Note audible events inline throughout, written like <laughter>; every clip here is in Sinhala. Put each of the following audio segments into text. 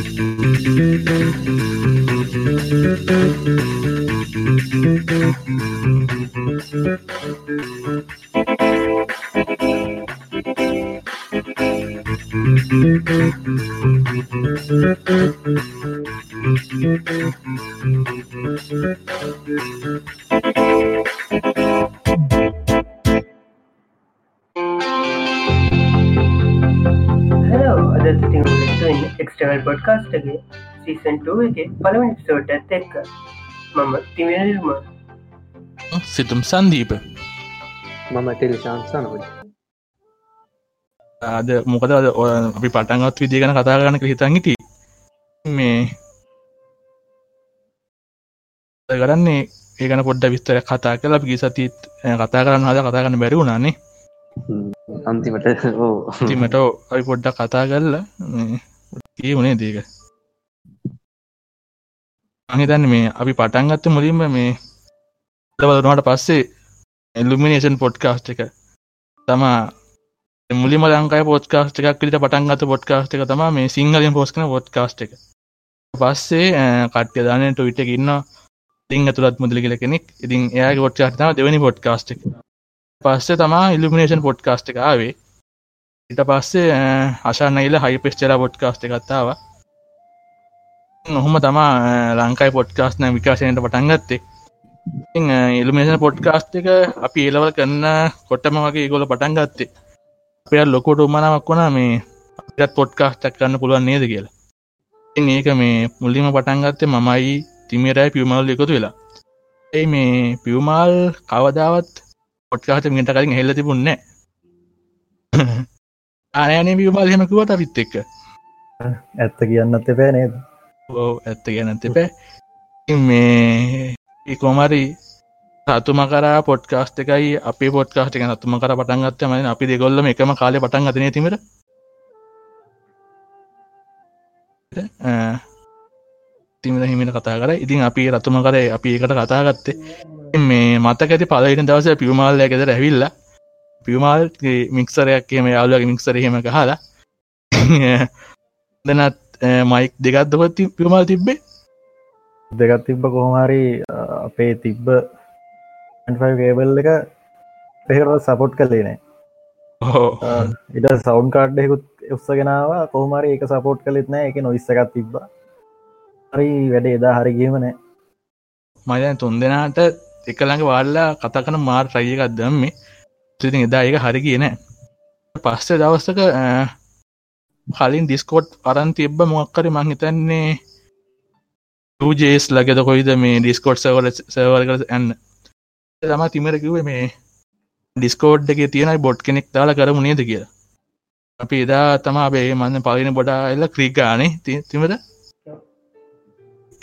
හලෝ සීසන්ටෝ එක පළවනි පිසෝට ඇත් එක්ක. මම තිවෙන නිර්ම සිතුම් සන්දීප. මම ටෙලිශාන්සනවයි අද මොකද අපි පටන්ගත් විදි ගැන කතා ගන්නක හිතන් හිටි මේ කරන්නේ ඒකන පොඩ්ඩ විස්තර කතා කලා පිගි සතිත් කතා කරන්න හද කතා කරන්න බැරි වුණනේ අන්තිමට ඕ තිමට ඔයි පොඩ්ඩක් කතා කරලා ඒ වනේ දේක අහිතන්න මේ අපි පටන්ගත්ත මුලින්ම මේ බලනට පස්සේ එල්ලුමිනේෂන් පොඩ්කාස්ට් එක. තමා මුලිම ලංකායි පොඩ්කාස්ට එකක් ලිට පටන්ගත පොඩ්කාස්ට එක තම මේ සිංහලින් පෝස්කන පොඩ්කාස්ට එක. පස්සේ කට්්‍ය දානයට විට ඉන්න තිං ඇතුළත් මුදලි කියල කෙනෙක්. ඉතින් එයා ගොට්කාස්ටම දෙවනි පොඩ්කාස්ට එක. පස්සේ තමා ඉල්ලිමිනේෂන් පොඩ්කාස්ට එක ආවේ. ඉට පස්සේ අශානයිල හයි පෙස්්චලා පොඩ්කාස්ට එකත්තාව නොහොම තමා ලංකායි පොඩ්කාස්න විකාශනයට පටන්ගත්තේ ඉල්ිමේෂන් පොඩ්කාස්ට එක අපි ඒලවල් කරන්න කොට්ටම වගේ ගොල පටන් ගත්තේ. අපේ ලොකොට උමනාවක් වුණා මේ අපිත් පොඩ්කාස්ටක් කරන්න පුළුවන් නේද කියලා. ඒක මේ මුල්ලිම පටන්ගත්තේ මමයි තිමිරයි පියමල් එකතු වෙලා. ඒ මේ පියවමාල් කවදාවත් පොට්කාට මිට කලින් හෙල්ල තිබුන්න <laughs> ආනයනේ පියවමාල් හෙමකුවට අපිත් එක්ක. ඇත්ත කියන්නත් එපෑ නේද? ඕ ඇත්ත ගැනත් එපෑ මේ ඒකොමරි සතුම කරා පොඩ්කාස්ට එකයි අපේ පොඩ්කාස්ට එක නතුම කර පටන්ගත්ත ම අපි දෙගොල්ලම එකම කාලය පටන් ගතන තිමට තිමට හිමිට කතා කර. ඉතින් අපි රතුම කරේ අපි එකට කතා ගත්තේ. මේ මතක ඇති පලට දවස පියමාල්ල ඇෙද ඇවිල්ල පියමාල් මික්සරයක් කියම යාලුවගේ මික්සර හෙම හලා <laughs> දනත් මයික් දෙකත් දොත් පියමාල් තිබ්බේ? දෙකත් තිබ්බ කොහොමරි අපේ තිබ්බ ගේබල් එක පෙහරව සපොට් කලේ නෑ. ඉට සෞන්් කාඩ්ඩෙකුත් උත්සගෙනවා කොහමරි එක සපෝට් කලෙත් නෑ. එක නොයිස්සකත් තිබ්බා. හරි වැඩ. එදා හරි ගේමනෑ මයන් තුන් දෙනාට එකළඟ වාල්ලා කතා කන මාර් රයියකත් දම්මේ. තිතින් එදා ඒක හරි කියන පස්සේ දවස්සක කලින් ඩිස්කෝට් අරන් තිබ්බ මොක්කරි මංහිතන්නේ ජේස් ලගෙද කොයිද මේ ඩිස්කෝට් සවල සවල් කර ඇන්න තම තිමරකිවේ මේ ඩිස්කෝඩ් එක තියෙනයි බොඩ් කෙනෙක් දාලා කරමු නේද කියලා. අපි එදා තමා බේ මන්න පලින බොඩා එල්ල ක්‍රීගානේ තිමට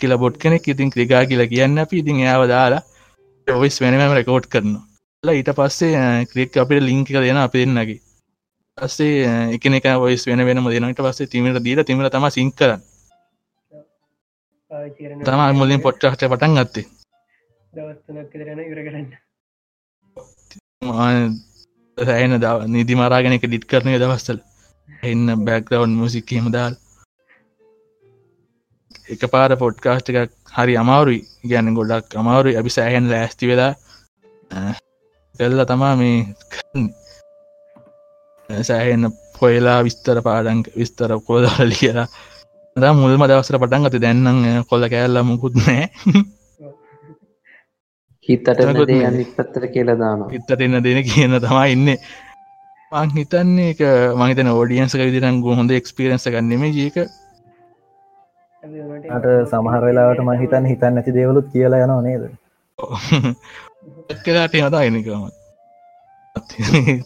කියලා බොඩ් කෙනෙක් ඉතින් ක්‍රිගා කියලා කියන්න අපි. ඉතින් යාව දාලා ඔවිස් වෙනම රෙකෝඩ් කරනවා. ඊට පස්සේ ක්‍රික් අපිට ලිංක දෙන අප දෙන්නගේ. පස්සේ එකනෙක ඔයිස් වෙන වෙනම දෙනට පස්සේ තිමට දීල තිමට තම සිං කරන්න. තම මුලින් පොට්ටහට පටන් ගත්තේ. සෑන දව නිදි මරාගෙනක ඩිට් කරනය දවස්සල එන්න බැක්ලවන්් මුසික්කීම දාල්. එක පාර පොඩ්කාස්ට එකක් හරි අමාරුයි. ගැන ගොඩක් අමාරුයි. අපි සෑහන් ලෑස්ති වෙලා කල්ල තමා මේ සෑහෙන්න පොයලා විස්තර පාඩන් විස්තර කෝදල කියලා ද මුල්ම දවසර පටන් ගත දැන්නම් කොල්ල කෑල්ල මුකුත් නෑ හිතට අනිත් පත්තර කියලා දාන හිත්තට එන්න දෙන කියන තමා ඉන්න. මං හිතන්නේ එක මහිතන ෝඩියන්සක විදිරංගු හොඳ එක්ස්පිරන්ස ගන්නෙම ජීක අට සමහර වෙලාවට ම හිතන් නැති දේවලුත් කියලා යනවා නේද? කලාට හතා එනකමත්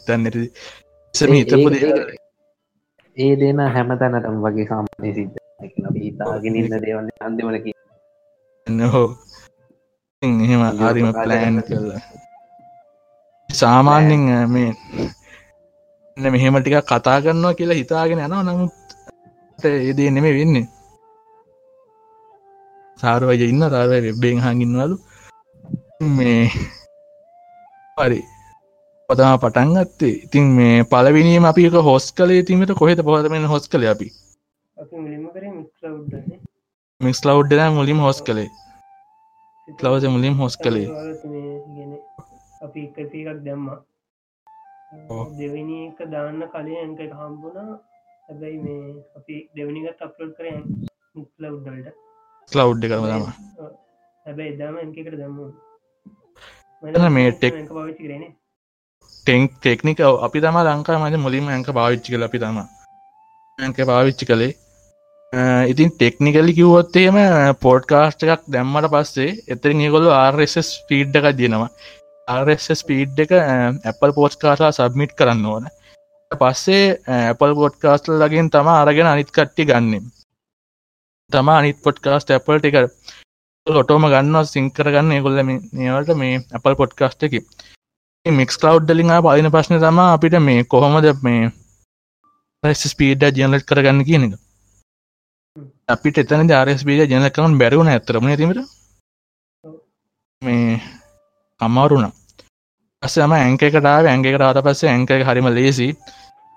තන්නට සම හිතපු ඒ දෙන හැම තැනටම් වගේ සාමානය සිද්ධ හිතාගෙන ඉන්න දේවන්න අන්තිමලකි හෝ එහෙම ආරිම ප්ලෑන් කරලා සාමාන්‍යෙන් මේ එන්න මෙහෙම ටික කතා කරන්නවා කියලා හිතාගෙන යනවා නමුත් ඒදේ නෙමේ වෙන්නේ. සාරුවය ඉන්න තාරය වෙබ්බෙන් හඟින්වලු මේ හරි පතම පටන්ගත්තේ ඉතින් මේ පලවිනීම අපික හොස් කලේ තිීමට කොහෙත පොහතමෙන් හොස් කළ අපි. කරේ මික්ස් ලව් මුලින් හෝස් කළේ. ලවස මුලින් හොස් කළේ. අපි එක එකක් දැම්මා. දෙවැනි එක දාන්න කලින් ඇක එක හම්බුණා. හැබැයි මේ අපි දෙවනිගත් අප්ලෝඩ් කරය මික්ල උඩ්ඩලට ලව් එක තම හැබැයි එදාම එකට දැම්ම. මේ ටෙක්- පාවිච්චි කරන ටෙක් ටෙක්නික uh, අපි තම ලංකා මද මුලින්ම ඇක පාවිච්චි කල අපි තම. ඇක පාවිච්චි කළේ. අ, uh, ඉතින් ටෙක්නිකලි කිව්වොත්තේම පෝඩ්කාස්ට එකක් දැම්මට පස්සේ එතරින් ඒගොල්ල RSS පීඩ් එකක් දෙනවා RSS පීඩ් එක ඇපල් පෝස්් කාසා සබ්මිට් කරන්න ඕන. පස්සේ uh, ඇපල් පොඩ්කාස්ටල් ලගින් තම අරගෙන අනිත් කට්ටි ගන්නම් තම අනිත් පොඩ්කාස්ට ඇපල්ට එක ලොටෝම ගන්න සිංකර ගන්න ඒගොල්ල මේවට මේ ඇපල් පොඩ්කාස්ට එක. මික්ස් කලව් ලින් පලින ප්‍රශ්න තම අපිට මේ කොහොමද මේ ස්පීඩ ජනලට් කරගන්න කියන එක. අපිට එතන ආරස්බීඩ ජනකවන් බැරිවුණ ඇතරම තිමට මේ අමාරුණ අසම ඇංක එකටාව ඇංක රාට පස්සේ ඇංක හරිම ලේසි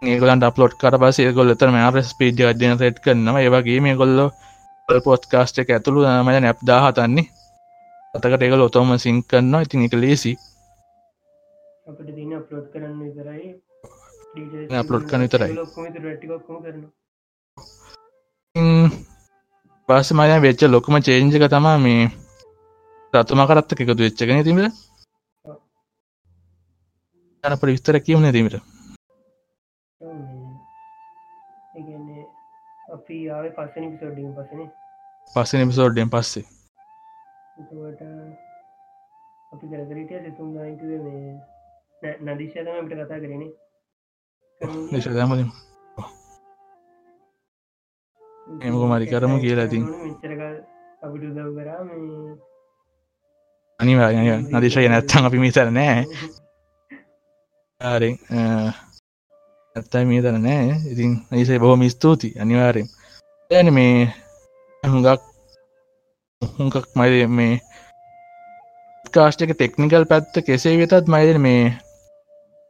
ඒගලන් අප්ලෝඩ් කර පස ගොල්ල තර ආර ස්පීඩ් ජන සෙට් කරනවා. ඒවගේ මේ ගොල්ල පොස්්කාස්ට එක ඇතුළු මට නැප් දාහතන්නේ අතකට ඒකල ඔතොම සිං කරනවා. ඉතින් එක ලේසි අපට දින අප්ලෝඩ් කරන්න විතරයි. අප්ලෝඩ් කරන්න විතරයි. පස්ස මය වෙච්ච ලොකුම චේන්ජක තමා මේ රතුම කරත්ත එකතු වෙච්චගෙන තිීමට යන පට විස්තර කියවන දීමට අපි ආව පස්සන පිසෝඩ්ඩිම පසන පස්සන පිසෝඩ්ඩෙන් පස්සේ. අපි කරකරට සිතුම් නායකව මේ නදිශයතම අපිට කතා කරනේ නිශදමලින් එමක මරි කරමු කියලා මේ අනිවා නදිශය නැත්තන් අපි මිතර නෑ. ආරෙන් ඇත්තයි මේ තර නෑ. ඉතින් නිසේ බොහොම ස්තුති අනිවාරයෙන්. ඇන මේ හුඟක් හුඟක් මයි මේ කාස්ටක ටෙක්නිකල් පැත්ත කෙසේ වෙතත් මයිද මේ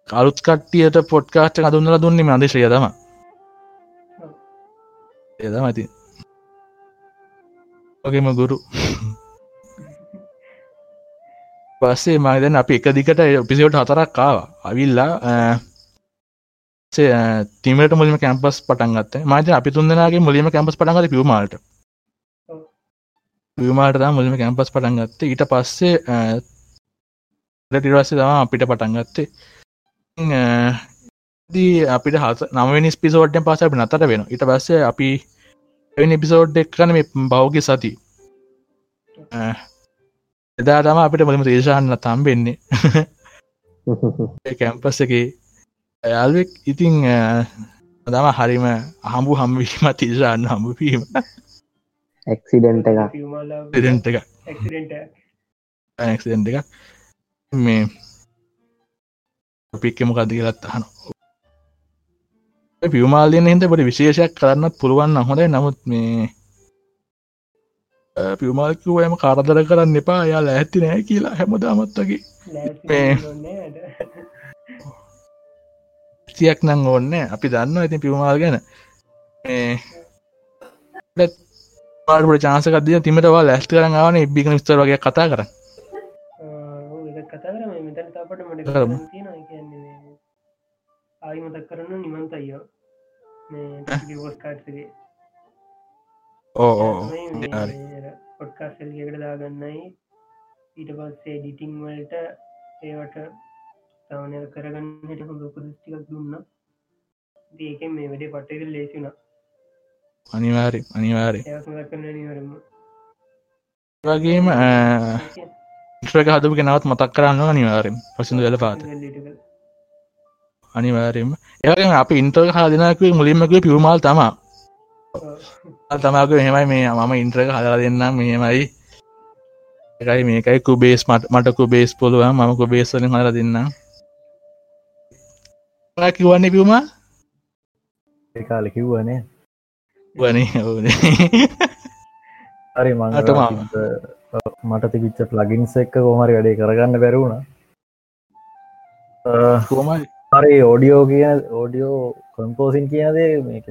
කලුත් කට්ටියට පොඩ්කාස්ට කදුන්නල දුන්නේ අදේශය තම එදම ඇති වගේම ගුරු. පස්සේ මයිදැන් අපි එක දිකට පිසිවට හතරක් කාව අවිල්ලා තිමට මුලිම කැම්පස් පටන්ගත් මත අපි තුන්දනගේ මුලිම කැම්පස් පටන්ගත පිවමාට පිවමාට මුලිම කැම්පස් පටන්ගත්ත ඊට පස්සේ ටිරස්සේ තම අපිට පටන්ගත්තේ දී අපිට හස නමනි පිසෝඩ්ඩෙන් පස අපි නතට වෙන ඉට පස්සේ අපි එනි පිසෝඩ් එක් කන මේ බෞග සති එදා තම අපිට මුලිම දේශාන්න තම්බෙන්නේ කැම්පස් <laughs> එක යාල්වෙක් ඉතිං දම හරිම හම්බු හම්වීම තිේශාන්න හම්බුවීම ඇක්සිඩෙන්ට එක ඇක්සිඩෙන්ට එක මේ පික්කම කද කියලත් අහන පිවමාලයෙන් හිට පොඩි විශේෂයක් කරන්නත් පුළුවන් හොඳ නමුත් මේ පිවමාල්කිවයම කාරදර කරන්න එපා. යාල ඇත්ති නෑ කියලා හැමදාමත් වගේ. තියක් නං ඕන්න අපි දන්න ඇති පිවමාල් ගැන. පාට චාසක දිය තිමටවා ලැස්ත කරන ආවන. එබ්බික විස්තර වගේ කතා කර කතා කරමු. ආයි මතක් කරන්න නිමන්ත අයෝ මේ ෝස් කාට්ගේ ඕ පොඩ්කාස් එකට දාගන්නයි. ඊට පස්සේ ඩිටිං වලට ඒවට තවනය කරගන්නට හොඳ උපදස්ටිකක් දුන්න. ඒකෙන් මේ වැඩේ පට්ටක ලේසිුණ අනිවාරය අනිවාරය වගේම ට්‍රක හදපු කෙනවත් මතක් කරන්න අනිවාරෙන් පසිදු වෙල පාත අනිවාරයම ඒවගේ අප ඉන්ටර් හදනකුව මුලින්මකුව පිවමල් තමා. තමක මෙමයි මේ මම ඉන්ට්‍රක හදලා දෙන්නම් මෙමයි එකයි මේකයි කුබේස් මට මටකු බේස් පොළුව මමකු බේස්වලින් හල දෙන්නම්. කිවන්නේ පිවමා කාල කිව්වනේ වනේ හරි අට මම. මං මට තිබිච්ච ප්ලගින්ස් එක්ක කොමරි වැඩේ කරගන්න බැරුණ කොමයි හරි ඕඩියෝ කියන ඕඩියෝ කොම්පෝසින් කියනදේ මේක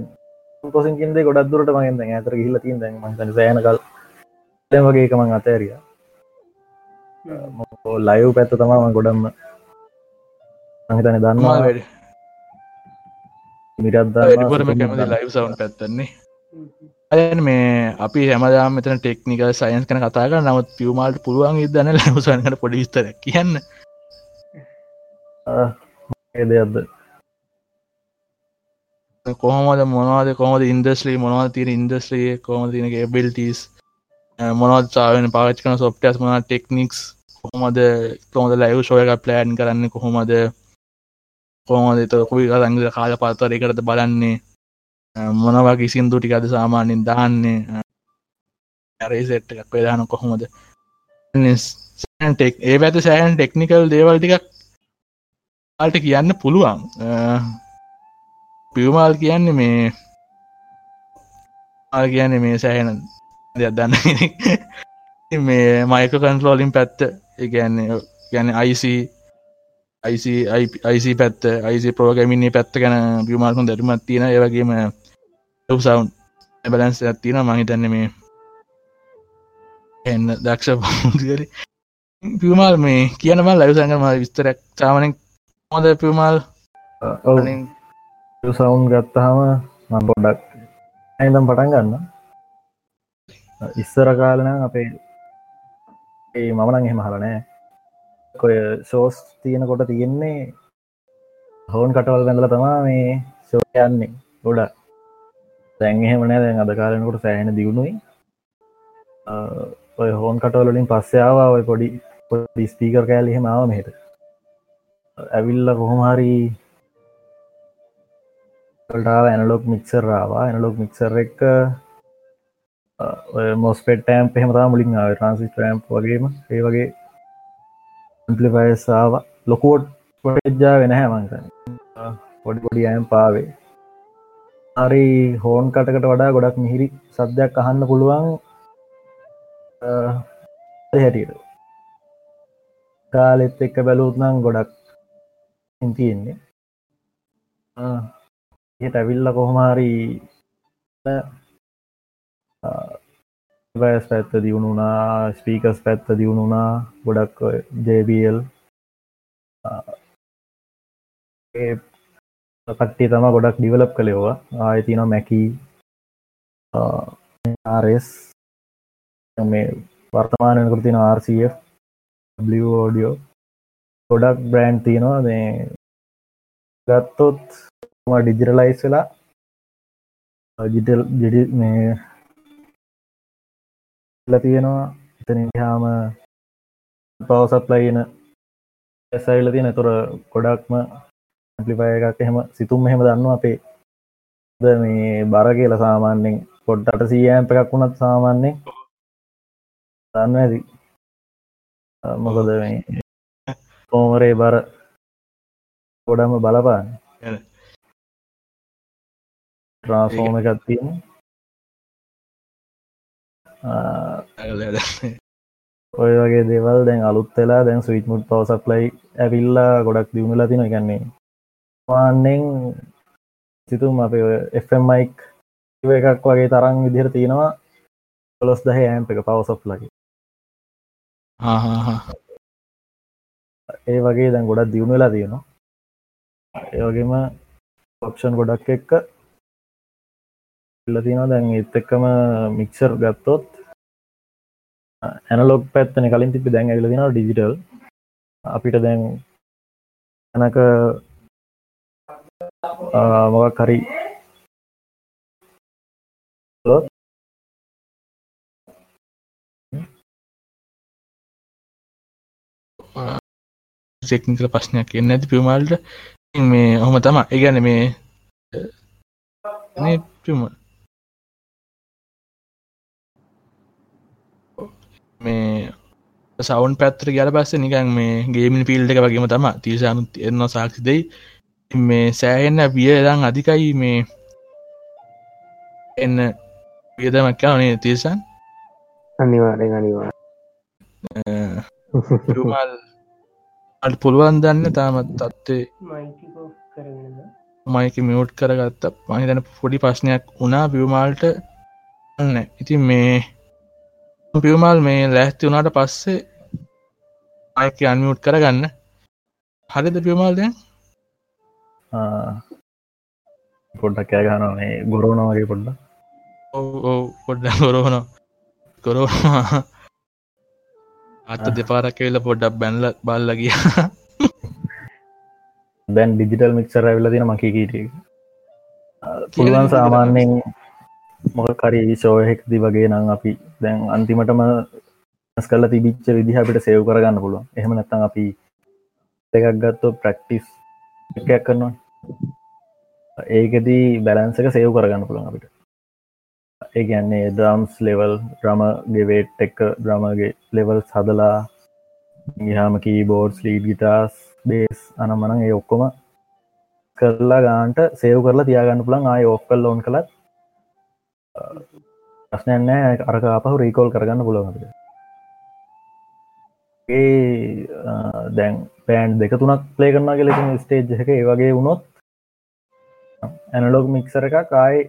පොසින් කින්ද ගොඩක් දුරට මගෙන් දැන් ඇතර ගිල්ල තින් දැන් මතන සෑනකල් වගේ එකමං අතෑරිය ලයව් පැත්ත තමාම ගොඩම්ම අහිතන දන්නවා. වැඩ? වැඩිපුරම කැමති ලයිව් සවන් පැත්තන්නේ. අයන මේ අපි හැමදාම මෙතන ටෙක්නිකල් සයින්ස් කන කතාක නමුත් පියවමාල්ට පුළුවන් ඉදන්න <laughs> ලසන්කට පොඩි විස්තර කියන්න දෙයක්ද කොහොමද මොනවාද කොමද ඉන්දස්ලී මොනවද තින ඉන්දස්්‍රිය කොම තින බිල්ටස් මොනවත් සාාවෙන පාච් කන සොප්ටස් මොන ටෙක්නික්ස් කොහොමද කොමද ලයිව් ෂෝය එක ප්ලෑන් කරන්න කොහොමද? කොහොමද තකුයි රංග කාල පාතරයකරත බලන්නේ? මොනවා කිසින්දු ටිකද සාමාන්‍යෙන් දාන්නේ ඇරේ සෙට් එකක් වෙදාන කොහොමද? ටෙක් ඒ පැත සෑන් ටෙක්නිකල් දේවල් ටිකක් අල්ට කියන්න පුළුවන්. පියවමාල් කියන්නේ මේ ආ කියන්නේ මේ සෑහෙන දෙයක් දන්න මේ මයික කන්ටලෝලින් පැත්ත එකන්නේ ගැන අයිසි අයිසි පැත්ත අයිසි පෝගමින්නේ පැත්ත ගැන පියමාල්කුන් දැරුමත් තියෙන ඒවගේම සවන්් බැලන්ස් ඇත්තින මහිතන්න මේ එන්න දක්ෂ <laughs> පරි පියමාල් මේ කියනම ලැවසඟම විස්තරක් චාමනෙක් හොද පියමාල් සවුන් ගත්තහම මන් පොඩ්ඩක් ඇදම් පටන් ගන්න ඉස්සර කාලන අපේ ඒ මමනං එහෙම හලනෑ කොය ශෝස් තියෙනකොට තියෙන්නේ හෝන් කටවල් බැඳල තමා මේ ශෝයන්නේ ගොඩ දැන් එහෙමනෑ දැන් අද කාලනකොට සෑහෙන දියුණුයි ඔය හෝන් කටවලින් පස්සයාවා ඔය පොඩි පොඩි ස්පීකර් කෑල් එහෙම ආව මෙහෙට ඇවිල්ල කොහොමහරී ටාව ඇනලොක් මික්සරාවා ඇනලොක් මික්සර් එක මොස්පෙට ටෑම් පෙහමතා මුලින් ට්‍රන්සි ටෑම්් වගේම. ඒ වගේ ඉම්පලිපයසාාව ලොකෝට් පොටජා වෙන හැමංකන පොඩි පොඩි අයම් පාවේ. හරි හෝන් කටකට වඩා ගොඩක් මිහිරි සද්‍යයක් අහන්න පුළුවන් හැටියට. කාලෙත් එක්ක බැලූත්නම් ගොඩක් ඉතියෙන්නේ ඒට ඇවිල්ල කොහොමහරි වැස් පැත්ත දියුණුනා ස්පීකස් පැත්ත දියුණුනා ගොඩක් ජBL කට්ටේ තම ගොඩක් ඩිවලප් කළෙවා ආයතින මැකී ආරස් මේ වර්තමානය කරතින RCF ෝඩියෝ ගොඩක් බ්‍රෑන්් තියෙනවා. මේ ගත්තොත් ඩිජිරලයිස් වෙලා ජිටල් ජෙඩි මේ ල තියෙනවා. එතන හාම පවසත්ලයින ඇසයිල තියෙන. තුර ගොඩක්ම ඇපලිපය එකක් එහෙම සිතුම් මෙහෙම දන්න අපේ. ද මේ බර කියල සාමාන්‍යෙන් පොඩ්ඩට සීයෑම්ප එකක් වුණත් සාමාන්‍යෙන් දන්න ඇති. මොකද මේ කෝමරේ බර ගොඩම බලපාන්න ට්‍රාන්ස්ෆෝර්ම එකක් තියෙන. ඔය වගේ දෙවල් දැන් අලුත් වෙලා දැන් ස්විට්මුට් පවසක්ලයි ඇවිල්ලා ගොඩක් දියුණුලා තින ගන්නේ මාන්නෙන් සිතුම් අප එෆමයික් එකක් වගේ තරම් විදිහර තියෙනවා. කොලොස් දහ ඇම්ප එක පවසප් ලකි ඒ වගේ දැන් ගොඩක් දියුණුවෙලා තියෙනවා. ඒවගේම ඔප්ෂන් ගොඩක් එක්ක ඉල්ල තින දැන් එත් එක්කම මික්සර් ගත්තොත් ඇනලොක් පැත්තන කලින් තිපි දැන් ඇල තින ඩිජිටල් අපිට දැන් එනක මොකක් හරි සෙක්නිකල ප්‍රශ්නයක් එන්න ඇති පිමල්ට මේ හොම තම ඒගැන මේ පිම මේ සවන් පැත්‍ර ගැල පස්ස නිකන් මේ ගේමින් පිල්ඩ එක වගේම තම තිසානු එන්න සාක්ෂි දෙයි. මේ සෑහෙන්න පිය දං අධිකයි මේ එන්න වියදමක් නේ තිසන් අනිවාරෙන් අනිවා අට පුළුවන් දන්න තාමත් තත්වේ මයිකෝ මියුට් කරගත්ත. මහිතන පොඩි ප්‍රශ්නයක් වුණා බියමාල්ට න්න ඉතින් මේ පියවමල් මේ ලැස්ති වුණට පස්සේ අයක අන්මියුට් කරගන්න. හරිද පියවමල් දැන්? පොඩ්ඩක් කෑගන මේ ගොරෝනවගේ පොඩ්ඩ පොඩ්ඩ ගොරෝන. ගොරෝ අත්ත දෙපාරක් වෙල්ල පොඩ්ඩක් බැන්ල බල්ල ගිය. දැන් ඩිජිටල් මික්සර ඇවිල තින මකිකීට පුළුවන් සාමාන්‍යයෙන් මොක කරී ශෝහෙක්දි වගේ නම් අපි දැන් අන්තිමටම කල තිබිච්ච විදිහ අපිට සේව් කරගන්න පුළුවන්. එහෙම නැත්තන් අපි එකක් ගත්තෝ ප්‍රක්ටිස් එකයක් කරනවා. ඒකදී බැලන්සක සේව් කරගන්න පුළුවන් අපිට ඒ ගැන්නේ ද්‍රම්ස් ලෙවල් ්‍රම ගෙවේට් එක ද්‍රමගේ ලෙවල් සදලා ගහමකී බෝඩ් ලීඩ් ගිටස් බේස් අනමනං ඒ ඔක්කොම කරලා ගාන්ට සේව් කරලා තියාගන්න පුළන් ආය ඔක්කල් ලෝන් කළත් ප්‍රශ්නයන්නෑ අරක අපහු රීකෝල් කරගන්න පුළොන්ට ඒ දැන් පෑන්් දෙක තුනක් ප්ලේ කරනා කෙලෙකින් ස්ටේජ් එක ඒ වගේ වුණොත් ඇනලොග් මික්සර එක කායි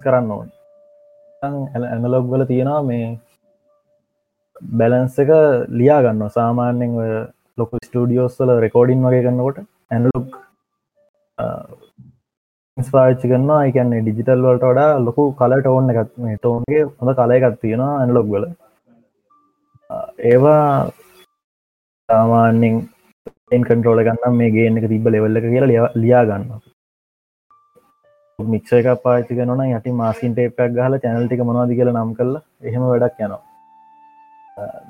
කරන්න ඕන්. ඇනලොග් වල තියෙනවා මේ බැලන්ස එක ලියා ගන්න සාමාන්‍යෙන් ලොක ස්ටඩියෝස් වල රෙකෝඩින් වගේ කරන්නකොට ඇනලොග් පාච්චි කරන්න එකන්නේ ඩිජිටල් වලට වඩා ලොකු කලට ඕන්න එකත් මේ ටෝන්ගේ හොඳ කලයකත් තියෙනවා ඇනලොග් වල. ඒවා සාමාන්‍යෙන් එන් කන්ට්‍රෝල ගන්න මේ ගේන එක තිබ ලෙවල්ල කියලා ලියා ගන්න මික්ෂ එක පාචි කනන යටි මාසින් ටේපක් ගහල චැනල්ටික මොවාදි කියල නම් කල්ල එහෙම වැඩක් යනවා.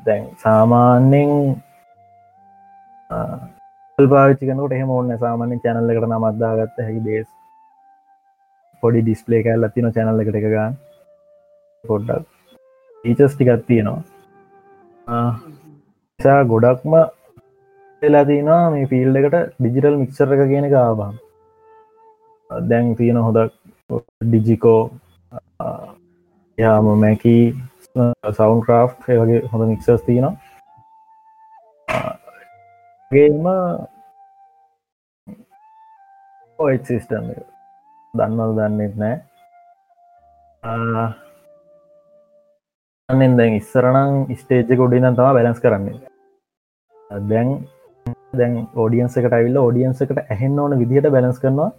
දැන් සාමාන්‍යෙන් පාචිකනට එහෙම ඕන්න සාමාන්‍ය චැනල්ල එකට නමත්දා ගත්ත හැකි බේස් පොඩි ඩිස්පලේ කැල් ලතින චැනල්ල එකට එක ගන්න. පොඩ්ඩක් ඊචස් ටිකත් තියෙනවා. නිසා ගොඩක්ම වෙලා තිනවා මේ ෆිල් එකට ඩිජිටල් මික්සර එක කියන එක ආබම් දැන් තියෙන හොඳ ඩිජිකෝ යාම මැකී සවන් ක්‍රාෆ් වගේ හොඳ මික්සස් තියෙනවා. ගේම ඔයිත් සිිස්ටම් දන්නල් දන්නෙත් නෑ. අන්නෙන් දැන් ඉස්සරනං ස්ටේජ්ජ ගොඩින තම බැලස් කරන්නේ. දැන් දැන් ෝඩියන්ස එකට ඇවිල්ල ෝඩියන්ස එකට ඇහෙන්න ඕන විදිහට බැලස් කරනවා.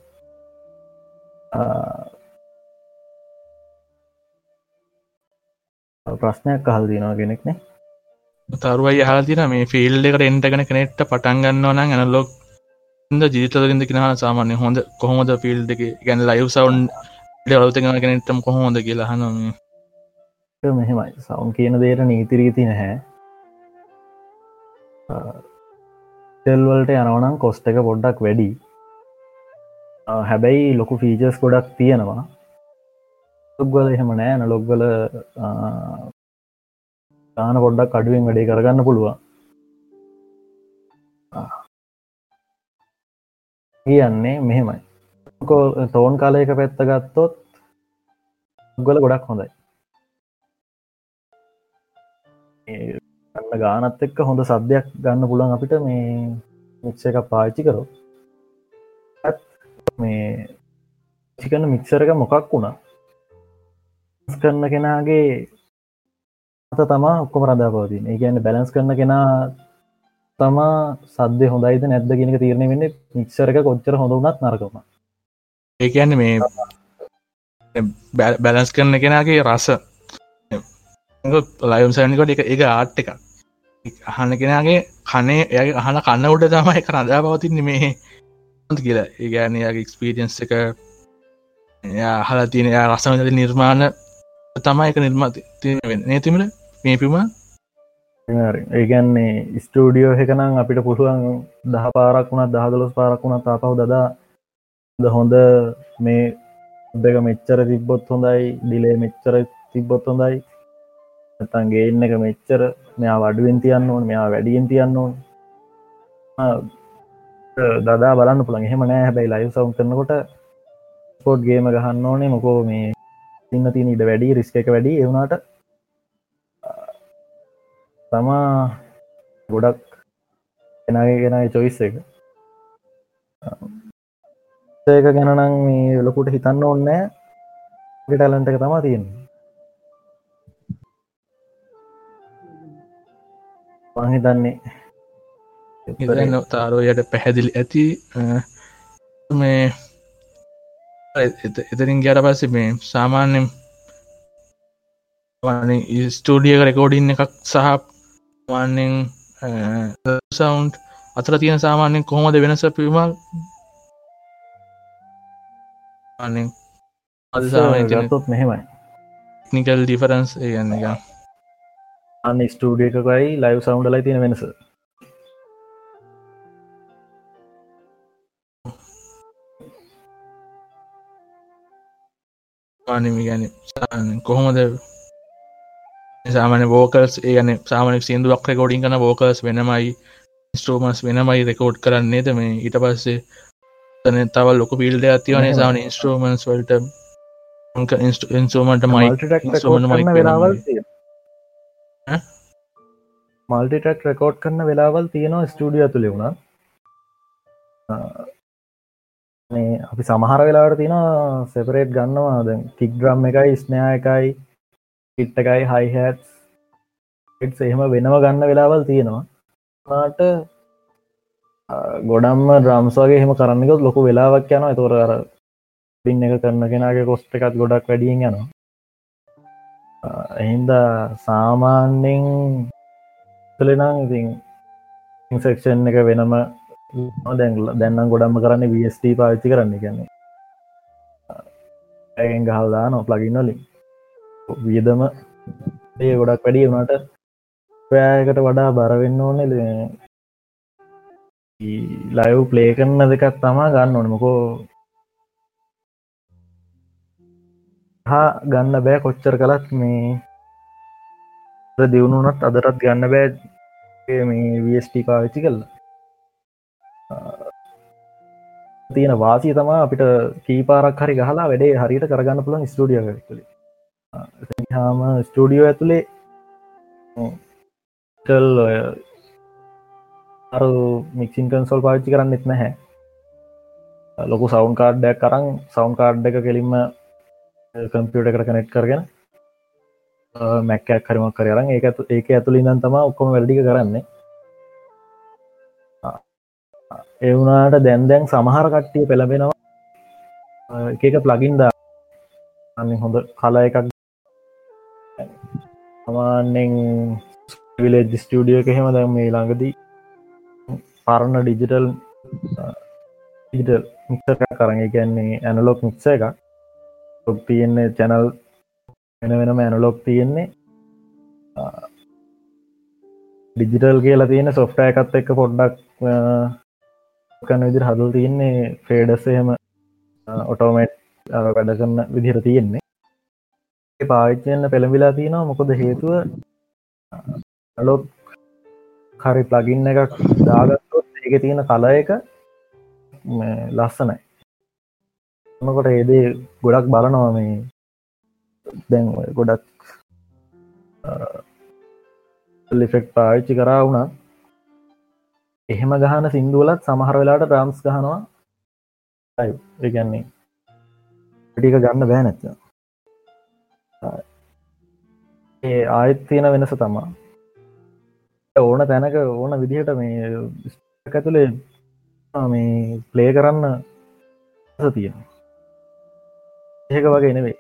ප්‍රශ්නයක් කහල් දිනවා කෙනෙක්නේ තරුවයි හතින මේ ෆිල් එකට එන්ටගෙන කෙනෙක්ට පටන් ගන්නවා නම් ඇනලොක් ද ජීතලින්ද කියෙන සාමාන්‍ය හොඳ කොහොමද ෆිල් එක ගැන ලයිව් සවන්් ඩවලතගෙන කෙනෙක්ටම කොහොමද කියලා හනම මෙහෙමයි. සවුන් කියන දේට නීතිරීති නැහැ. තෙල්වලට යනවනම් කොස්ට එක පොඩ්ඩක් වැඩි හැබැයි ලොකු ෆීජස් ගොඩක් තියෙනවා. ලොග්වල එහෙම නෑ නලොග්වල තාන පොඩ්ඩක් අඩුවෙන් වැඩේ කරගන්න පුළුවන්. කියන්නේ මෙහෙමයි. තෝන් කාලයක පැත්ත ගත්තොත් ගොල ගොඩක් හොඳයි. ගන්න ගානත් එක්ක හොඳ සද්‍යයක් ගන්න පුළන් අපිට මේ මික්ෂ එක පාච්චි කරෝ මේ චිකන්න මික්සර එක මොකක් වුණා කරන්න කෙනාගේ අත තමා ඔක්කොම රදා පවතින් ඒ කියන්න බැලන්ස් කරන කෙනා තමා සද්‍ය හොඳයිද නැද්ද කියෙනක තීරණය වෙන්න මික්සර එක කොච්චර හොඳ වනත් නරකම ඒ කියන්න මේ බැලන්ස් කරන කෙනගේ රස. ලයම් සැනිකොට එක එක ආට් එකක්. අහන්න කෙනගේ කනේ එය අහන කන්න උඩ තම එක රදා පවතින්න මේ කියලා. ඒගෑනයාගේ එක්ස්පීරියන්ස් එක හලා තියෙන රසම නිර්මාණ තමයි එක නිර්මාති නේතිමට මේ පිම ඒගැන්නේ ස්ටඩියෝ එකනම් අපිට පුළුවන් දහ පාරක් වුණත් දහදලොස් පාරක් වුණත් අපහු දදා. ද හොඳ මේ දෙක මෙච්චර තිබ්බොත් හොඳයි ඩිලේ මෙච්චර තිබ්බොත් හොඳයි. තන්ගේ එන්න එක මෙච්චර. මෙයා වඩුවෙන් තියන්න ඕන මෙයා වැඩියෙන් තියන්න ඕන. දදා බලන්න පුළන් එහෙම නෑ. හැබැයි ලයිව් සවුන් කරනකොට පෝට් ගේම ගහන්න ඕනේ. මොකෝ මේ තින්න තින ඉට වැඩි රිස්ක එක වැඩි. එවුණට තමා ගොඩක් එනගේ ගෙනයි චොයිස් එක. ඒක ගැනනම් මේ ලොකුට හිතන්න ඕන්නෑ ටලන්ට එක තමා තියෙන්නේ. මහිතන්නේ ඉතින් තාරෝයට පැහැදිලි ඇති මේ එතරින් ගැර පස්සේ මේ සාමාන්‍යෙන් ස්ටඩියක රෙකෝඩින් එකක් සහ මාන්‍යෙන් සවන්් අතර තියෙන සාමාන්‍යෙන් කොහොමද වෙනස පිමල් අද ගත්තොත් මෙහෙමයි. නිකල් ඩිෆරන්ස් ගන්න එක අන්න ස්ටඩිය එකකයි ලයිව් සවන්්ඩලයි තියෙන වෙනස පානමි ගැන කොහොමද සාමන බෝකල්ස් ඒගන සාමනක් සිදුවක් රෙකෝඩින් කන බෝකල්ස් වෙනමයි ස්ටෝමස් වෙනමයි රෙකෝඩ් කරන්නේද මේ ඊට පස්සේ තන තව ලොක පිල්ඩ ඇතිවනේ සාන ඉස්ට්‍රෝමන්ස් වලට. ඉන්ස්ටෝමට මයි වෙලාවල් මල්ටිටක් රෙකෝඩ් කරන්න වෙලාවල් තියෙනවා ස්ටඩිය තුළ වුණා මේ අපි සමහර වෙලාට තින සෙපරේට් ගන්නවා. ද කික්්‍රම් එකයි ස්නයා එකයි ඉට් එකයි හයිහැට් එහෙම වෙනව ගන්න වෙලාවල් තියෙනවා. නාට ගොඩම්ම ඩ්‍රම්ස්වාගේ එහෙම කරන්නකොත් ලොකු වෙලාවක් යන තොර අර පින් එක කරන කෙනගේ කොස්ට එකත් ගොඩක් වැඩියෙන් යනවා. එහින්ද සාමාන්‍යෙන් තුළෙනම් ඉතින් ඉන්සෙක්ෂන් එක වෙනම දැන්ල දැන්නම් ගොඩම්ම කරන්න වස්ට පාවිච්චි කරන්න. කියන්නේ ඇගෙන් ගහල්දා නො ප්ලගින් වලින්. වියදම ඒ ගොඩක් වැඩිය වුණට පෑයකට වඩා බරවෙන්න ඕන ලයව් ප්ලේ කරන්න දෙකත් තමා ගන්න ඕනමකෝ හා ගන්න බෑ කොච්චර කලත් මේ දියුණුනත් අදරත් ගන්න බෑ මේ වස්ට පාවිච්චි කල්ලා තියෙන වාසිය තමා අපිට කීපාරක් හරි ගහලා වැඩේ හරියට කරගන්න පුළන් ස්ටඩිය තුළේ හාම ස්ටඩියෝ ඇතුළේ කල් ඔය අර මික්සින් කන්සොල් පාච්චි කරන්න එත් නැහැ ලොකු සෞන් කාඩ්ඩයක් කරන්න සෞන් කාඩ් එක කෙලින්ම කම්පියට කර කනෙට් කරගෙන මැක්කයක් හරිමක් කරරන් ඒක ඒක ඇතුළින් තම ඔක්කොම වැඩික කරන්නේ. එවුනාට දැන් දැන් සමහර කට්ටිය පෙළබෙනවා එක ප්ලගින්ද අන්න හොඳ කල එකක්. සමාන්‍යෙන් විලේ ස්ටියඩිය එක හෙම දැම් මේ ළඟදී පරණ ඩිජිටල් ඩිජිටල් මික්ස කරග කියන්නේ ඇනලොක් මික්ස එක ලොක් තියෙන්නේ චැනල් වෙන වෙනම ඇනලොක් තියෙන්නේ. ඩිජිටල් කියලා තියෙන සොෆ්ට එකත් එක්ක පොඩ්ඩක් කන්න විදිර හදල් තියන්නේ ෆේඩස්සයම ඔටෝමේට් වැඩ කරන්න විදිහර තියෙන්නේ. පාවිච්චයන්න පෙළඹිලා තියෙනවා මොකොද හේතුව අලොත් හරි ප්ලගින්න එකක් දාගත්තොත් ඒක තියෙන කල එක ලස්සනයි. මකොට ඒදේ ගොඩක් බලනවා මේ දැන් ගොඩක් ලිෆෙක්් පාවිච්චි කරා වුණා එහෙම ගහන සිින්දුවලත් සමහර වෙලාට ්‍රම්ස් ගහනවා. ඒගැන්නේ ටික ගන්න බෑ නැත්ත ඒ ආයත් තියෙන වෙනස තමා ඕන තැනක ඕන විදිහට මේ ඇතුළේ මේ ප්ලේ කරන්න තියෙන ඒක වගේ නෙවේ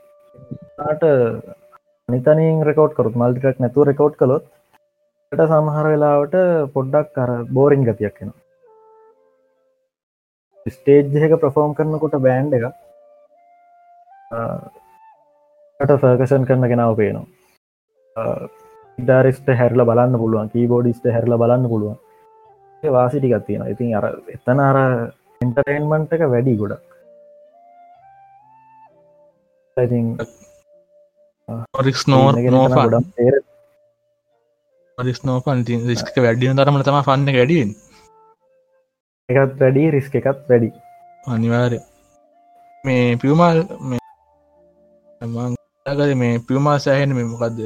ට නිතනින් රෙකෝඩ් කරුත් මල්ටිටක් නැතුව රෙකෝඩ් කළොත් ට සමහර වෙලාවට පොඩ්ඩක් කර බෝරිං ගතියක් එෙන ස්ටේජ්ක ප්‍රෆෝම් කරනකොට බෑන්් එක ට ෆර්කෂන් කරන කෙනාව පේනවා. ඉඩාරිස්ට හැරල බලන්න පුළුවන් කීබෝඩිස්ට හැරල බලන්න පුළුවන්. වාසිටිකත් තියෙන ඉතින් අර එතන අර එන්ටරේන්මන්ට එක වැඩි ගොඩක්. රික්ස් නෝ නෝ රිස්නෝපන් රිස්ක වැඩියන තරම තම ෆන්න වැඩියෙන් එකත් වැඩි රිස්ක එකත් වැඩි. අනිවාරය මේ පියවමල් මගද මේ පියවමා සෑහෙන මේ මොකක්ද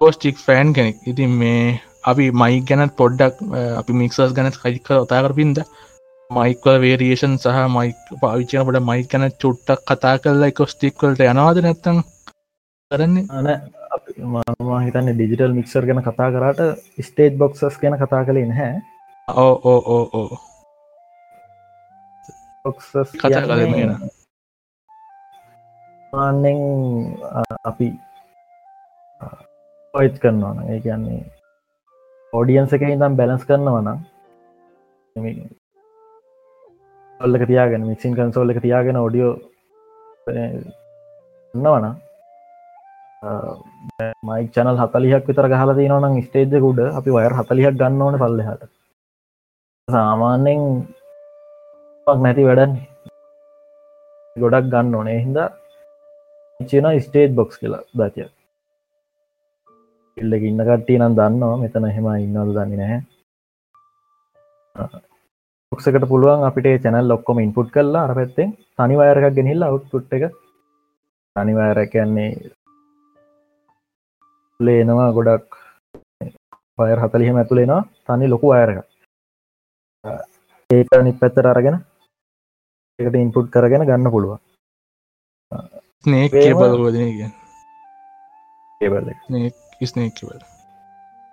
පෝස්ටික් ෆෑන් කෙනෙක්. ඉතින් මේ අපි මයි ගැනත් පොඩ්ඩක් අපි මික්සස් ගැනත් කයික ඔතාකර පින්ද මයිකල් වේරියේෂන් සහ මයික් පාවිච්චනකට මයි කන චුට්ටක් කතා කරලා කොස්ටික්වලට යනවාද නැත්තං කරන්නේ මම හිතන්න ඩිජිටල් මික්සර් ගැන කතා කරට ස්ටේජ් බොක්සස් ගැන කතා කලින් හැ ඕ ඕ ඕ ඕ බොක්සස් කතා කලගෙන මාන්නෙන් අපි ඔයිත් කරන්නවන ඒ කියන්නේ ඕඩියන්ස එක ඉදම් බැලස් කරන්නවනම් ඔල්ලක තියාගෙන මික්සින් කන්සෝල්ල එක තියාගෙන ඔඩියෝ න්නවන මයි චනල් හතලියක් විතර ගහල තිනවනම් ස්ටේජ්කුඩ අපි වයර් හතලියක් ගන්න ඕන පල්ලෙහට. සාමාන්‍යෙන් නැති වැඩන්නේ ගොඩක් ගන්න ඕනේ. හින්ද චන ස්ටේජ් බොක්ස් කියලා දතිය ඉල්ලක ඉන්න කට්ටි නම් දන්නවා. මෙතන හෙම ඉන්නද දන්නේ නැහැ. ක්සකට පුළුවන් අපිට චැනල් ලොක්කොම ඉන්පුට් කරලා අර පැත්තෙන් තනිවායරකක් ගෙනහිල්ල අවුට්පුට් එක. තනිවායර කියන්නේ ලේනවා ගොඩක්. පයර් හතලිහම ඇතුළෙනවා තනි ලොකු අයරක ඒක නි පැත්තර අරගෙන එකට ඉන්පුට් කරගෙන ගන්න පුළුවන්. ස්නේක්වල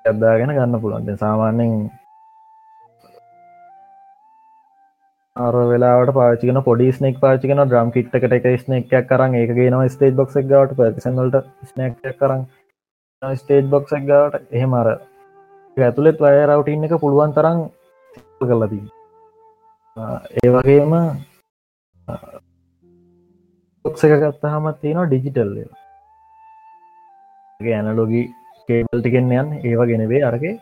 ඇද්දාගෙන ගන්න පුළුවන්. සාමාන්‍යෙන් අර වෙලාට පාචිකන පොඩි ස්නෙක් පාචිකන ්‍රම් කිට්කට එක ස්නෙක්යක් කරන් ඒකගේ නවා ස්ටේජ් බොක් ගවට. පසනලට ස්නක් කරන්න ස්ටේජ් බොක්ක් ගවට එහෙම අර ඇතුළෙත් වය රවටඉන්න එක පුළුවන් තරම් කරලදී ඒ වගේම බොක්ස එක ගත්තහමත් තියෙනවා ඩිජිටල් ඇනලොගි කේබල් ටිකෙන් යන් ඒවා ගෙනවේ අරගේ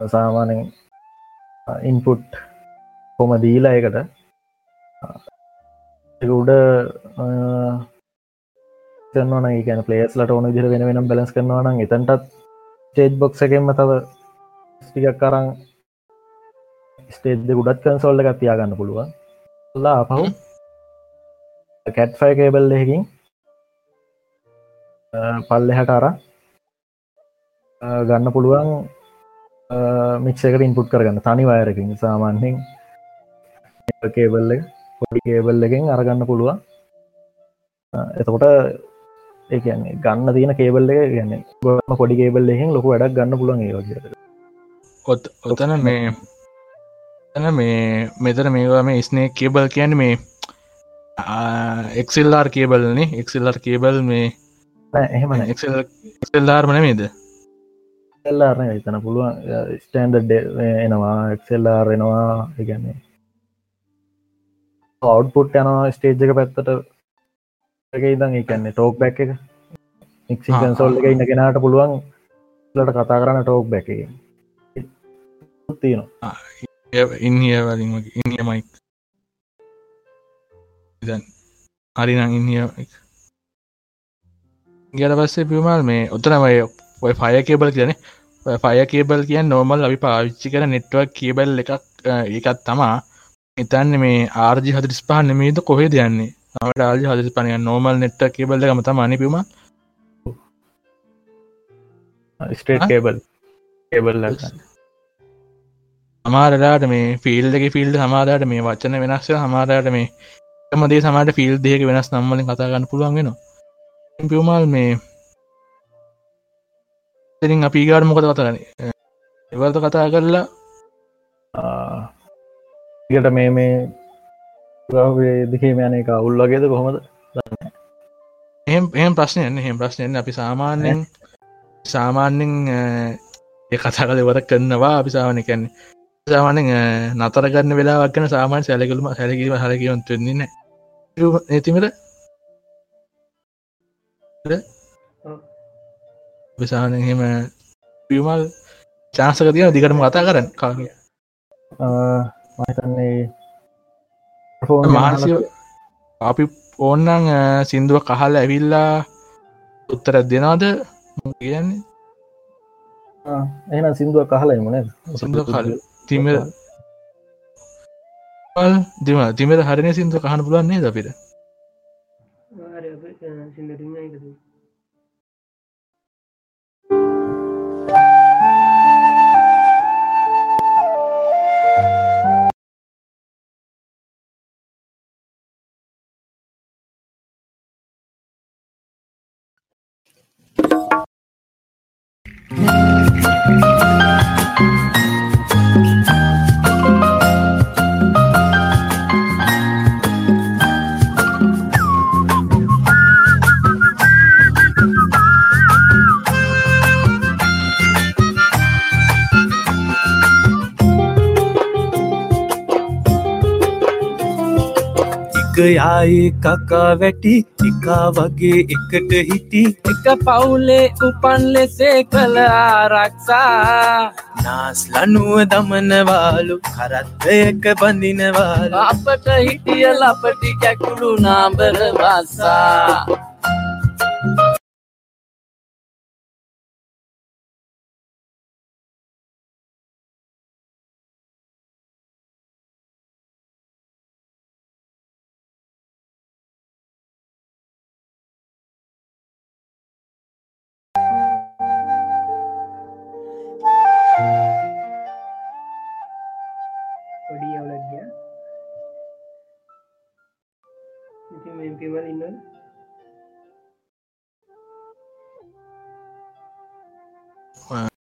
සාමානෙන් ඉන්පුට් කොම දීලා එකට උඩ කරනවන ගැන පලේස්ලට ඕන දිර වෙන වෙනම් බලස් කරනවන එතන්ටත් ස්ටේජ් බොක්ස එකෙන්ම තව ස්ටිකක් කරං ස්ටේජ් ගුඩත් කන්සෝල්ල එකත් තියාගන්න පුළුවන්. ලා පහු කැට්ෆයි කේබල් එකින් පල්ලෙ හට අර ගන්න පුළුවන් මික්ෂකට ඉන්පුට් කරගන්න. තනි වයරකින් සාමාන්‍යෙන් කේබල්ල පොඩි කේබල් එකෙන් අරගන්න පුළුවන්. එතකොට ඒන්නේ ගන්න තියෙන කේබල් එක ගන්න ගොම පොඩි කේබල් එහින් ලොක වැඩක් ගන්න පුළන් ඒ වගේ ඔත් ඔතන මේ තන මේ මෙතර මේවා මේ ස්නේ කේබල් කියන්න මේ එක්සල්ලාර් කේබල්නේ එක්සල්ලර් කේබල් මේ එහෙම එක්සල්ලාර්මන මේද එල්ලාරන තන පුළුවන්. ස්ටන්ඩ එනවා එක්සෙල්ලාර් එනවා එකන්නේ අවුට්පුට් යනවා ස්ටේජ් එක පැත්තට එක ඉදන් එකන්නේ ටෝක් බැක් එක. මික්සි කන්සෝල් එක ඉන්න කෙනට පුළුවන් ලට කතා කරන්න ටෝක් බැක තියෙනවා. ඉන්හිය වලින් ඉන්ිය මයික් දැන් හරිනම් ඉන්හිය ගැල පස්සේ පිමල් මේ උත්තනමයි ඔය ෆය කේබල් කියන ෆය කේබල් කිය නෝමල් අපි පාවිච්චි කර නෙට්වක් කියබල් එකක් ඒකත් තමා. එතන්න මේ ආර්ජි හදිරිස් පහ නෙමේද කොහෙ දයන්නේ නට ආජි හදිරි පනය නෝමල් නෙට්ට කේබල්ල මත මනිපීම ස්ටේට් කේබල් කේබල් අමාරලාට මේ ෆිල්ඩක ෆිල්ඩ සමාදාට මේ වචන වෙනක්ෂ හමාරයට මේ මදේ සමට ෆිල් දෙක වෙනස් නම්මලින් කතාගන්න පුළුවන් වෙන පියමල් මේ ඉතින් අපි ගාඩ මොකද කතරන එවර්ත කතා කරලා ට මේ මේ දෙකේ යන එක අවුල් වගේද කොහොමද? එහම ප්‍රශ්නයන්න එහෙම ප්‍රශ්නයන්න අපි සාමාන්‍යෙන් සාමාන්‍යෙන් ඒ කතා කල වර කරනවා අපි සාමානය කැන්නේ සාමානෙන් නතර ගන්න වෙලාවක් ගැන සාමාන් සැලකලුම සැලකිීම හරකිවන්ත වෙන්නේ ඇතිමට විසාන එහෙම පියමල් චාසක තියන දිකටම කතා කරන්න. කාරය මතන්නේ මානසය අපි ඕන්නන් සිින්දුව කහල් ඇවිල්ලා උත්තර දෙනාද කියන්නේ. එන සිින්දුව කහලයි මන සිින්දුව කල තිම දිම තිමට හරන සිින්දුව කහන පුලන්නේ ද අපිට සිින්දටින්න එකතු යායේ කකා වැටි ටිකා වගේ එකට හිටි එක පවුලේ උපන් ලෙසේ කළ ආරක්ෂා. නාස් ලනුව දමනවාලු කරත්තයක බඳිනවාල අපට හිටිය ලපටි කැකුළු නාබර වස්සා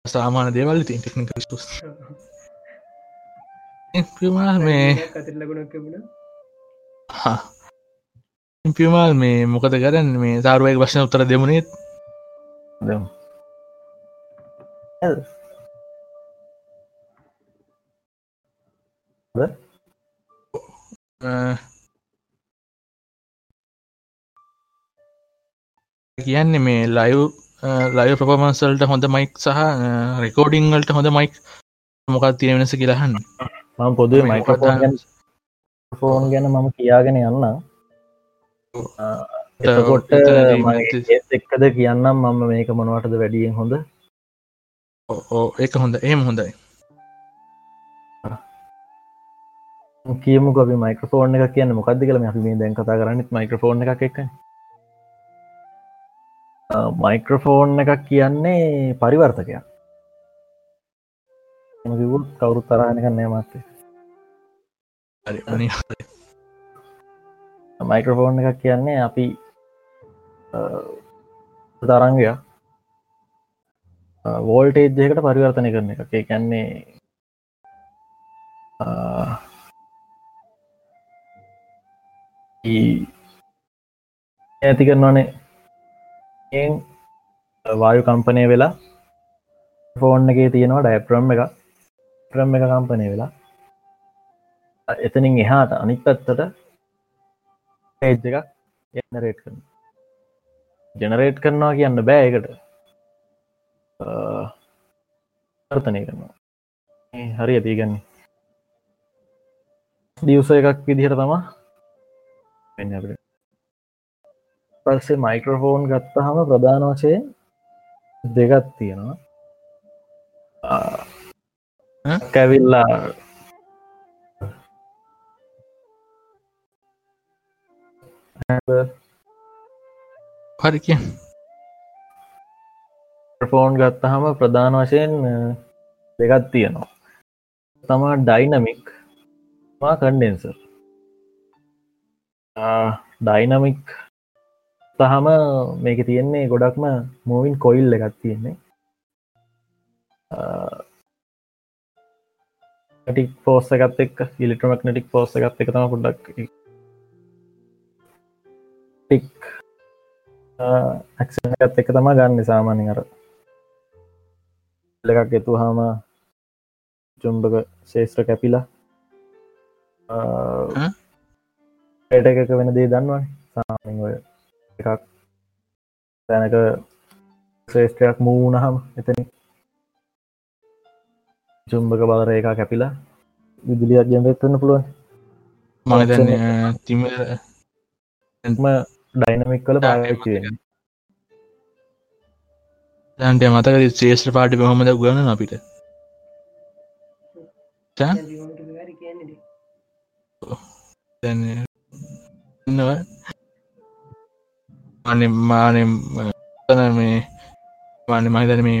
සාමාන දේවල් ඉතින් ටෙක්නික ස්තුස් පිමාල් මේ පිමාල් මේ මොකද කරන්න මේ සාරුවය ප්‍රශ්න උත්තර දෙමුණේත් දෙමු. හරි. හොඳ? කියන්නේ මේ ලයිව් ලයි ප්‍රපමන්සල්ට හොඳ මයික් සහ රෙකෝඩිංවල්ට හොඳ මයික් මොකක් තියෙන වෙනස කියලාහන්න මම පොදුවේ මයිකෝෆෝන් ගැන ෆෝන් ගැන මම කියාගෙන යන්න එතකොට එක්කද කියන්නම් මම මේක මොනවටද වැඩියෙන් හොඳ? ඒක හොඳ ඒම හොඳයි. කියමු අපි මයිකෝෆෝන් එක කියන්න මොකක්ද කළ අපි මේ දැන් කතා කරන්නත් මයිකෝෆෝන් එකක් එක්ක මයික්‍රෆෝන් එකක් කියන්නේ පරිවර්තකයක්. කිවුත් කවුරුත් තරහනක නෑ මත්තේ. මයික්‍රෆෝන් එකක් කියන්නේ අපි තරංගය වෝල්ටේජ්ජයකට පරිවර්තනය කරන එක ඒ කැන්නේ ඇති කරනවානේ වායු කම්පනය වෙලා ෆෝන් එක තියෙනවා ඩයිප්‍රම් එක ප්‍රම් එක කම්පනය වෙලා එතනින් එහාට අනිත් පැත්තට ඒජ් එකක් ජනරේට් කරන ජනරේට් කරනවා කියන්න බෑයකට වර්තනය කරනවා. හරි ඇතිගන්නේ දියවස එකක් විදිහට තමා පෙන්න්න අපට. පස්සේ මයික්‍රෆෝන් ගත්තහම ප්‍රධාන වශයෙන් දෙගත් තියෙනවා. කැවිල්ලා. හරි කිය ෆෝන් ගත්තහම ප්‍රධාන වශයෙන් දෙගත් තියෙනවා. තමා ඩයිනමික් මා කන්ඩෙන්සර් ඩයිනමික් තහම මේක තියෙන්නේ ගොඩක්ම මූවින් කොයිල් එකත් තියෙන්නේ. ටික් පෝස්ස එකත් එක් ඉලිට්‍රමක්නටික් පෝස්ස එකත් එක තම පුඩක් ටික් ඇක්සනත් එක තම ගන්න සාමාන්‍ය අර. එකක් එතු හාම චුම්භක ශේෂත්‍ර කැපිලා ඒට එකක වෙන දේ දන්නවන. සාමාන්‍ය ඔය එකක් තැනක ශ්‍රේෂ්ඨයක් මූුණහම එතන චුම්භක බවර එක කැපිලා විදිලියක් ජනරෙත්වන්න පුළුවන්. මන තිම එම ඩයිනමික් කල පාච්චුවෙන් දැන්ට මතක ශේෂ්‍ර පාටි බහොමද ගන්න අපිට ඉන්නවා අන මාන මේ මාන මහිතන මේ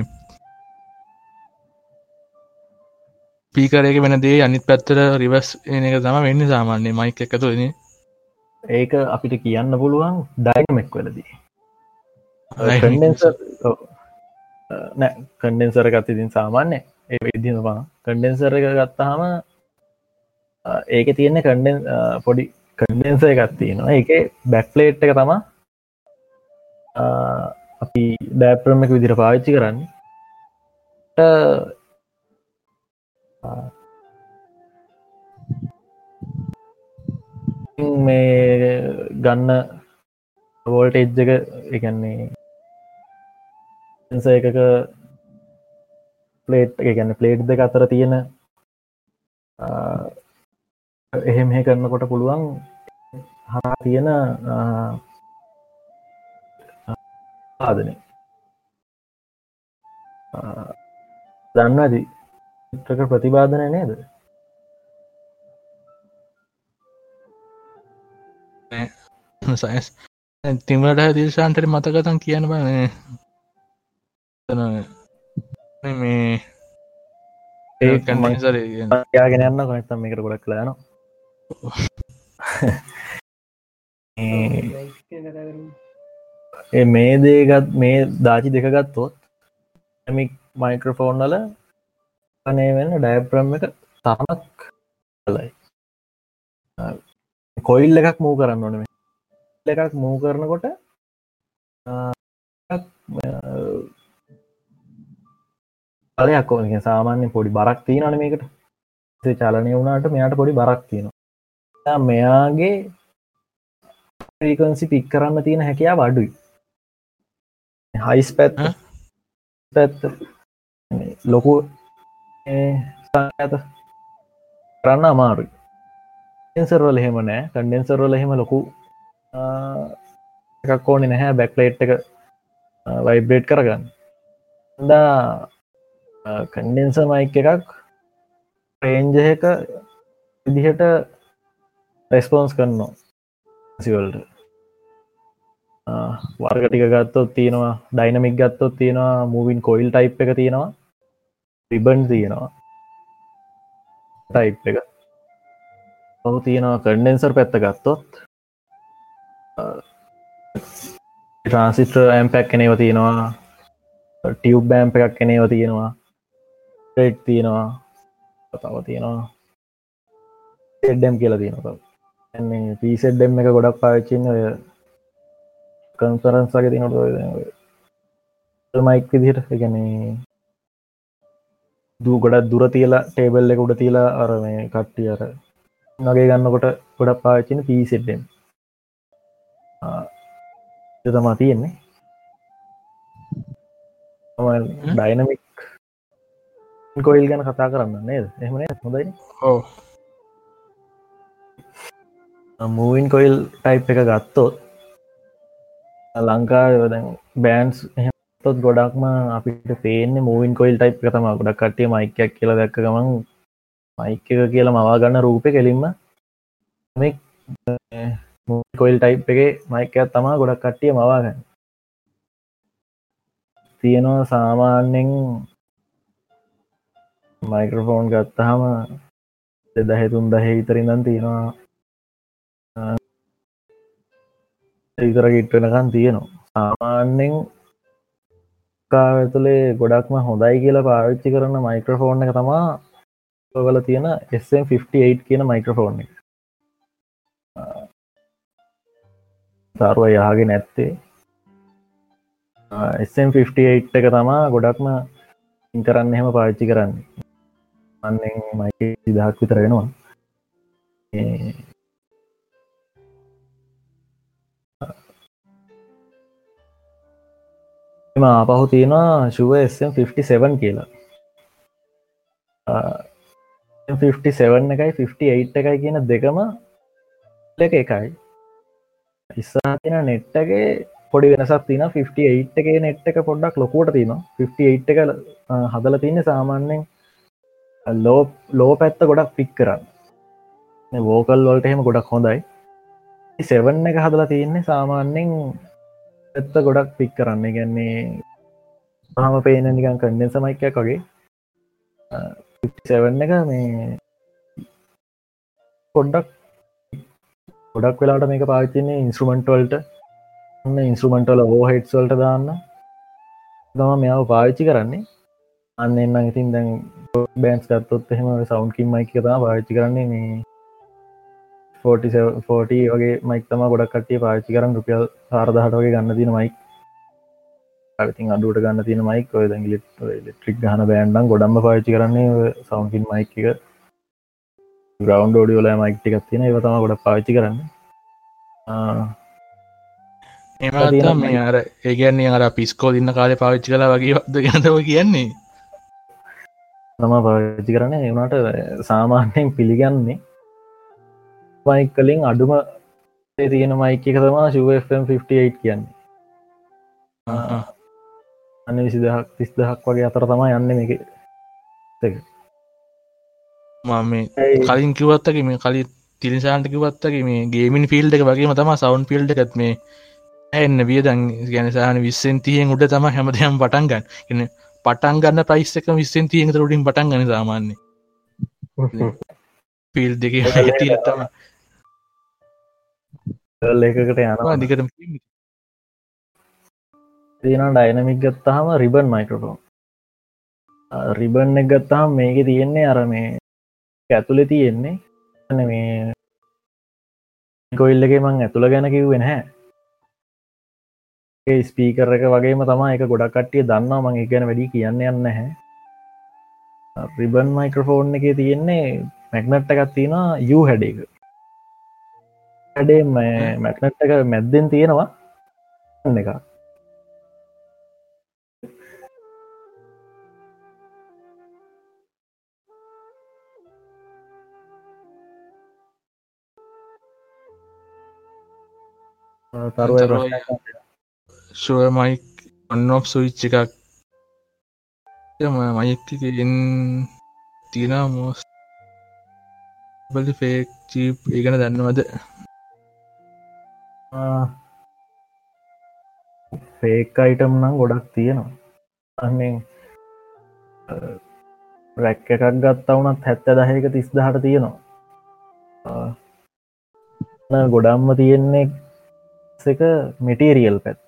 පීකරයක වෙන දේ අනිත් පැත්තර රිවස් එන එක තම වෙන්න සාමාන්‍ය මයික එකතුන ඒක අපිට කියන්න පුළුවන් ඩයිනමෙක් වලදී. නෑ කන්ඩෙන්සර ගත් ඉතින් සාමාන්‍ය ඒ විදිනවා කන්ඩෙන්සර එක ගත්තහම ඒක තියෙන්නේ කන්ඩෙන් පොඩි කන්ඩෙන්ස එකත් තියෙනවා. ඒක බැක්ලේට් එක තමා අපි ඩෑප්‍රම එක විදිර පාවිච්චි කරන්න. මේ ගන්න වෝල්ට එජ්ජක එකන්නේ එකක පලේට් ගැන පලේට් දෙක අතර තියෙන එහෙම කරන්නකොට පුළුවන් හා තියෙන ආදනය දන්නදී ටක ප්‍රතිබාධනය නේද? සයිස් තිමට දිර්ශාන්තට මතකතන් කියන බන මේ. ඒ කන්සර යාගෙන යන්න කොනත්තම් මේකට ගොඩක් කලාන <laughs> මේ දේගත් මේ දාචි දෙකගත්තොත් ඇමික් මයික්‍රෆෝන් වල අනේ වෙන්න ඩයප්‍රම් එක තරමක් කලයි කොයිල් එකක් මූ කරන්න ඕනම එකක් මූ කරනකොට පලයක් ඕන. සාමාන්‍ය පොඩි බරක් තියනන මේකට. චලනය වුණට මෙයාට පොඩි බරක් තියෙනවා. මෙයාගේ ්‍රීකන්සි පික් කරන්න තියෙන හැකයා වඩුයි හයිස් පැත් පැත්ත. ලොකු ඇත කරන්න අමාරුයි. ෙන්සර්වල එහෙම නෑ. කන්ඩෙන්සර්වල එහෙම ලොකු එකක් ඕනෙ නැහැ. බැක්ලේට් එක වයිබ්‍රේට් කරගන්න. දා කන්ඩෙන්ස මයික් එකක් ප්‍රේන්ජයක විදිහට රෙස්පෝන්ස් කරනවා. සිවල්ට වර්ගටික ගත්තොත් තියෙනවා ඩයිනමික් ගත්තොත් තියෙනවා මූවින් කොයිල් ටයිප් එක තියෙනවා රිබන් තියෙනවා ටයිප් එක. ඔහු තියෙනවා කන්ඩෙන්සර් පැත්ත ගත්තොත් ට්‍රන්සිට ඇම්පැක් කෙනව තියෙනවා ටියව් බෑම්ප එකක් කෙනව තියෙනවා ටෙට් තියෙනවා තව තියෙනවා එඩ්ඩම් කියලා තියෙනවා. එන්නේ පිසෙඩ්ඩම් එක ගොඩක් පාච්චින්න ඔය කන්සරන්සගේ තිනට මයික් විදිහට එකනේ දූ ගොඩක් දුර තියලා ටේබල් එක උඩ තියලා අර මේ කට්ටිය අර නගේ ගන්නකොට ගොඩක් පාචින පිසෙඩ්ඩම් තමා තියෙන්නේ. ඩයිනමික් කොයිල් ගැන කතා කරන්න නේද? එහමන හොඳයි ඕ මූවින් කොයිල් ටයිප් එක ගත්තොත් ලංකා බෑන්ස් තොත් ගොඩක්ම අපිට පේන්නේ මූවින් කොයිල් ටයිප් තම ගොඩක් කටේ මයිකයක් කියල දැක්ක ගමන් මයික එක කියලා මවා ගන්න රූප කෙලින්ම කොයිල් ටයිප් එක මයිකයක් තමා ගොඩක් කට්ටිය මවාගන්න තියෙනවා සාමාන්‍යෙන් මයික්‍රෆෝන් ගත්තහම දෙදහෙතුන් දහ ඉතරිඳන් තියෙනවා ඉතර ගිට්ටනකන් තියෙනවා. සාමාන්‍යෙන් කාඇතුළේ ගොඩක්ම හොඳයි කියලා පාවිච්චි කරන මයික්‍රෆෝන් එක තමා ඔගල තියෙන SM58 කියන මයික්‍රෆෝන් එක. තරුව යහගේ නැත්තේ. SM58 එක තමා ගොඩක්ම ඉන්කරන්න එහෙම පාච්චි කරන්නේ. අන්නෙන් මයි සිදහක් විතරෙනවා එම ආපහු තියෙනවා ශුව SM57 කියලා. 57 එකයි 58 එකයි කියන දෙකම එක එකයි. ඉස්සාතින නෙට්ටගේ පොඩි වෙනසක් තින 58 එක නෙට් එක පොඩ්ඩක් ලොකුවට තින 58 එක හදල තියන්න සාමාන්‍යෙන් ලෝ ලෝ පැත්ත ගොඩක් පික් කරන්න. වෝකල් වලට එහෙම ගොඩක් හොඳයි. සෙවන්න එක හදලා තියෙන්නේ සාමාන්‍යෙන් ඇත්ත ගොඩක් පික් කරන්න. ගැන්නේ හම පේන නිකන් කන්ඩෙන් සමයිකයක් වගේ. සෙවන්න එක මේ පොඩ්ඩක් ගොඩක් වෙලාට. මේක පාච්චන්නේ ඉන්ස්ට්‍රමන්ටවල්ට ඉන්ස්ට්‍රමන්ටල හෝහෙට්ස්වල්ට දාන්න. තම මෙයාව පාවිච්චි කරන්නේ. අන්න එන්න ඉතින් දැන් බෑන්ස් ගත්තොත් එහෙම සෞන්කින් මයික තම පාවිච්චි කරන්නේ මේ 40 වගේ මයික් තම ගොඩක් කටිය පාචි කරන්න. රුපියල් සාරදහට වගේ ගන්න තින මයික් අතින් අඩුවට ගන්න තින මයික් ඔය ලිට් ලිට්‍රික් ගහන බෑන්ඩම් ගොඩම්ම පාචි කරන්නේ සෞන්කින් මයික් එක. ග්‍රවන්් ෝඩියෝල මයික්ටිකක් තියෙන ඒව තම ගොඩ පාච්චි කරන්න. එම මේ අර ඒගන්නේ අර පිස්කෝ දින්න කාලය පාවිච්චි කලා වගේ ද ගැතව කියන්නේ. තම පාච්චි කරන එවනට සාමාන්‍යයෙන් පිළිගන්නේ මයික් කලින් අඩුම තියෙන මයික එක තමා ශුවම්58 කියන්නේ. අන්න විසිදහක් තිස් දහක් වගේ අතර තමා යන්න එක මම කලින් කිවත්තක මේ කලි තිරිසාන්ට කිවත්තක මේ ගේමින් ෆිල්ඩ එක වගේම තම සවන් පිල්ඩ එකත් මේ ඇන්න වියදන් ගැනසාන විස්සෙන් තියෙන් උඩ තම හැමදයම් පටන්ගන්න එන්න පටන් ගන්න පයිස් එක විස්සෙන් තියෙන් රුඩින් පටන් ගන සාමාන්‍ය පිල් දෙක ඇති ඇත්තම ඒකට යන දිකට තියෙන ඩයිනමික් ගත්තාහම රිබන් මයිකරෝෆෝන් රිබන් එක ගත්තාම මේක තියෙන්නේ අර මේ ඇතුළෙ තියෙන්නේ. මේ කොයිල්ලගේ මං ඇතුළ ගැන කිව්වෙන හැ ස්පීකර එක වගේම තමා එක ගොඩක් කට්ටිය දන්නවා. මං ගැන වැඩි කියන්න යන්න හැ රිබන් මයික්‍රෆෝන් එක තියෙන්නේ මැක්නට් එකත් තියෙන යු හැඩ එක හැඩේ මැක්නට් එක මැද්දෙන් තියෙනවා. එක ශුව මයික් ඔන්නොප් සුවිච්ච එකක්. මයික්කෙන් තින මෝස් බලි ෆේක් චීප් ඒගන දන්නවද ෆේක් අයිටම් නම් ගොඩක් තියෙනවා. අන්නේ රැක් එකක් ගත්තා වනත් හැත්ත දහයක තිස් දහට තියෙනවා ගොඩම්ම තියෙන්නේ එක මෙටීරියල් පැත්ත.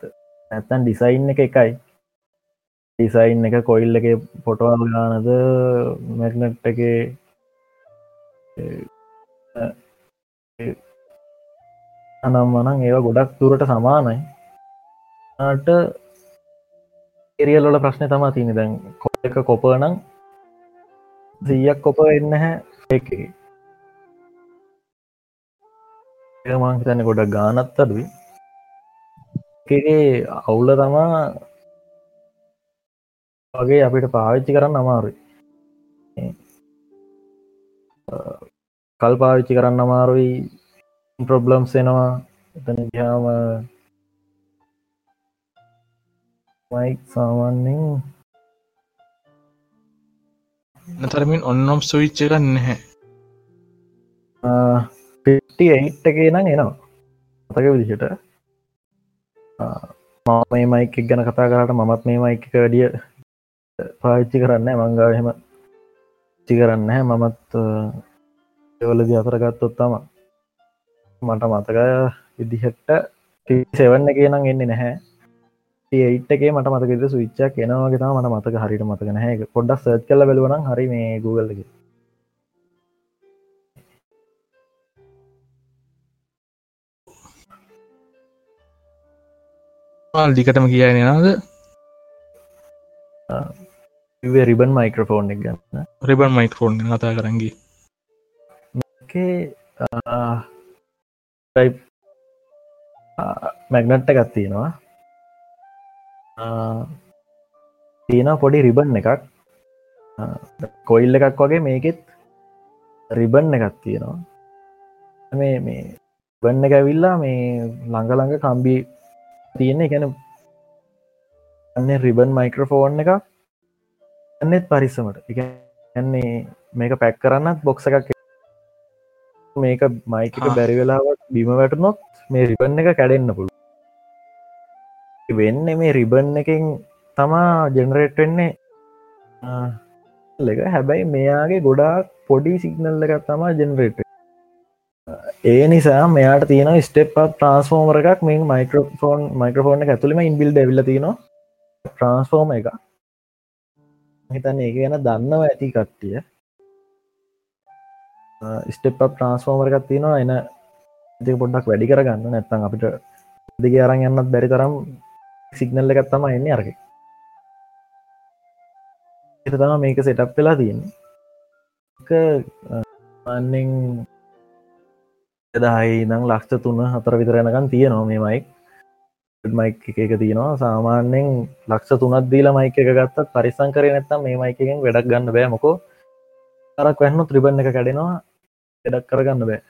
නැත්තන් ඩිසයින් එක එකයි. ඩිසයින් එක කොයිල් එක පොටවල් ගානද මැක්නට් එක අනම් වනන් ඒවා ගොඩක් තුරට සමානයි. ට එරියල්ලොල ප්‍රශ්න තමා තියනි දැන් කො එක කොපනං සීයක් කොප එන්න හැ එක. මං හිතන්න ගොඩක් ගානත් අඩුයි. එකගේ අවුල්ල තමා වගේ අපිට පාවිච්චි කරන්න අමාරුයි. කල් පාවිච්චි කරන්න අමාරුයි. ප්‍රොබ්ලම්ස් එනවා. එතන ගාම මයික් සාමාන්‍යෙන් නතරමින් ඔන්නම් සුවිච්ච කරන්න හැ පිට්ටි එහිට්ට එකේ නම් එනවා. අතක විදිහට. මම මේ මයික් ගැන කතා කරට මමත් මේ මයික වැඩිය පාච්චි කරන්න මංගාහෙම චි කරන්න මමත් එවලදි අතරගත්තොත් තම මට මතකය ඉදිහට්ට සෙවන්න එක නම් එන්නේ නැහැ. ඒයිට්ගේ මට මතකද සවිච්චක් එනවාගේ තම මට මතක හරිට මතක නැහැ. පොඩ්ඩක් සර්ච් කල බලවන හරි මේ Googleගේ දිකටම කියන නද? රිබන් මයික්‍රෆෝන් එක ගන්න රිබන් මයිකෆෝන් කතා කරගි මැගනට්ට එකත් තියෙනවා. තියෙන පොඩි රිබන් එකක්. කොයිල්ල එකක් වගේ මේකෙත් රිබන් එකත් තියෙනවා. මේ මේ බන්න එක ඇවිල්ලා මේ ළඟළඟ කම්බි තියෙන්නේ ගැන අන්න රිබන් මයික්‍රෆෝන් එක එන්නෙත් පරිස්සමට. එක ඇන්නේ මේක පැක් කරන්නත් බොක්ස එකක් මේක මයික බැරි වෙලාවට බිම වැටනොත් මේ රිබන් එක කැඩෙන්න්න පුළුව වෙන්න මේ රිබන් එකින් තමා ජෙනරේට් වෙන්නේ ලක හැබැයි මෙයාගේ ගොඩාක් පොඩි සිගනල් එකක් තමා ජෙනරේට් ඒ නිසා මෙයාට තියෙන ස්ටප් ට්‍රන්ස්ෆෝර්මර එකක් මේ මයිකෝෆෝන් මයිකෝෆෝන ඇතුළම ඉන්බිල් ඩෙවිල තියෙන ට්‍රන්ස්ෆෝර්ම එක හිතන්න ඒ ගැන දන්නව ඇති කට්ටිය ස්ටප් ට්‍රන්ස්ෆෝර්මර එකක් තියෙනවා. එන ඉති පොඩ්ඩක් වැඩි කරගන්න. නැත්තන් අපිට දිග අරන් යන්නත් බැරි තරම් සිගනල්ල එකත් තම එන්නේ අරක. එතම මේක සෙටප් වෙලා තියෙන්නේ. අන්නෙන් එදායි නම් ලක්ෂ තුන්න හතර විතරයනකන් තියෙනවා මේ මයික් මයික් එක තියෙනවා. සාමාන්‍යෙන් ලක්ෂ තුනත් දීලා මයික එක ගත්තත් පරිසං කරය නැත්තම් මේ මයිකෙන් වැඩක් ගන්න බෑ මොකෝ. අරක් වැන්න ත්‍රිබන්න එක කැඩෙනවා. එඩක් කරගන්න බෑ.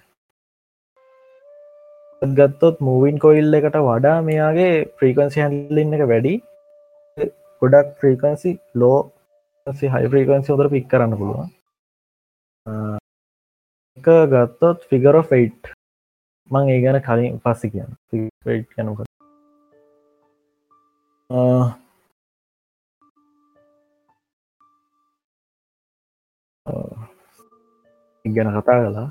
ගත්තොත් මූවින් කොයිල් එකට වඩා මෙයාගේ ප්‍රීකන්සි හැල්ලින්න එක වැඩි. ගොඩක් ෆ්‍රීකන්සි ලෝ හයි ප්‍රීකන්සි හොදර පික් කරන්න පුළුවන්. එක ගත්තොත් ෆිගර ෆයිට් මං ඒ ගැන කලින් පස්සි කියන්න. ෆයිට් යනක ඉගැන කතා කලා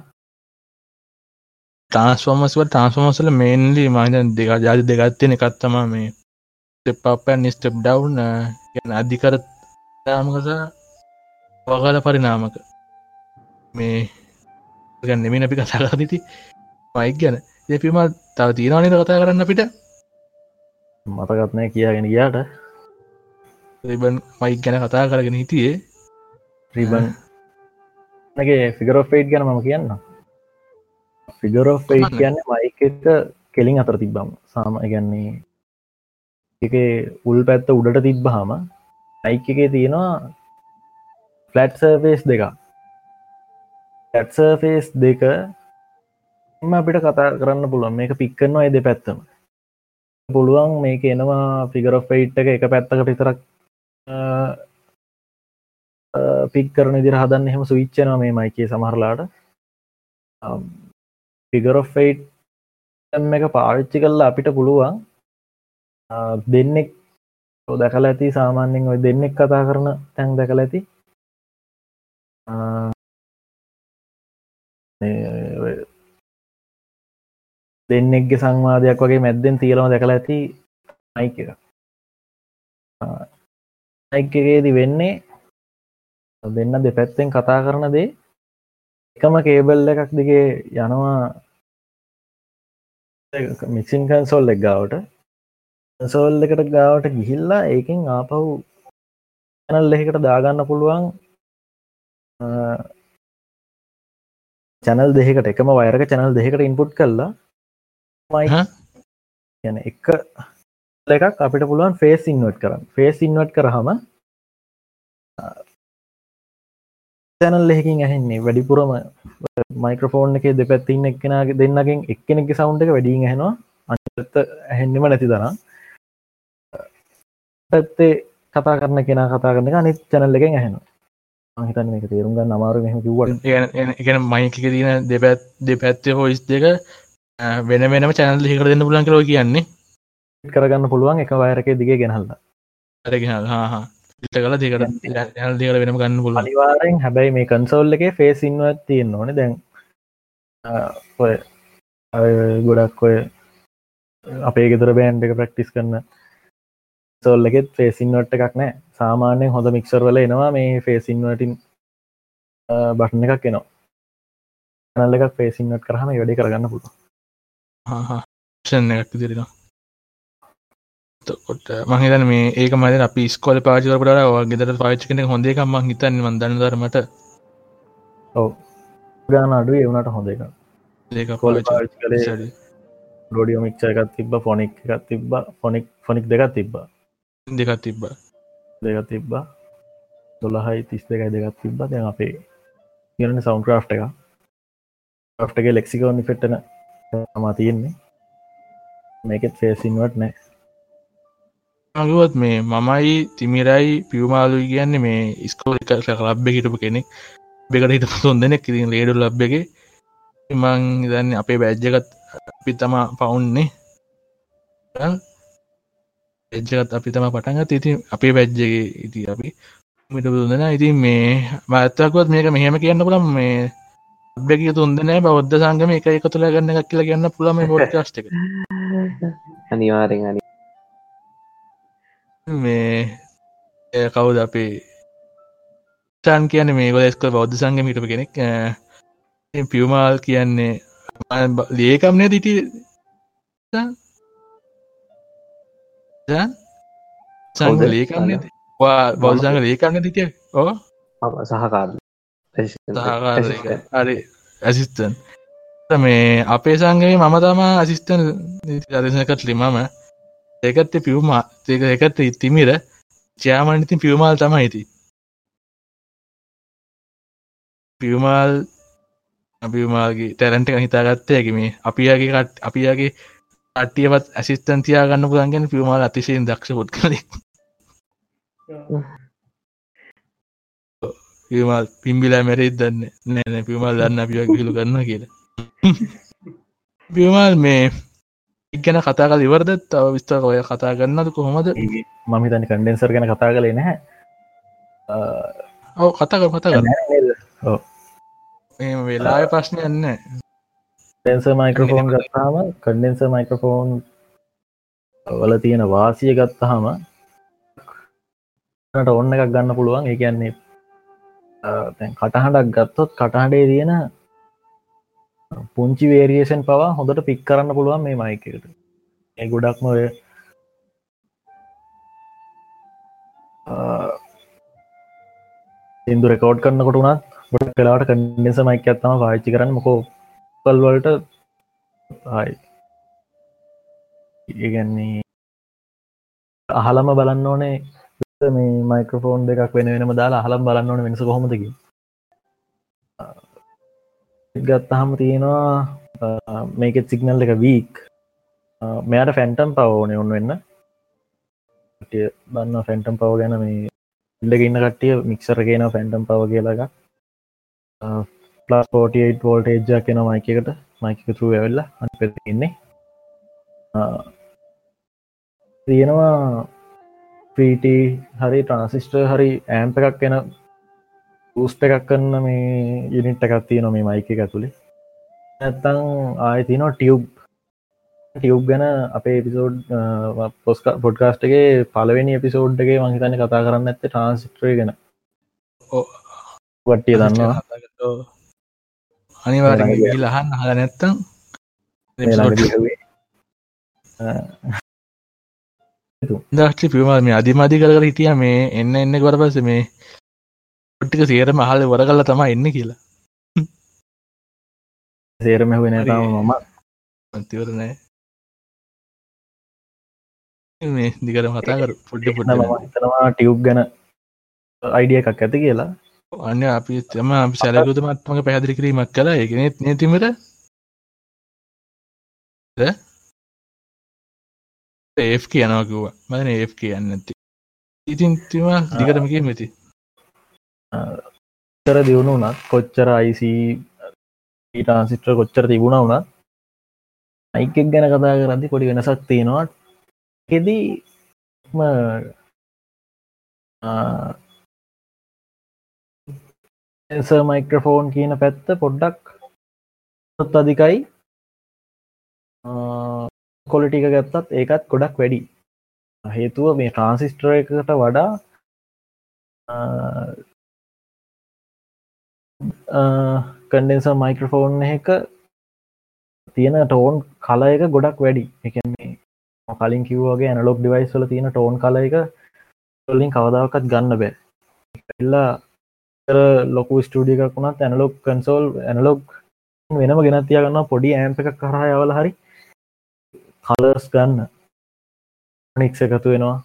ට්‍රන්ස්ෆෝමස්ව ට්‍රන්ස්ෆෝමසල මේන්ලි මහිත දෙක ජාති දෙගත්තින එකත්තම මේ ස්ටප්පන් ස්ටප් ඩව් ගැන අධිකර තාමකස වගල පරිනාමක මේ ගන්න නෙමින අපි කතා කරතිති මයික් ගැන. එපිම තව තියෙනවානි කතා කරන්න අපිට? මතකත්නය කියාගෙන ගියාට. රිබන් මයික් ගැන කතා කරගෙන හිටියේ. රිබන් ගේ ෆිගරෝ ෆේට් ගැන මම කියන්න ෆිගරෝ ෆේට් කියන්න මයික කෙලින් අතර තිබ්බම්. සාම ගැන්නේ එක උල් පැත්ත උඩට තිබ්බහම අයික එකේ තියෙනවා ෆලට් සර්ෆේස් දෙක ඇත්සර්ෆේස් දෙක එම අපිට කතා කරන්න පුළුවන්. මේක පික්කන්නවා එද පැත්තම පුළුවන් මේක එනවා ෆිගර ෆයිට් එක එක පැත්තක පිතරක් පික් කරන දිර හදන්න එහෙම සවිච්චනවා මේ මයිකේ සමහරලාට. Um, ෆිගර ෆයිට් එක පාවිච්චි කල්ලා අපිට පුළුවන් uh, දෙන්නෙක් දැකල ඇති සාමාන්‍යෙන් ඔය දෙන්නෙක් කතා කරන තැන් දැකල ඇති. Uh, දෙන්නෙක්ගේ සංවාදයක් වගේ මැද්දෙන් තියලම දැකලා ඇති අයික එක. Uh, අයිකගේදී වෙන්නේ දෙන්න දෙපැත්තෙන් කතා කරන දේ. එකම කේබල් එකක් දිගේ යනවා. මික්සින් කන්සෝල් එක් ගාවට. සෝල් එකට ගාවට ගිහිල්ලා ඒකින් ආපහු චැනල් එහෙකට දාගන්න පුළුවන් චැනල් දෙකට එකම වයරක චැනල් දෙකට ඉන්පුට් කරලා යන එක එකක් අපිට පුළුවන් ෆේස් ඉන්වට කරන්න. ෆේස් ඉන්වට කරහම තැනල් එහකින් ඇහෙන්නේ. වැඩිපුරම මයික්‍රෆෝන් එක දෙපැත්තින්න එක්කෙනගේ දෙන්නගෙන් එක්කෙනෙක් සවුන්් එක වැඩින් ඇහෙනවා. අනිත ඇහෙන්නෙම නැති දනම් පැත්තේ කතා කරන කෙන කතා කරන අනිත් චැනල් එකෙන් ඇහෙනවා. හිතන්න එක තේරුම් ගන්න අමාරු මෙහම කිවට එකන මයික තින දෙපැත් දෙපැත්තේ හොයිස් දෙක වෙන වෙනම චැනල් හිකර දෙන්න පුලන් කරෝ කියන්නේ. කරගන්න පුළුවන් එක වයරක දිගේ ගෙනහල්ල. අරගෙන හා ඉට කල දෙකට යල් දෙකට වෙනම ගන්න පුල අනිවාරෙන් හැබැයි මේ කන්සෝල් එක ෆේස් ඉන්වත් තියෙන් ඕන. දැන් ඔය ගොඩක් ඔය අපේ ගෙදර බෑන්් එක ප්‍රක්ටිස් කරන්න සෝල් එකෙත් ෆේසින්වට එකක් නෑ සාමාන්‍යයෙන් හොඳ මික්සර් වල එනවා මේ ෆේසින්වටින් බටන එකක් එනවා. නල්ල එකක් ෆේසින්වට කරහම වැඩි කරගන්න පුළුව ෂන් එකක් දිරෙන කොට මහිතන මේ ඒක මද අපි ස්කොල පාචිකරට ගෙදර පාච් කෙනෙ හොඳ එකම හිතන්න මන්දන්න දරමට ඔව. ගාන අඩු එවුණට හොඳ එක ඒක කොල කලේ රෝඩියෝ මික්ෂ එකත් තිබ ෆොනික් එකත් තිබ ෆොනික් ෆොනික් දෙකත් තිබ්බ. දෙකත් තිබ්බ. දෙක තිබ්බා. දොළහයි තිස් දෙකයි දෙකත් තිබ්බ. දැන් අපේ කියරන සෞන් ක්‍රා් එක ්ටගේ ලෙක්සිකෝනි පෙට්ටන තමා තියෙන්නේ. මේකෙත් ෆේසින්වට නෑ මගුවත් මේ මමයි තිමිරයි පියවමාලු කියන්නේ මේ ස්කෝල එක ලබ්බ හිටපු කෙනෙක්. බෙකට හිට සොන් දෙනෙක්. ඉතින් ලේඩු ලබ් එක. මං දන්න අපේ බැජ්ජකත් අපි තමා පවුන්නේ. එජ්ජකත් අපි තම පටන්ගත් ඉතින් අපේ බැජ්ජගේ ඉති අපි මිට දුදන ඉතින් මේ මත්තකුවත් මේක මෙහෙම කියන්න පුළම් මේ බැක තුන්දනෑ බෞද්ධ සංගම එක එක තුළ ගන්න එකක් කියලා ගන්න පුළම පොඩ්කාස්ට එක. අනිවාරෙන් අනි මේ කවුද අපේ? චන් කියන මේ ගොල ස්කල බෞද්ධ සංගම හිටප කෙනෙක්. පියවමාල් කියන්නේ ලේකම්නය දිටි සංග ලේකම්න බෞද්ධ සංග ලේකන්න දිටිය ඕ සහකාර. හරි. ඇසිස්තන් මේ අපේ සංගේ මම තමා අසිස්තන් අදසනකත් ලිමම ඒකත්ත පිවුමා ඒක එකත් ඉතිමිර චයාමනිතින් පිවමාල් තමයි ඇති පියවමාල් අපිමාගේ තැරන්ට හිතාගත්තයකි මේ අපියගේ කට් අපියගේ අටියවත් ඇසිස්තන්තියා ගන්න පුළන්ගෙන පියවමාල් අතිශයෙන් දක්ෂ පොත් කල පියමල් පිම්බිලා මැරෙත් දන්න? නෑන පියමල් දන්න අපිය ගිලු කරන්න කියලා. <laughs> පියමල් මේ ඉගැන කතා කල ඉවරද? තව විස්තර ඔය කතා ගන්නද කොහොමද? මම තනි කන්ඩෙන්සර් ගැන කතා කලේ නැහැ. ඔව කතා කර කතා කරන්න වෙලාය ප්‍රශ්නය යන්න ඩෙන්ස මයික්‍රෆෝන් ගත්තාම කන්ඩෙන්ස මයික්‍රෆෝන් වල තියෙන වාසිය ගත්තහම ඔන්න එකක් ගන්න පුළුවන්. ඒ කියන්නේ කටහඬක් ගත්තොත් කටහඬේ තියෙන පුංචි වේරියේෂන් පවා හොඳට පික් කරන්න පුළුවන් මේ මයිකට ඒ ගොඩක්ම ඔය ඉන්දු රෙකෝඩ් කරන්න කොටුනත් ගොඩ කලාට කන්ඩෙස මයික ඇත්තම පාච්චි කරන්න. මොකෝ පල්වලට හයි ඒගැන්නේ අහලම බලන්න ඕනේ. මේ මයිකරෆෝන් දෙකක් වෙන වෙනම දාලා අහලම් බලන්න ඕන වෙනස කොහොමදකි ගත්තහම තියෙනවා මේකෙත් සිගනල් එක වීක් මෙයට ෆැන්ටම් පවෝන ඔන්න වෙන්න. බන්න ෆැන්ටම් පව ගැන මේ ඉල්ලගන්න කටිය මික්සර කියන ෆැන්ටම් පව කියලක පලස් 48 වෝල්ටේජ්ජක් කෙන මයිකට මයිකතුරු ඇවෙල්ලා අන් පෙතින්නේ තියෙනවා ප්‍රීට හරි ට්‍රන්සිස්ට හරි ඇම්ප එකක් කෙන ූස්ට එකක් කන්න මේ යුනිට් එකක් තිය නො මේ මයික ඇතුළේ ඇත්තං ආය තින ටියව් ටියව් ගැන අපේ එපිසෝඩ් පොස්ක පොඩ්කාස්ටගේ පලවෙනි එපිසෝඩ්ගේ මහිතන්න කතා කරන්න ඇත්ත ට්‍රන්සිට්‍රය ගැන. වට්ටිය දන්නවා. අනිවාර ලහන්න හල නැත්තම් දක්ෂි පිවමල් මේ අධිමධි කර හිටිය මේ. එන්න එන්න කොර පස මේ පොට්ටික සේරම හල වර කල්ල තමා එන්න කියලා. සේරම වෙන තම මම. අන්තිවරනෑ මේ දිකට මතා කර. පොඩ්ඩි පොඩ්ඩ. තනවා ටියුබ් ගැන අයිඩිය එකක් ඇති කියලා. අන්න අපි තම අපි සැලකුත මත්මක පැහදිරි කිරීමක් කලා එකනෙත් නතිමට ඒ කියනවකිව මන ඒ කියන්න ඇති ඉතින් තිම දිගටමක මෙති තර දියුණු වනත් කොච්චර අයිසි ඊටන්සිිට්‍ර කොච්චර තිබුණ වුණත් අයිකෙක් ගැන කතා කරදි පොඩි වෙනසක් තියෙනවා. හෙදී එස මයික්‍රෆෝන් කියන පැත්ත පොඩ්ඩක් ොත් අධිකයි. කොලිටික ගත්තත් ඒකත් ගොඩක් වැඩි. හේතුව මේ ට්‍රන්සිස්ටර එකට වඩා කන්ඩෙන්ස මයික්‍රෆෝන් එක තියෙන ටෝන් කල එක ගොඩක් වැඩි. එකන්නේ කලින් කිව්වගේ ඇනලොක් ඩිවයිස් වල තියෙන ටෝන් කල එක ලින් කවදාවකත් ගන්න බෑ. එල්ලා ලොකු ස්ටඩියක් වුණත් ඇනලොක් කන්සෝල් ඇනලොක් වෙනම ගෙනතිය ගන්න පොඩි ඇම්ප එකක් කරහ යවල හරි කලර්ස් ගන්න. නික්ස එකතු වෙනවා.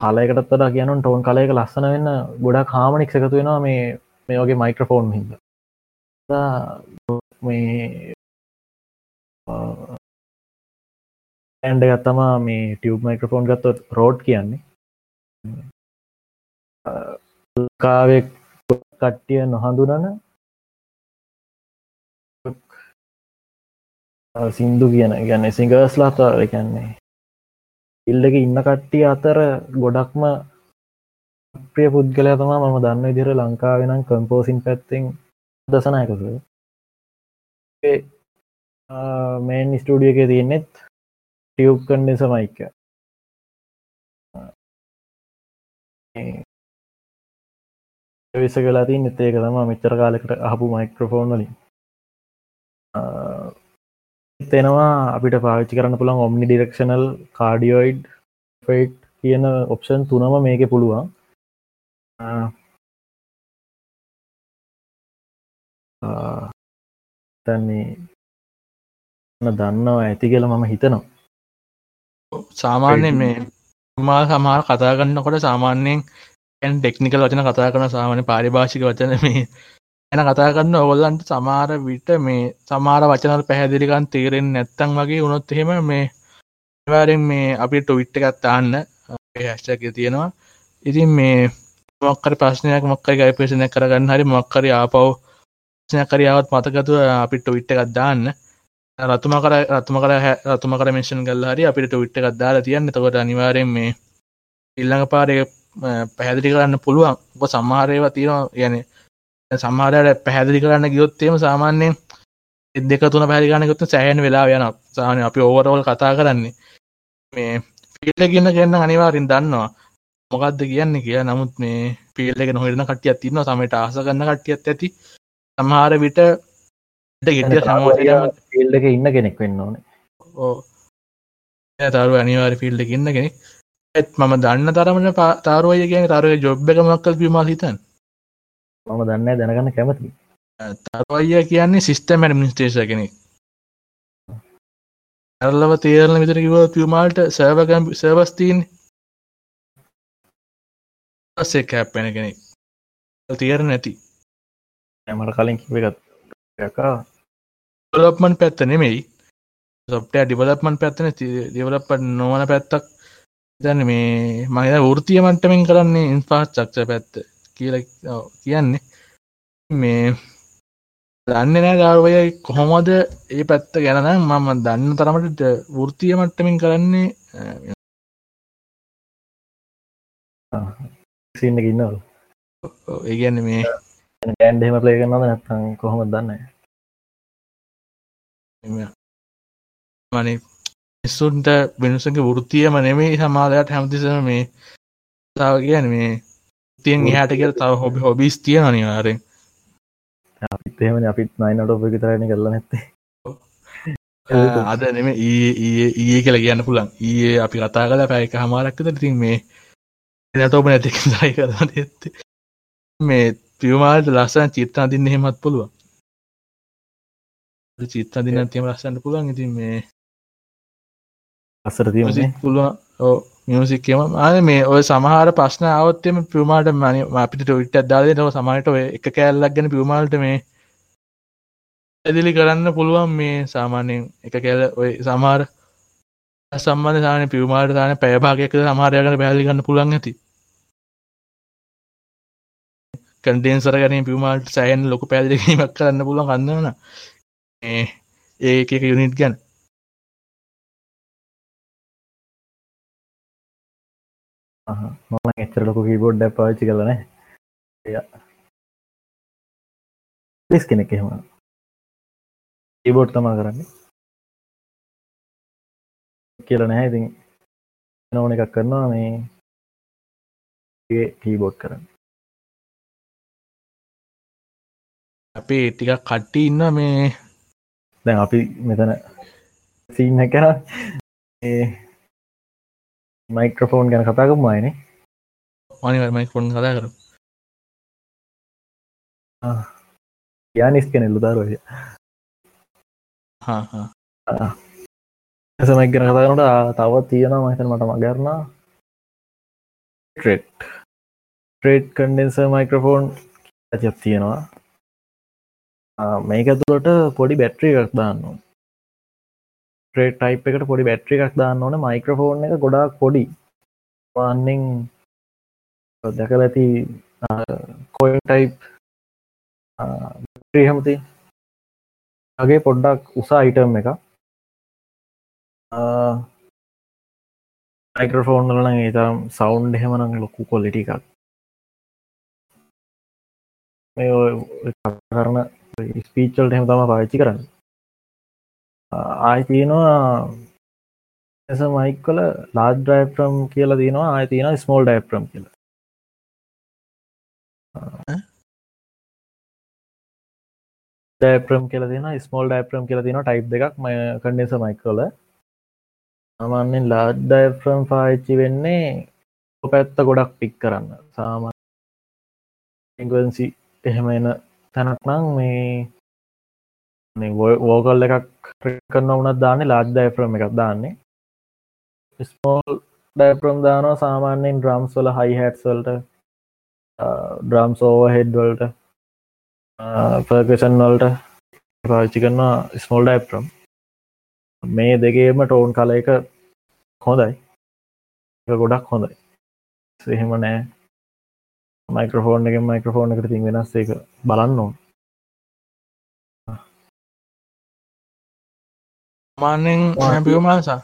කාලයකටත් වඩා කියනු ටෝන් කලයක ලස්සන වෙන්න ගොඩක් හාමනික් එකතු වෙනවා මේ මේ වගේ මයික්‍රෆෝන් හිද මේ ඇන්ඩ ගත්තමා මේ ටියව් මයික්‍රෆෝන් ගත්තොත් රෝඩ් කියන්නේ. කාවෙක් කට්ටිය නොහඳුනන සින්දු කියන ගැන සිංගර්ස් ලාතාර කියන්නේ. ඉල්ලක ඉන්න කට්ටිය අතර ගොඩක්ම ප්‍රිය පුද්ගලය තමා මම දන්න ඉදිර ලංකාවෙනම් කම්පෝසින් පැත්තෙන් දසනයකස මේන් ස්ටඩිය එක තියන්නෙත් ටියව් කන්ඩෙස මයික විස කලා තින් එතේක තම මෙච්චර කාලෙකට අහපු මයික්‍රෆෝන් වලින්. තෙනවා අපිට පාච්චි කරන්න පුළන් ඔම්නි ඩිරක්ෂනල් කාඩියෝයිඩ් ෆෙට් කියන ඔප්ෂන් තුනම මේක පුළුවන්. තැන්නේ දන්නවා ඇති කියල මම හිතනවා. සාමාන්‍යයෙන් මේ මා සමහර කතා කන්නකොට සාමාන්‍යයෙන් ඇන් ටෙක්නිකල් වචන කතා කරන සාමාන්‍ය පාරිභාෂික වචන මේ එන කතා කරන්න ඔගොල්ලන්ට සමාර විට මේ සමාර වචනල් පැහැදිලිකන් තේරෙන් නැත්තං වගේ උනොත් එහෙම මේ නිවාරෙන් මේ අපි ටොවිට් එකත් තාන්න හැස්ටක තියෙනවා. ඉතින් මේ මොක්කර ප්‍රශ්නයක් මොක්කර ගයිපේෂනය කරගන්න හරි මොක්කර ආපව් කරියාවත් මතකතුව අපිට විට්ට එකත් දාන්න. රතුම කර රතුම කර රතුම කර මේෂන් ගල් හරි අපිට විට්ට එකත් දාලා තියන්න. තකොට අනිවාරයෙන් මේ ඉල්ළඟ පාරය පැහැදිලි කරන්න පුළුවන්. ඔ සම්මාරයව තියෙනවා. යන සම්මාරයට පැහැදිලි කරන්න ගියොත්තේම සාමාන්‍යයෙන් දෙක තුන ගොත්ත සෑහන් වෙලා යන සාහන අපි ඕවරෝල් කතා කරන්නේ. මේ පිල්ල කියන්න කියන්න අනිවාරින් දන්නවා මොකක්ද කියන්න කිය නමුත් මේ පිල්ල එක නොහිරන කටිය තින්න සමට ආස ගන්න කටියත් ඇති. සමහර විට එක ඉන්න කෙනෙක් වෙන්න ඕනේ. ඕ තරු අනිවාර ෆිල්ඩ ඉන්න කෙනෙක්. ඇත් මම දන්න තරමට තාරුවය කියන තරුව ජොබ් එක මක්කල් පිමල් හිතන් මම දන්න දැනගන්න කැමති තරුවය කියන්නේ සිිස්ටම ඇඩමිනිස්ටේෂ කෙනෙක්. ඇරලව තේරල විතර කිව පියමාල්ට සෑවකම් සර්වස්තීන් පස්සේ කැප්පෙන කෙනෙක්. තේර නැති. ඇමට කලින් කිවගත් ලොප්මන් පැත්ත නෙමෙයි. සොප්ටය ඩිවලප්මන් පැත්තන දෙවලප නොවන පැත්තක්. දැන මේ මහිත වෘතිය මට්ටමින් කරන්නේ ඉන්ෆාස් චක්ෂ පැත්ත කියල කියන්නේ. මේ දන්න නෑ ධර්වය කොහොමද ඒ පැත්ත ගැන මම දන්න තරමට වෘතිය මට්ටමින් කරන්නේ සින්න ඉන්නවල. ඒගැන්න මේ ගෑන්ඩහෙම ප්ලේ කරන්නද නැත්තන් කොහොම දන්න? මනේ ඉස්සුන්ට වෙනසගේ වෘතියම නෙමේ සමාලයට හැමතිසම මේ තාව කියන මේ තියෙන් එහට කියල තව හොබි හොබිස් තිය අනිවාරෙන් අපිත්තේමන අපිත් නයිනට ඔප විතරන කරලා නැත්තේ. අද නෙම ඒ ඒ කියල කියන්න පුළන් ඒ අපි කතා කල පැයක හමාරක්කත තින් මේ එතෝප නැති සයි කරන්න ඇත්ත මේ පියමාල්ට ලස්සන චිත්තා දින්න හෙමත් පුළුවන්. චිත්තා දින්න තියම ලස්සන්න පුළුවන්. ඉතින් මේ අසර පුළුවන්. ඕ මියසික්කම ආන මේ ඔය සමහර ප්‍රශ්න අවත්තම පියමාට මන අපිට ටොවිට අදාලේ තව සමහට ඔය එක කෑල්ලක් ගැන පියමාල්ට මේ ඇදිලි කරන්න පුළුවන් මේ සාමාන්‍යයෙන් එක කැල ඔය සමාර සම්බන්ධ සාන පියමාට තාන පැයභාගයක සමාරයකට පැදිලි ගන්න පුළන් ඇති. කන්ඩේන්සර ගැන පියමාට සෑන් ලොක පැදිලීමක් කරන්න පුළුවන් කන්නවන ඒ ඒක යුනිට් ගැන. මම එච්චර ලොකු කීබෝඩ් පාච්චි කලන ලෙස් කෙනෙක් එහෙම කීබෝඩ් තමා කරන්නේ. කියල නැහැ. ඉතින් නෝන එකක් කරනවා මේ කීබෝඩ් කරන්න. අපි ටිකක් කට්ටි ඉන්න මේ දැන් අපි මෙතන සීන්න කර මයික්‍රෆෝන් ගැන කතාකම අයනේ අනිවර්මයි ෆොන් කතා කර යානිස් කෙනෙල්ලු දරුවය ඇසමක් ගැන කතානට තවත් තියෙනවා මහිතන මට මගරනා ට්‍රෙට් ට්‍රේඩ් කන්ඩෙන්ස මයික්‍රෆෝන් ඇතියක් තියෙනවා. මේක ඇතුළට පොඩි බැට්‍රී එකක් දාන්න ට්‍රේට් ටයිප් එකට පොඩි බැට්‍රි එකක් දාන්න ඕන. මයික්‍රෆෝන් එක ගොඩක් පොඩි. වන්නෙන් දැකල ඇති කොයි ටයිප් හමති අගේ පොඩ්ඩක් උසා අයිටම් එක මයික්‍රෆෝන් වලන ඒතරම් සෞන්් එහෙමනං ලොකු කොලිටි එකක්. මේ කරන ස්පීචල්ට එහෙම තම පාච්චි කරන්න. ආය තියෙනවා එස මයික් කල ලාඩ් ඩයිප්‍රම් කියලා තියෙනවා ආය තියෙන ස්මෝල් ඩයිප්‍රම් කියල. ඩයිප්‍රම් කියල තින ස්මෝල් ඩයිප්‍රම් කියල තින ටයිප් දෙකක් ම කඩෙස මයික් කල අමන්නෙන් ලාඩ් ඩයිප්‍රම් පාච්චි වෙන්නේ පැත්ත ගොඩක් පික් කරන්න. සාමා ඉංගන්සි එහෙම එන තැනක් නම් මේ වෝකල් එකක් කරන්න වනත් දාන්නේ ලාජ් ඩයිෆ්‍රම එකක් දාන්නේ. ස්මෝල් ඩයිප්‍රම් දානවා සාමාන්‍යයෙන් ඩ්‍රම්ස් වල හයි හැට්සල්ට ඩ්‍රම්ස් ඕව හෙඩ්වල්ට පර්කෂන් වල්ට පාච්චි කරනවා ස්මෝල් ඩයිප්‍රම් මේ දෙකේම ටෝන් කල එක හොඳයි. ගොඩක් හොඳයි. සහෙම නෑ. මයිකරෆෝන් එක මයිකරෆෝන් එකට තින් වෙනස් එක බලන්න ඕන. මානෙන් පියමල්සා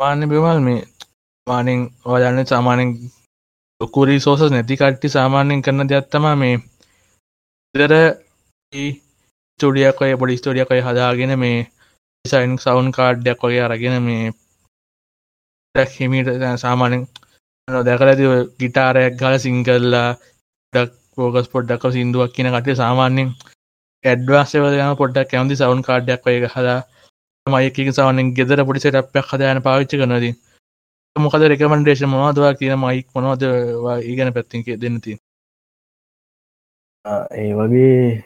මාන්‍ය පියමල් මේ මානෙන් ඔයන්න සාමානෙන් ලොකුරී සෝසස් නැති කට්ටි සාමාන්‍යෙන් කරන දෙයක්ත්තමා මේ ඉදර ස්ටඩියකොය පොඩි ස්ටෝඩියකොය හදාගෙන මේ සයින් සවුන් කාඩ්ඩයක් වගේ අරගෙන මේ හිමීට සාමානෙන් දැකල ඇති ගිටාරයක් ගල සිංකල්ලා ඩක් පෝගස් පොඩ්ඩක්ක සිින්දුවක් කියන කට සාමාන්‍යෙන් ඇඩ්වාසවල යන පොඩ්ඩක් කැවති සවුන් කාඩ්ඩක් වය හදා මයක සාමනෙන් ගෙදර පොඩි සටපයක් හදයන පාවිච්චි කනදී මොකද රෙකමන්ඩේෂන් මොවාදවා කියන මයික් මොනවද ඒගැන පැත්තික දෙන්නති ඒ වගේ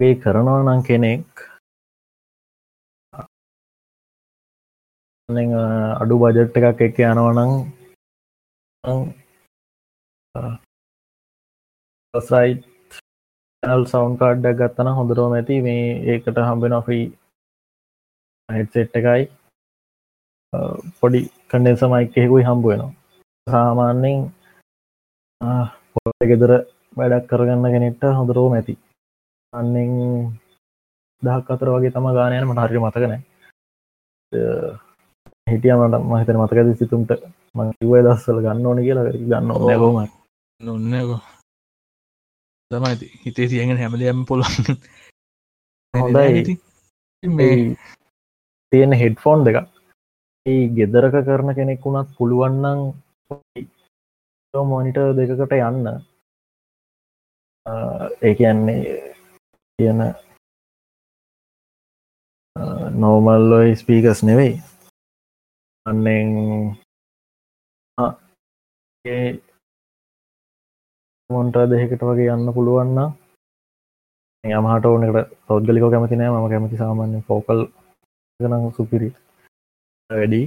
ඒ කරනවා නම් කෙනෙක් අඩු බජට් එකක් එක යනවනං සයි ල් සවන්් කාඩ්ඩක් ගත්තන හොඳරෝම ඇති. මේ ඒකට හම්බෙන ෆ්‍රී හෙට්සෙට් එකයි පොඩි කණ්ඩෙන්ස මයිකෙකුයි හම්බ වෙනවා. සාමාන්‍යෙන් ගෙදර වැඩක් කරගන්න කෙනෙට හොඳරෝම ඇති. අන්නෙන් දහක් අතර වගේ තම ගානයන මට හරි මතකන හිටියමට මහිතන මතකද සිතුන්ට මකිවේ දස්සල ගන්න ඕන කියලා. ගන්න ඕනගෝම නොන්නකෝ තමයි හිතේ තියගෙන හැමදයම් පොළොන් හොඳයි. මේ තියෙන හෙඩ්ෆෝන් දෙක ඒ ගෙදරක කරන කෙනෙක් වුණත් පුළුවන්නන් මොනිට දෙකකට යන්න. ඒ කියන්නේ කියන නෝමල්ලෝ ස්පීකස් නෙවෙයි. අන්නෙන් මොන්ට දෙහකට වගේ යන්න පුළුවන්න යමහට ඕනකට පෞද්ගලික කැමති නෑ. ම කැමති සාමාන්‍ය ෆෝකල් ගන සුපිරි. වැඩි.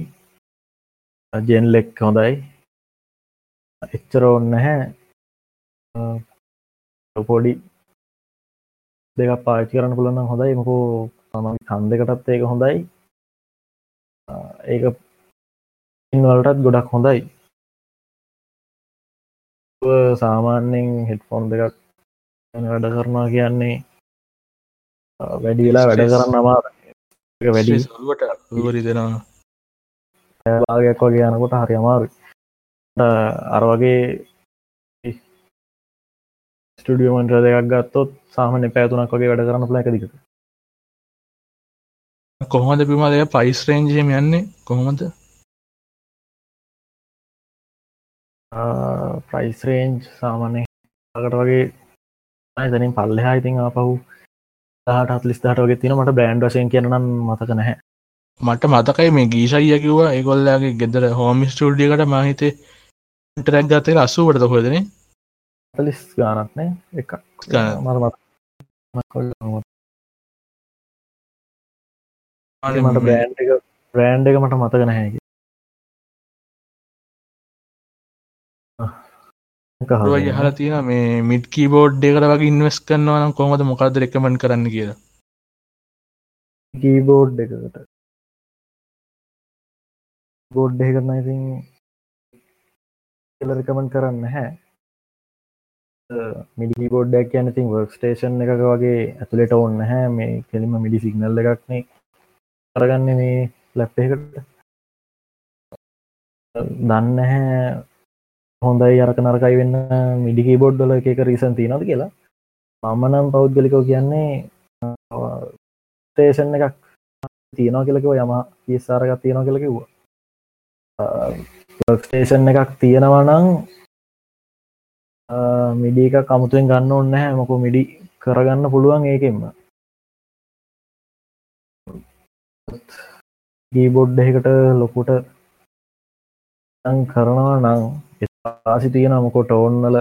ජෙන් ලෙක් හොඳයි. එච්චර ඔන්න හැ පොඩි දෙක පාචි කරන්න පුළන්න හොඳයි. මකෝ තම කන් දෙකටත් ඒක හොඳයි. ඒක ඉන්වලටත් ගොඩක් හොඳයි. සාමාන්‍යෙන් හෙට්ෆෝන් දෙකක් වැඩ කරනවා කියන්නේ වැඩි වෙලා වැඩ කරන්න අමා වැඩි. දෙෙනවා. ලාගයක් වගේ යනකොට හරි අමාරු අර වගේ ස්ටඩියමන්ට දෙයක් ගත්තොත් සාමන පැතුනක් වගේ වැඩ කරන්න පල එකදිකට කොහොමද පිමදය පයිස් රේන්ජයම යන්නේ? කොහොමද? ප්‍රයිස් රේන්ජ් සාමානය අකට වගේ තනින් පල්ලෙහා ඉතින් ආපහු දාට ලිස්ථට වගේ තින මට බෑන්ඩ් වශයෙන් කියනම් මතක නැහැ. මට මතකයි මේ ගීෂයිය කිව්වා ඒගොල්ලගේ ගෙදර හෝමි ස්ටඩියකට මහිතේ ටරැක් ගතක අස්සුවට හොදන ලිස් ගානත්නේ එක මට බ්‍රෑන්් එක මට මතක නැහැකි වගේ හල තියෙන මේ මිට් කීබෝඩ් එකට වගේ ඉන්වස් කරනවා නම් කොමද මොකක්ද රෙකමෙන්ඩ් කරන්න කියලා? කීබෝඩ් එකකට. බෝඩ් එක කරන ඉතින් කියල රකමෙන්ඩ් කරන්න හැ මිඩි බෝඩ්ඩක් කියන ඉතින් වර්ක් ස්ටේෂන් එක වගේ ඇතුලට ඔන්න හැ මේ කෙලිම මිඩි සිගනල් එකක්නේ කරගන්න මේ ලැප් එකට දන්න හැ හොඳයි අරක නරකයි වෙන්න මිඩිකි බොඩ්ඩල එක රීසන් තියනද කියලා. මම නම් පෞද්ගලිකෝ කියන්නේ තේෂන් එකක් තියනවා කියලකව යම ඒසාරගත් තියෙනවා කියල කිව්වා. ස්ටේෂන් එකක් තියෙනවනං මිඩි එක කමුතුවෙන් ගන්න ඔන්න හැ මොකු මිඩි කරගන්න පුළුවන් ඒකෙන්ම. ගීබොඩ් එකට ලොකුට කරනවා නං ආසි තියෙන මොකොට ඔන්නල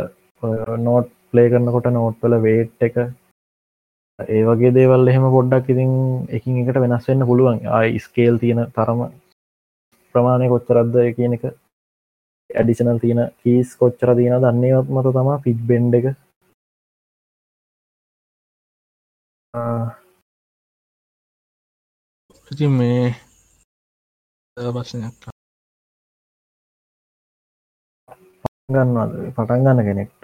නෝට් ප්ලේ කරනකොට නෝට්වල වේට් එක. ඒ වගේ දේවල් එහෙම පොඩ්ඩක් ඉතින් එකින් එකට වෙනස් වෙන්න පුළුවන්. ආයි ස්කේල් තියෙන තරම. ප්‍රමාණය කොච්චරද්ද කියන එක. ඇඩිෂනල් තියෙන කීස් කොච්චර තියෙන දන්නේවත් මත තමා පිට් බෙන්ඩ එක. ඉතින් මේ ප්‍රශ්නයක්. ගන්නවාද? පටන් ගන්න කෙනෙක්ට.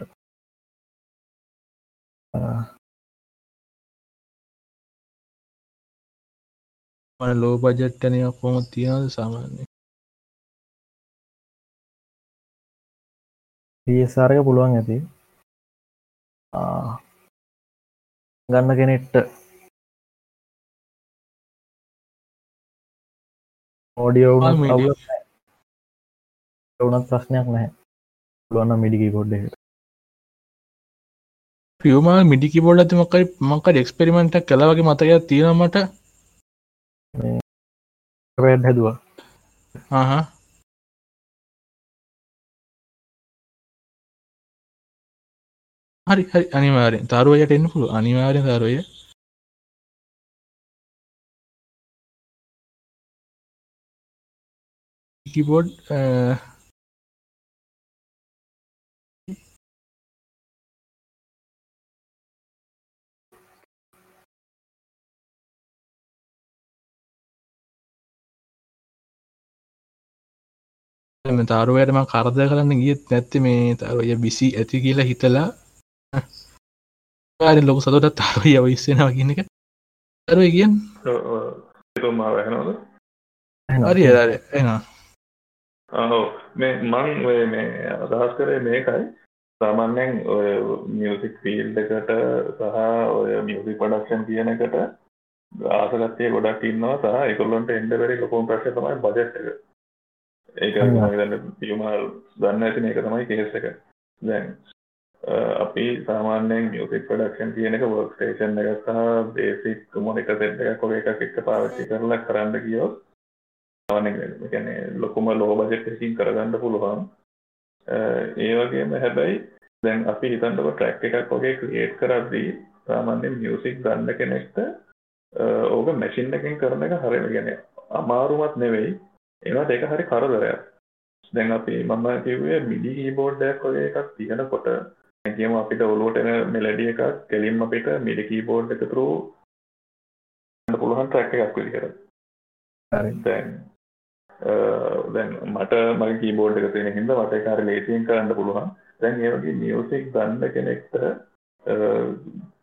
මන ලෝ බජට්ටනයක් කොම තියෙනද සාමාන්‍ය පසාරක පුළුවන් ඇති. ගන්න කෙනෙට්ට ඕඩියෝ වුනත් ප්‍රශ්නයක් නැහැ පුළුවන්න මිඩිකි පොඩ්ඩ පියමා මිඩිකි බොඩ් ඇති මකයි මකට එක්ස්පෙරිමෙන්ටක් කලාවගේ මතකයක් තියෙනමට වැඩ හැදවා. හහ හරි හරි අනිවාරෙන් තරුවයට එන්න පුළු අනිවාරය තරුවය. කිබෝඩ් මෙ තරුවයටම කරද කරන්න ගියත් නැත්ති මේ තරුවය බිසි ඇති කියලා හිතලා. ලොක සතුටත් තරුය විස්සෙනවා කියන එක. තරුව කියෙන් තුමා වැහනවද හරි එදාර එනා අහෝ මේ මං ඔය මේ අදහස් කරේ මේකයි. සාමාන්‍යයෙන් ඔය මියසික් ෆිල්් එකට සහ ඔය මියසික් පඩක්ෂන් කියන එකට ආසගත්තය ගොඩක් ඉන්නවා සහ එකොල්ලොන්ට එන්ඩ වැරි ලොකෝම් ප්‍රශ් තමයි බජට් එක ඒක පියුමල් දන්න ඇතින එක තමයි කේස් එක. දැන් අපි සාමාන්‍යයෙන් මියසික් පඩක්ෂන් කියන එක වර්ක් ස්ටේෂන් එක සහ බේසික් මොනික සෙට් එකක් කො එකක් එක්ක පාවිච්චි කරලා කරන්න කියෝ ගැන ලොකුම ලෝ බජෙට්කින් කරගන්න පුළුවන්. ඒ වගේම හැබැයි දැන් අපි හිතන්නක ට්‍රැක් එකක් වගේ ක්‍රියේට් කරද්දී සාමාන්‍යෙන් මියසික් ගන්න කෙනෙක්ට ඕක මැසින් එකින් කරන එක හරිම ගැන අමාරුමත් නෙවෙයි ඒවත් ඒක හරි කරදරයක්. දැන් අපි මම කිව්වේ මිඩි කීබෝඩ්ඩයක් වගේ එකක් තියෙනකොට කියම අපිට ඔලුවට එන මෙලඩිය එකක් කෙලින්ම අපිට මිඩි කීබෝඩ් එක තුරු පුළුවන් ට්‍රැක් එකක් විදිහට. දැන් දැන් මට මගේ කීබෝඩ් එක තියෙන හින්දා මට ඒක හරි ලේසියෙන් කරන්න පුළුවන්. දැන් ඒ වගේ මියුසික් ගන්න කෙනෙක්ට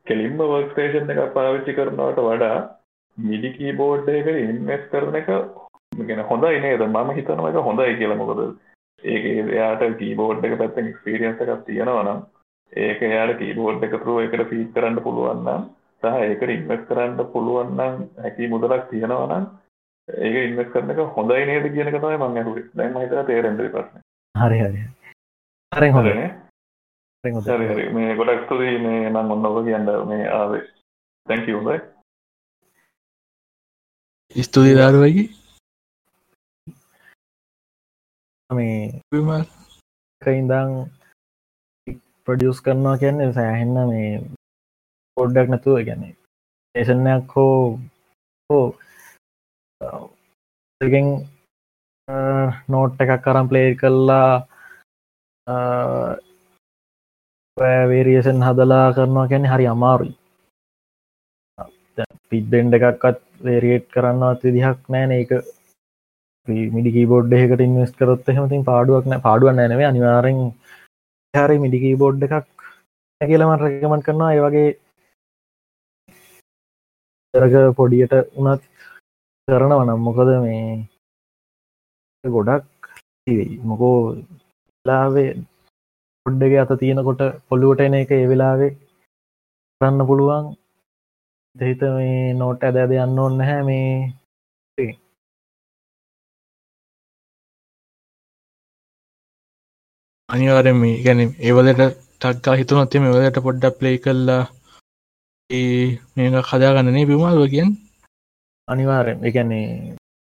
කෙලින්ම වර්ක් ස්ටේෂන් එකක් පාවිච්චි කරනවට වඩා මිඩි කීබෝඩ් එක ඉන්වෙස්ට් කරන එක ගෙන හොඳයි නේද? මම හිතනවා එක හොඳයි කියලා. මොකද ඒක එයාට කීබෝඩ් එක පැත්තෙන් එක්ස්පීරියන්ස් එකක් තියෙනවා නම් ඒක එයාට කීබෝඩ් එක through එකට ෆීඩ් කරන්න පුළුවන් නම් සහ ඒකට ඉන්වෙස්ට් කරන්න පුළුවන් නම් හැකි මුදලක් තියෙනවා නම් ඒක ඉන්වෙස්ට් කරන එක හොඳයි නේද කියන එක තමයි මම අහුවේ දැන් මම හිතලා තේරෙන්නේ ප්‍රශ්නේ හරි හරි. හරි හොඳයි. හරි හරි මේ ගොඩක් ස්තුතියි. මේ මම ඔන්න ඔබ කියන්න මේ ආවේ. Thank you හොඳයි ස්තුතියි දාරුවයි මේ ඉඳං ප්‍රඩියස් කරනවා කියන්නේ සෑහෙන්න මේ පොඩ්ඩක් නැතුව ගැන ඒෂණයක් හෝ හෝ ගෙන් නෝට් එකක් කරම් ප්ලේ කල්ලා වේරියසන් හදලා කරනවා ගැන හරි අමාරුයි. පිත්බෙන්ඩ එකක්ත් වේරියට් කරන්නවත් විදිහක් නෑන ඒක මිඩි කීබෝඩ් එකට ඉන්වස් කරොත් එහෙමතින් පාඩුවක් නෑ. පාඩුවන් නෑනවේ අනිවාරෙන් හරි මිඩි කීබෝඩ් එකක් කියලමට රැකමන් කරනවා. ඒ වගේ දරක පොඩියට උනත් කරනව නම් මොකද මේ ගොඩක් මොකෝ ලාවේ පොඩ්ඩගේ අත තියෙනකොට පොල්ලුවට එන එක ඒ වෙලාවේ කරන්න පුළුවන්. දෙහිත මේ නෝට් ඇද ඇද යන්න ඕන්න හැ මේ අනිවාරම ගැන ඒවලට ටක්කා හිතුනොත්තේ මේ වලට පොඩ්ඩක් ප්ලේ කල්ලා ඒ මේ කදාගන්නනේ බිමල් වගෙන්. අනිවාරෙන් එකන්නේ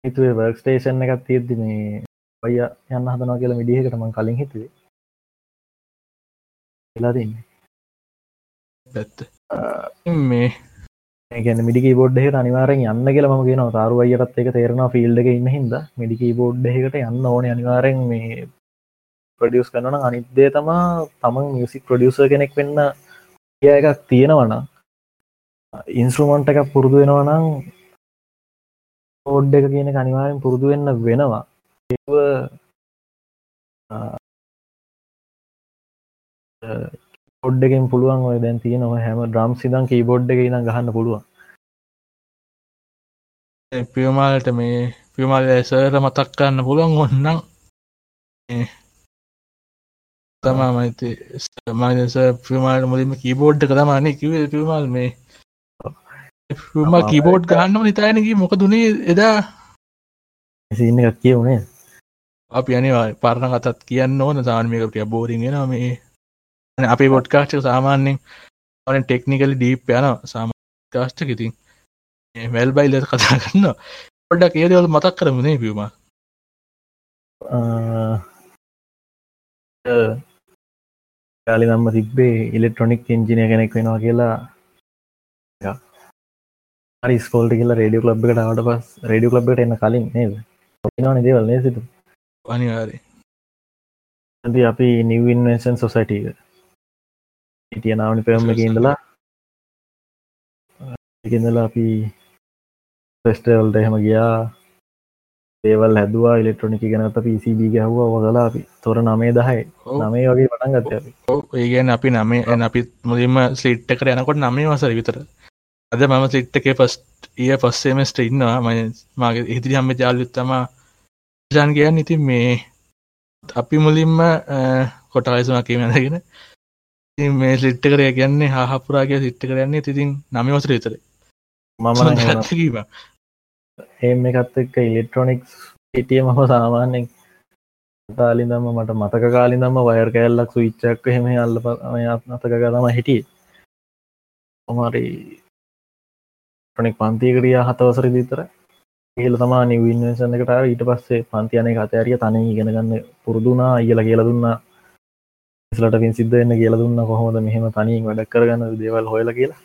හිතුවේ වර්ක් ස්ටේෂන් එකත් තියෙද්දි මේ ඔය යන්න හදනවා කියලා මිඩියකටම කලින් හිතුවේ. වෙලා තින්නේ පැත්ත මේ ගැන මිඩි බෝඩ්ඩහට අනිවාරෙන් යන්න කියලා ම ගෙන තාරු අයටත් එක තේරෙන ෆිල්ඩ එක ඉන්න හිද මිඩිකී බෝඩ්ඩහකට යන්න ඕන අනිවාරෙන් මේ ප්‍රඩියස් කරන අනිත්දේ තමා තමන් මියසික් ප්‍රඩියස කෙනෙක් වෙන්න කිය එකක් තියෙනවන ඉන්ස්ට්‍රමන්ට එකක් පුරුදු වෙනවනම් ඕඩ් එක කියන අනිවාරෙන් පුරුදු වෙන්න වෙනවා. පොඩ්ඩකින් පුළුවන් ඔය දැන් තියෙනවා හැම ඩ්‍රම් සිදන් කීබෝඩ් එක ඉඳම් ගහන්න පුළුවන්. පියමාලට මේ පියමල් ඇසර මතක් කරන්න පුළුවන් ඔන්නම් තමා මයිති මයිස පියමාලට මුලින්ම කීබෝඩ් එක තමාන කිව පියමල් මේ ම කීබෝඩ් ගන්නම නිතායනකි මොක දුනේ එදා සින්න එකක් කියවුණේ අපි අනිවා පරණ කතත් කියන්න ඕන සාන්මික කිය බෝරිගෙන මේ අපේ පොඩ්කාස්ටක සාමාන්‍යෙන් ඔන ටෙක්නිකලි ඩීප් යන සාමාකාස්ටක ඉතින් වැල් බයිල කතා කරන්න පොඩ්ඩක් ඒදවල් මතක් කරමුණේ පියම කාලි නම්ම තිබ්බේ ඉලෙක්ට්‍රොනික් ඉංජිනය කෙනෙක් වෙනවා කියලා. හරි ස්කෝල්ට කියලා රඩිය ලබ් එකට අවට පස් රඩිය ලබ්ට එන්න කලින් නේද? න දේවල් නේ සිතු අනිවාරි අපි නිවන්වේෂන් සොසයිටක හිටිය නාවනි පෙරම්ම ඉඳලා. එකඳලා අපි පෙස්ටවල්ට එහෙම ගියා ඒවල් හැදවා ඉලෙක්ට්‍රොනික ගැනත පිසිබ ගැහවා වගලා අපි. තොර නමේ දහයි. නමේ වගේ පටන් ගත්ත ඒගැන් අපි නමේ ඇන අපිත් මුලින්ම ස්ලිට්ට කර යනකොට නමේ වසර විතර. අද මම සිට්ට එක පස්ට ඒ පස්සේමස්ට ඉන්නවා. ම මගේ ඉදිරි හම්ම ජාලුත්තම ජාන් කියන්න ඉතින් මේ අපි මුලින්ම කොටලයිසුනා කියීමැදගෙන මේ සිට්ට කරය කියන්නේ හාහපුරාගේ සිට්ට කරන්නේ තිතින් නමිවසර විතර. මම ඒම එකත් එක්ක ඉලෙක්ට්‍රොනික්ස් හිටිය මම සාමාන්‍යෙන් කාලිදම මට මතක කාලිදම වයර් කෑල්ලක් සුවිච්චක් හෙම අල්ල අතක තම හිටිය. ඔමරි ටොනික් පන්තිකරිය හතවසර විතර. කියල තමා නිවන්සන එකට ඊට පස්සේ පන්තියනය කතයාරිය තන ඉගෙන ගන්න පුරුදුනා අයල කියල දුන්නා. ස්ලට පින් සිද්ධ එන්න කියල දුන්න. කොහොමද මෙහෙම තනින් වැඩක් කරගන්න දේවල් හොයල කියලා.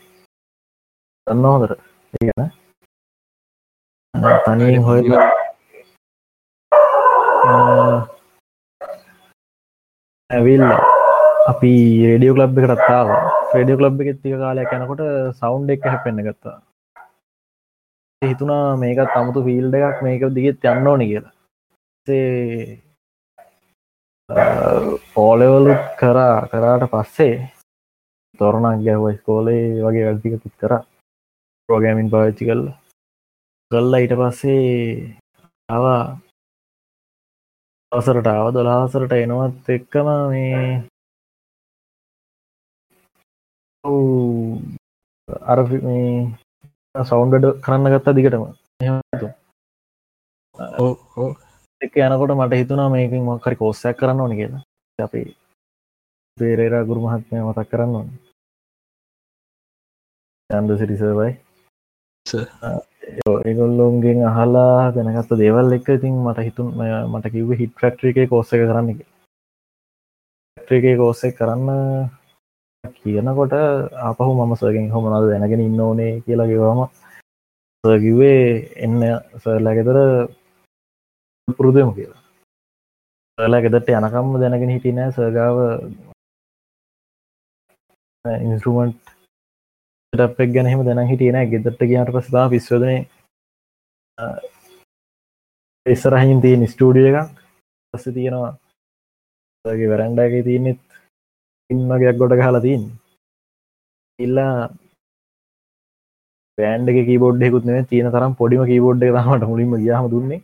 දන්න හොදර ඒගන තනියෙන් හොයල ඇවිල් අපි රඩියෝ ලබ් එකටත්තාව ්‍රඩියෝ ලබ් එක තික කාලයක් යනකොට සෞන්් එක හැපෙන්න්න ගත්තා. හිතුනා මේකත් අමුතු ෆිල්ඩ එකක් මේක දිගෙත් යන්න ඕනි කියලා. ඕලෙවලුත් කරා කරාට පස්සේ තොරණක් ගැහුව ස්කෝලේ වගේ වැඩිකකුත් කර. ප්‍රෝගෑමින් පාච්චි කල්ල කල්ලා ඊට පස්සේ ආවා අවසරට ආව දොලාසරට එනවත් එක්කම මේ අර මේ සෞන්ඩඩ කරන්න ගත්තා දිගටම. එක යනකොට මට හිතුනා මේකින් මොකරි කෝස්සයක් කරන්න ඕන කියලා. අපි පේරේරා ගුරු මහත්මය මතක් කරන්න ඕන. චන්ද සිරිසවයි ඒගොල්ලොන්ගෙන් අහලා ගැනගත්ත දේවල් එක ඉතින් මට හිතුන් මට කිව්ව හිට ෆක්ට්‍රිය එක කෝස්ස එක කරන්න ට්‍රික කෝස්ස කරන්න කියනකොට අපහු මම සගෙන් හොමනද දැනගෙන ඉන්න ඕනේ කියලා ගෙවම සකිවේ එන්න සරලා ගෙතර පුරුදුම කියලා. සලා ගෙදට යනකම්ම දැනගෙන හිටිනෑ සගාව ඉන්ස්ටරුමන්ට් ටපක් ගැනහෙම දැන හිටියන ගෙදට කියට පස්ලා විශ්වදනය එස්සරහින් තිය ස්ටඩිය එකක්. පස්ස තියෙනවා ගේ වැරන්ඩගේ තියනෙත් ඉන්නගයක් ගොඩ හලා තින් ඉල්ලා පෑන්ඩ කීබෝඩ්ෙකුත් නේ තියෙන තරම් පොඩිම කීබෝඩ් එක තමට මුලින්ම ගියාම දුන්නේ.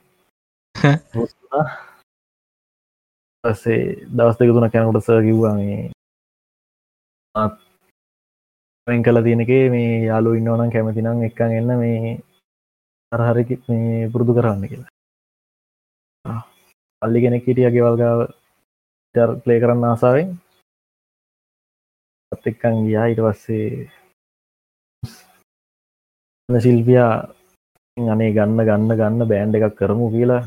පස්සේ දවස් දෙක තුන කැනකොට ස කිව්වා මේ වෙන් කල තියෙනකේ මේ යාලු ඉන්නවනම් කැමතිනම් එක්කන් එන්න මේ අරහරි මේ පුරුදු කරන්න කියලා. අල්ලි කෙනෙක් හිටිය ගෙවල්ගාව ප්ලේ කරන්න ආසාාවෙන්. අත් එක්කන් ගියා. ඊට පස්සේ සිල්පියා අනේ ගන්න ගන්න ගන්න බෑන්් එකක් කරමු කියලා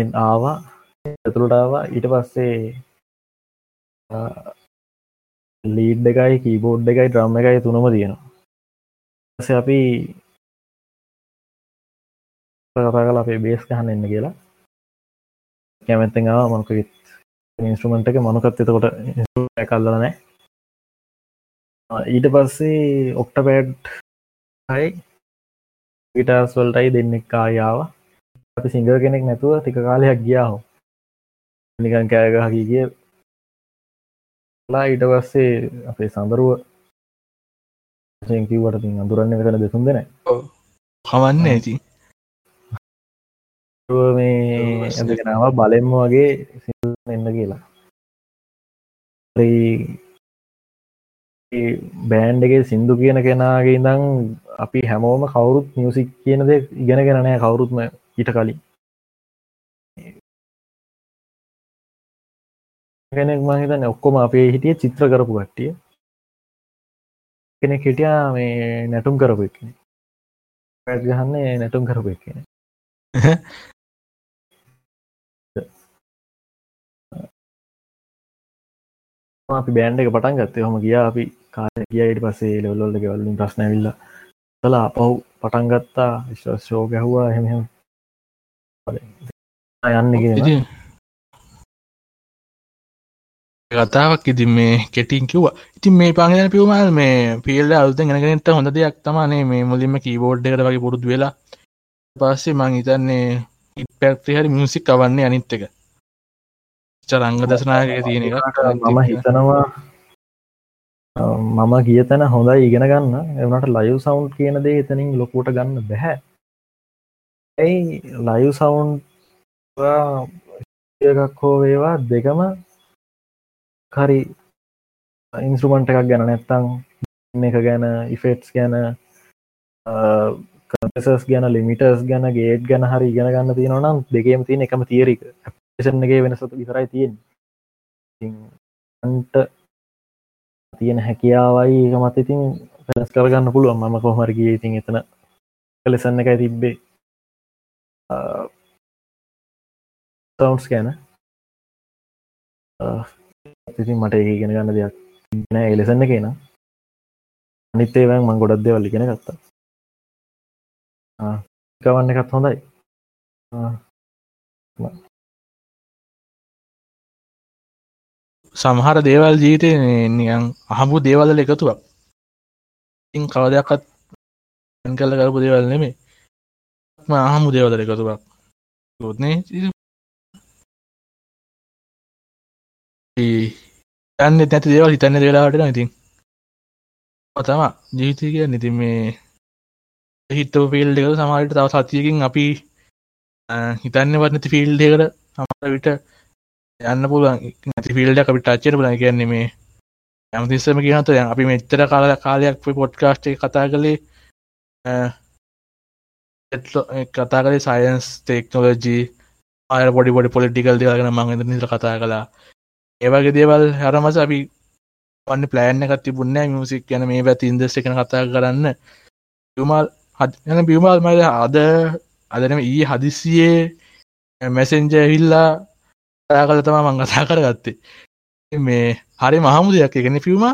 එන් ආවා. ඇතුළටාව ඊට පස්සේ ලීඩ් එකයි කීබෝඩ් එකයි ඩ්‍රම් එකයි තුනම තියෙනවා. ස අපි කතා කලා අපේ බේස් ගහන්න එන්න කියලා. කැමැත්තෙන් ආව මොනක ඉන්ස්ට්‍රමන්ට් එක මොනකත් එතකොට කල්ලන නෑ ඊට පස්සේ ඔක්ට පෑඩ් හයි විටස් වල්ටයි දෙන්නෙක් කායාව අපි සිංග කෙනෙක් නැතුව ටික කාලයක් ගියාහෝ නිකන් කෑගහකි කිය ලා ඊට පස්සේ අපේ සඳරුව තින් අඳුරන්න වෙන දෙසුම් දෙන හවන්න ඇති මේ ඇඳගෙනාව බලෙම්ම වගේ එන්න කියලා. බෑන්් එක සිින්දු කියන කෙනගේ ඉඳං අපි හැමෝම කවුරුත් මියසික් කියනද ඉගෙන ගෙනනෑ කවුරුත්ම ඊට කලින් කෙනෙක් මහිතන ඔක්කොම අපේ හිටිය චිත්‍ර කරපු කට්ටිය. කෙනෙක් හිටියා මේ නැටුම් කරපු එකන ගහන්නේ නැටුම් කරපු එකන <laughs> අපි බෑන්ඩ එක පටන් ගත්තේ. හොම ගිය අපි කාල ගියට පස්සේ ලෙවල්ලොල්ල වලින් ප්‍රශ්නැවිල්ල කලා පව් පටන්ගත්තා විශ්වාස ශෝ ගැහවා හෙම යන්න කතාවක් ඉතින් මේ කෙටින් කිව්වා. ඉතින් මේ පංගන පිවමල් මේ පිල්ල අලුත ගෙනගෙනට හොඳ දෙයක් තමානේ මේ මුලින්ම කීබෝඩ් එකට වගේ පුරුදු වෙලා. පස්සේ මං හිතන්නේ ඉපැක්ති හරි මියසික් කවන්නේ අනිත් එක. චරංග දසනාගේ තියෙන එක මම හිතනවා. මම ගිය තැන හොඳයි ඉගෙන ගන්න. එවනට ලයව් සවන්් කියන දේ එතනින් ලොකුට ගන්න බැහැ. ඇයි ලයව් සවන්් එකක් හෝ වේවා දෙකම හරි ඉන්ස්ට්‍රමන්ට් එකක් ගැන නැත්තං එක ගැන ඉෆෙට්ස් ගැන කසස් ගැන ලිමිටර්ස් ගැන ගේට් ගැන හරි ඉගෙන ගන්න තියෙනවනම් දෙකේම තියෙන එකම තීරික ගේ වෙනසතු විතරයි තියෙන් අන්ට තියෙන හැකියාවයි එක මත ඉතින් පැලස් කරගන්න පුළුවන්. මම කොහමරගේ ඉතින් එතන කලෙසන්න එකයි තිබ්බේ. සවන්ස් ගැන. ඉතින් මට ඒ ගෙන ගන්න දෙයක් නෑ. එලෙසන්න කියෙන. අනිත්තේවැන් මං ගොඩක් දෙවල් ඉගෙන ගත්තා. ගවන්න එකත් හොඳයි. සමහර දේවල් ජීතය නියන් අහමු දේවල්ල එකතුවක්. ඉන් කවදයක්ත් කල කරපු දේවල් නෙමේ අහමු දේවල එකතුවක්. ගොත්නේ යන්න නැති දේවල් හිතන්න දෙලාට ඉතින්. තම ජීවිතය කිය නිති මේ හිතව ෆිල් දෙක සමහට තව සතියකින් අපි හිතන්න වනති ෆිල් දෙකට සමට විට යන්න පුළුවන්. නැති ෆිල්ඩ අපි ටච්චර පුලන කියන්නේ මේ ඇමතිස්සම කියනත දැන් අපි මෙච්චර කාල කාලයක් පොඩ්කාස්ට් කතා කළේ කතා කලේ සයින්ස් තෙක්නොලජී අය පොඩි පොඩි පොලිටිකල් දෙවගෙන මං නිට කතා කලා ඒවගේ දේවල් හරමස අපි වන්න ප්ලෑන් එකත් තිබුන්න මියසික් යන මේ පැති ඉන්දස් එකන කතා කරන්න. යුමල් යන බියමල් මද අද අදනම ඊ හදිසියේ මැසෙන්ජ හිල්ලා කතා කල තමා මං කතා කරගත්තේ. මේ හරි මහමු දෙයක් එකන ෆිල්ම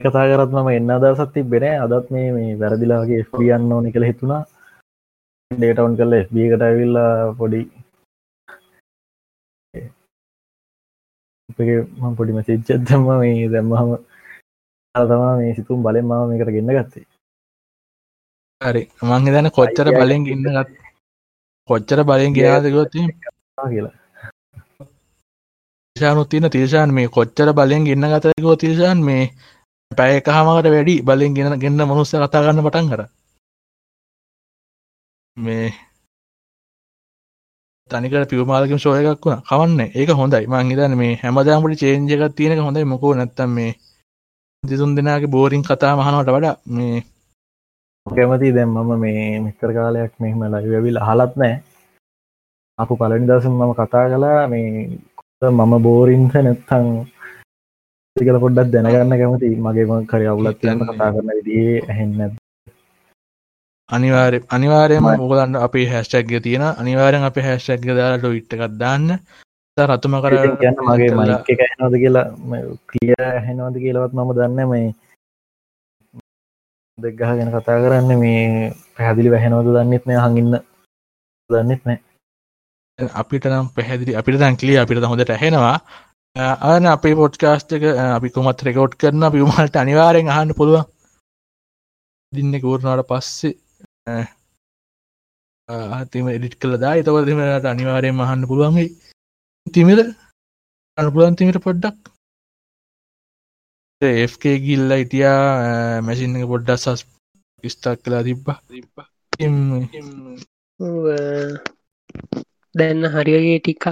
කතා කරත් මම එන්න අදසත් තිබෙන අදත් මේ මේ වැරදිලාගේ ෆියන්න ඕනි කළ හිතුනා ඩේටවන් කල බියකට ඇවිල්ලා පොඩි මම පොඩි මසිච්චත්තම මේ දැම්මහම තමා මේ සිතුම් බලෙන් මම මේකට ගෙන්න්න ගත්තේ. හරි. මං දන කොච්චර බලෙන් ගන්න ගත් කොච්චර බලෙන් ගෙනාදගොත් කියලා. තිශානුත් තියන තිර්ශාන් මේ කොච්චර බලෙන් ගන්න ගතකෝ තිර්ශාන් මේ පැය එක හමකට වැඩි බලින් ගෙන ගන්න මනුස්ස කතා ගන්න පටන් කර මේ තනිකට පිවමාලකම ශෝයකක් වුණ. කවන්න? ඒක හොඳයි. මං හිතන්න මේ හැමදාමට චේන්ජකත් තියෙනක හොඳයි. මොකෝ නැත්තම් මේ දිසුන් දෙනාගේ බෝරිං කතා මහනවට වඩා මේ කැමති දැම් මම මේ මිස්තර කාලයක් මෙහම ලයිවිල් අහලත් නෑ අපපු පලනි දසම් මම කතා කලා මේ මම බෝරින්ස නැත්තං කල පොඩ්ඩක් දැනගන්න කැමති මගේම කරය අවුලත් කියන්න කතා කරන විදිේ ඇහෙන්න අනිවාර අනිවාරයම මුගලන්න අපි හැස්ටක්ග තියෙන අනිවාරෙන් අප හැස්ටක්ග දාලට ඉට්ටකක් දාන්න. රතුම කර කියන්න මගේ මයික ඇනවද කියලා ක්ලිය හැනවද කියලවත් මම දන්න මේ දෙක්ගහ ගැන කතා කරන්න මේ පැහැදිලි වැහෙනවද දන්නෙත් නෑ හඟින්න දන්නෙත් නෑ අපිට නම් පැහැදිලි අපිට දැන් කලිය අපිට හොඳට ඇහෙනවා. අන අපේ පොඩ්කාස්ට් එක අපි කොමත් රෙකෝඩ් කරන පිමල්ට අනිවාරෙන් අහන්න පුළුවන්. දින්න කූරණට පස්සේ ආතිම එඩිට් කළ දා එතව දෙමට අනිවාරයෙන් මහන්න පුළුවන්ගේ තිමිර අනුපුලන් තිමිට පොඩ්ඩක්. FK ගිල්ල ඉටියා මැසින් එක පොඩ්ඩක් සස් ස්ටක් කලා තිබ්බ. තිබ්බ. දැන්න හරිගේ ටිකක්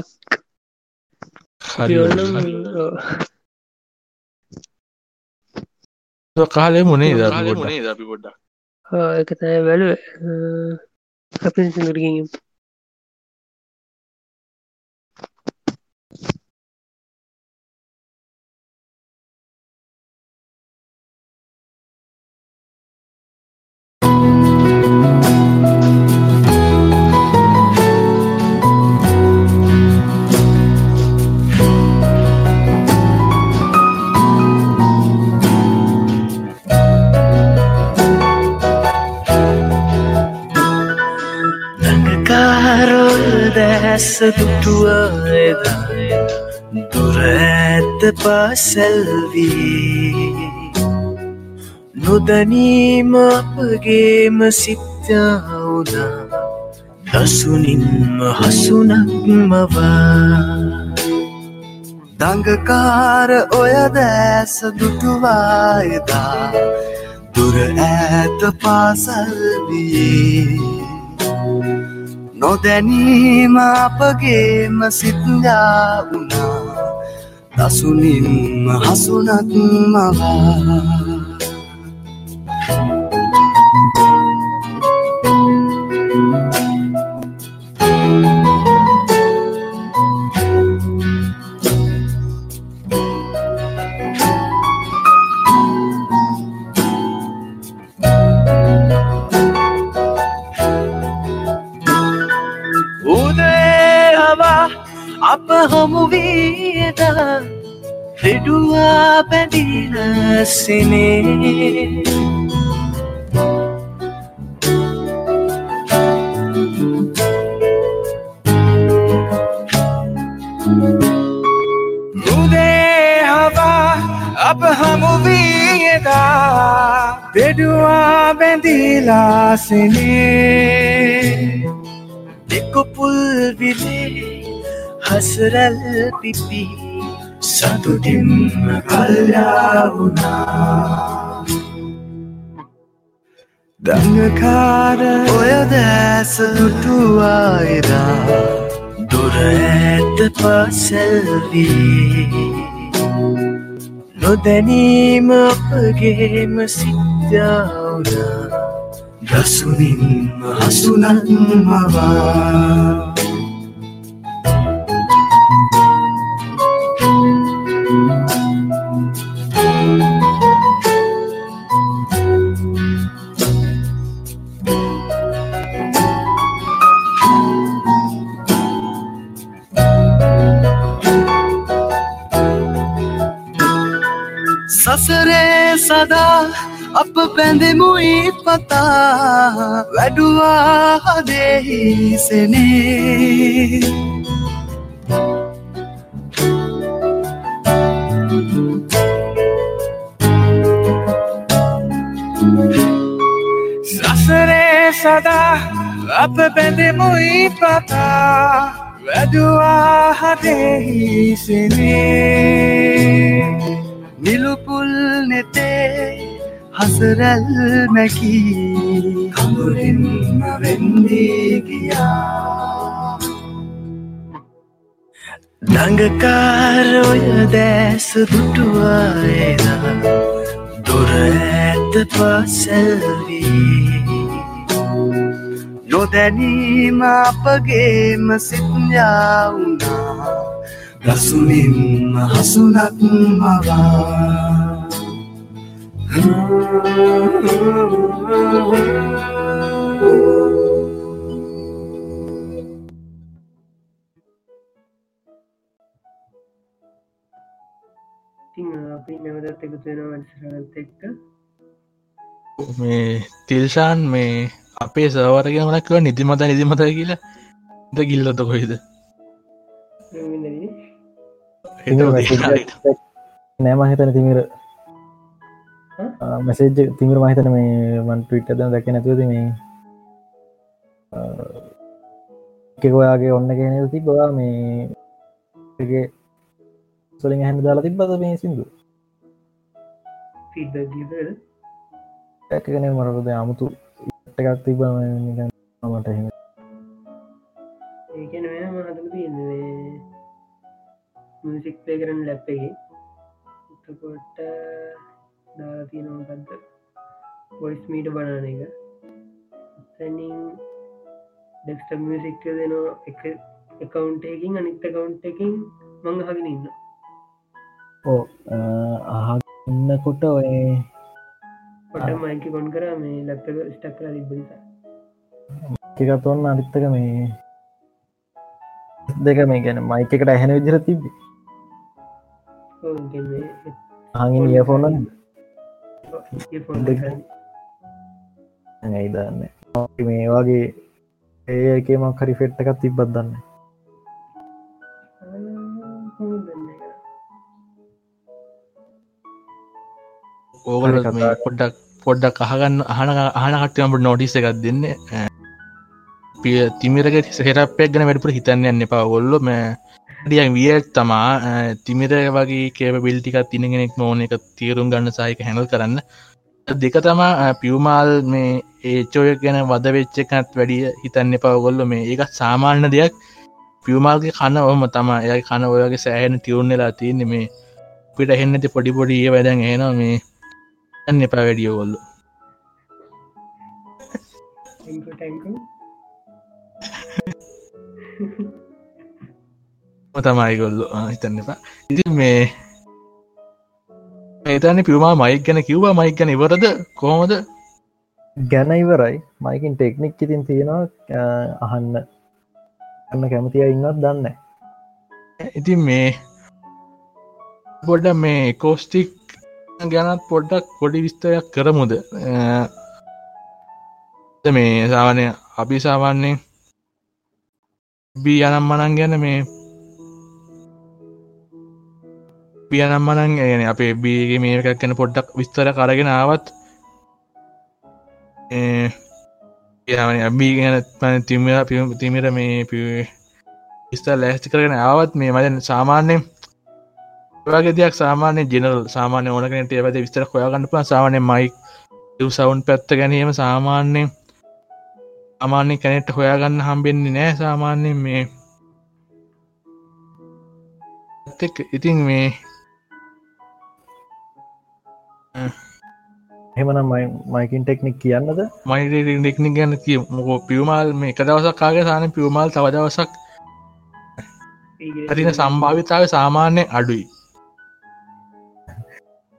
කාලේ මුණේ ද අපි පොඩ්ඩක් එක තැ වැලුව අපි සිදුරගින් දැස දුටුවද දුර ඇත පාසැල්වී නොදනීම අපගේම සිත්‍යාවුනා දසුනින්ම හසුනක්මවා දඟකාර ඔය දැස දුටුවායදා දුර ඇත පාසල්වී නොදැනීම අපගේම සිත්ගා වුණා. දසුනින්ම හසුනක් මවා හෙඩුවා පැදිලසිනේ රුදේ හවා අප හමුවීයදා දෙඩුවා බැඳීලාසිනේ දෙකුපුල් විලේ හසරැල් පිපි සතුටින්ම කල්යාවුනා දඟකාර ඔය දැස දුටුවායිරා දුර ඇත පසැල්වී. නොදැනීම අපගේම සිද්ධාවුනා දසුනින්ම හසුනන් මවා අප පැඳෙමුයි පතා වැඩුවා හදෙහිසනේ සසරේ සදා අප පැඳෙමුයි පතා වැඩුවා හදෙහිසනේ නිලුපුල් නෙතේ හසරැල් මැකී කඳුරින්ම වෙන්දී ගියා. දඟකාරොය දැස දුටුවායලා දොර ඇත පසැල්වී. නොදැනීම අපගේම සිත්ඥාවුනා රසුනින්ම හසුනක් මවා අපි නැවදත් එකතු වෙන වැඩසරත් එක්ක මේ තිල්ෂාන් මේ අපේ සවරගෙන මනක්ව නිතිමත නිතිමත කියලා ද ගිල්ලොත කොයිද නෑම හිතන තිමිර මැසේජ් තිමිර මහිතන මේ මන් ටවිට්ද දැක නැතුවද මේ එකකොයාගේ ඔන්න කියෙන තිබවා මේ සොලින් හැම දාලා තිබ්බද මේ සිින්දු ඇකගෙන මරකද අමුතු එකක් තිබ මට එහෙම ඒකන වෙන මහතක තියන්නේ මිසික් පේ කරන ලැප්පගේ එතකොට දාතිනකක්ද බොයිස් මීට බනාන එක. තැනින් ඩෙක්ට මියසික්ක දෙනවා. එක එකකවුන්ටයකින් අනිත් කවුන්් එකින් මං හගෙන ඉන්න ඕ අහන්නකොට ඔය පොට මයික කොන් කර මේ ලැප්ක ස්ටක් කර තිබනිසා එකත් ඔන්න අනිත්තක මේ දෙක මේ ගැන මයික එකට ඇහෙන විදිර තිබ්බි. හඟින් ඉයෆෝන ඇයි දන්න මේ වගේ ඒ එකමක් හරි ෆෙට් එකත් තිබ්බත් දන්න ඕගල පොඩ්ඩක් පොඩ්ඩක් අහගන්න අහන අහන කටයමට නොඩිස එකක් දෙන්න. පිය තිමිරක සෙරපයක් ගැන වැඩපුර හිතන්න යන්න එපා. ඔොල්ලොම ඩියන් වියක් තමා තිමිර වගේ කේව බිල්ටිකත් තිනගෙනෙක් නෝන එක තීරුම් ගන්න සාහික හැඟල් කරන්න. දෙක තමා පියවමාල් මේ ඒචෝය ගැන වද වෙච්චකත් වැඩිය හිතන්න එපවගොල්ල මේ ඒකත් සාමාන්‍ය දෙයක්. පියවමාල්ගේ කන ඔහම තමා එය කන ඔයගේ සෑහෙන තිවුන්නලා තියන්න මේ පිට හෙන්නති පොඩිපොඩි ඒ වැඩන් ඒනවා මේ ඇන්න එපා වැඩියෝගොල්ලු <laughs> තමයිගොල්ලු හිතන්න එපා. ඉති මේ ඒතන පිවමා මයික් ගැන කිව්වා. මයික් ගැන ඉවරද? කොහොමද? ගැන ඉවරයි. මයිකින් ටෙක්නික් ඉතින් තියෙනවා. අහන්න. අන්න කැමතිය ඉන්නත් දන්න ඉතින් මේ පොඩ මේ කෝස්ටික් ගැනත් පොඩ්ඩක් පොඩි විස්තරයක් කරමුද? මේ සාවනය අපි සාමාන්‍යයෙන් බී අනම් මනන් ගැන මේ පියනම් මනන් ගැන අපේ බීගේ මේකක් ගැන පොඩ්ඩක් විස්තර කරගෙන ආවත් බී ගැන තිමර පිම තිමිර මේ විස්තර ලෑස්ති කරගෙන ආවත් මේ මදන සාමාන්‍යයෙන් වගේ දෙයක් සාමාන්‍ය ජනල් සාමාන්‍ය ඕනකට ඒවද විස්තර හොයාගන්න පා සාමානය මයික් සවුන් පැත්ත ගැනීම සාමාන්‍යයෙන් අමාන්‍ය කැනෙට හොයාගන්න හම්බෙන්නේ නෑ සාමාන්‍යයෙන් මේ. ඉතින් මේ එහමනම් මයිකින් ටෙක්නික් කියන්නද? මයි ටෙක්නික් ගැන කිය මොකෝ පියවමල් මේ එක දවසක් කාගේ සාන පියවමල් තව දවසක්. ඇතින සම්භාවිතාව සාමාන්‍ය අඩුයි.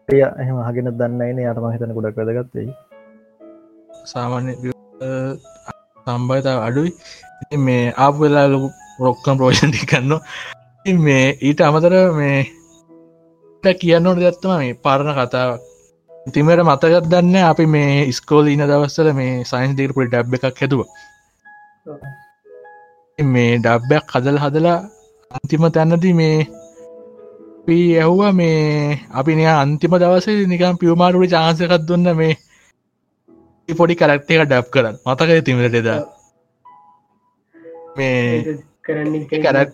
එය එහෙම හගෙන දන්නයින යට මහිතන ගොඩක් වැදගත්තේ සාමාන්‍ය සම්භාවිතාව අඩුයි. මේ ආප වෙලා ලොකු රොක්කම් ප්‍රෝෂණටි කන්න මේ ඊට අමතර මේ කියන්නට දත්තම මේ පරණ කතාවක් ඉතිමට මතකත් දන්න අපි මේ ස්කෝල ඉන දවස්සල මේ සයින්ස් දෙකපුට ඩබ් එකක් හැතුව මේ ඩබ්බයක් කදල් හදලා අන්තිම තැන්නති මේ පී ඇහුවා මේ අපි නිය අන්තිම දවසේ නිකම් පියවමාරුට චාන්සකත් දුන්න මේ පොඩි කරක්ට එක ඩබ් කරන්න. මතක තිමට දෙදා මේ කරන්න කරත්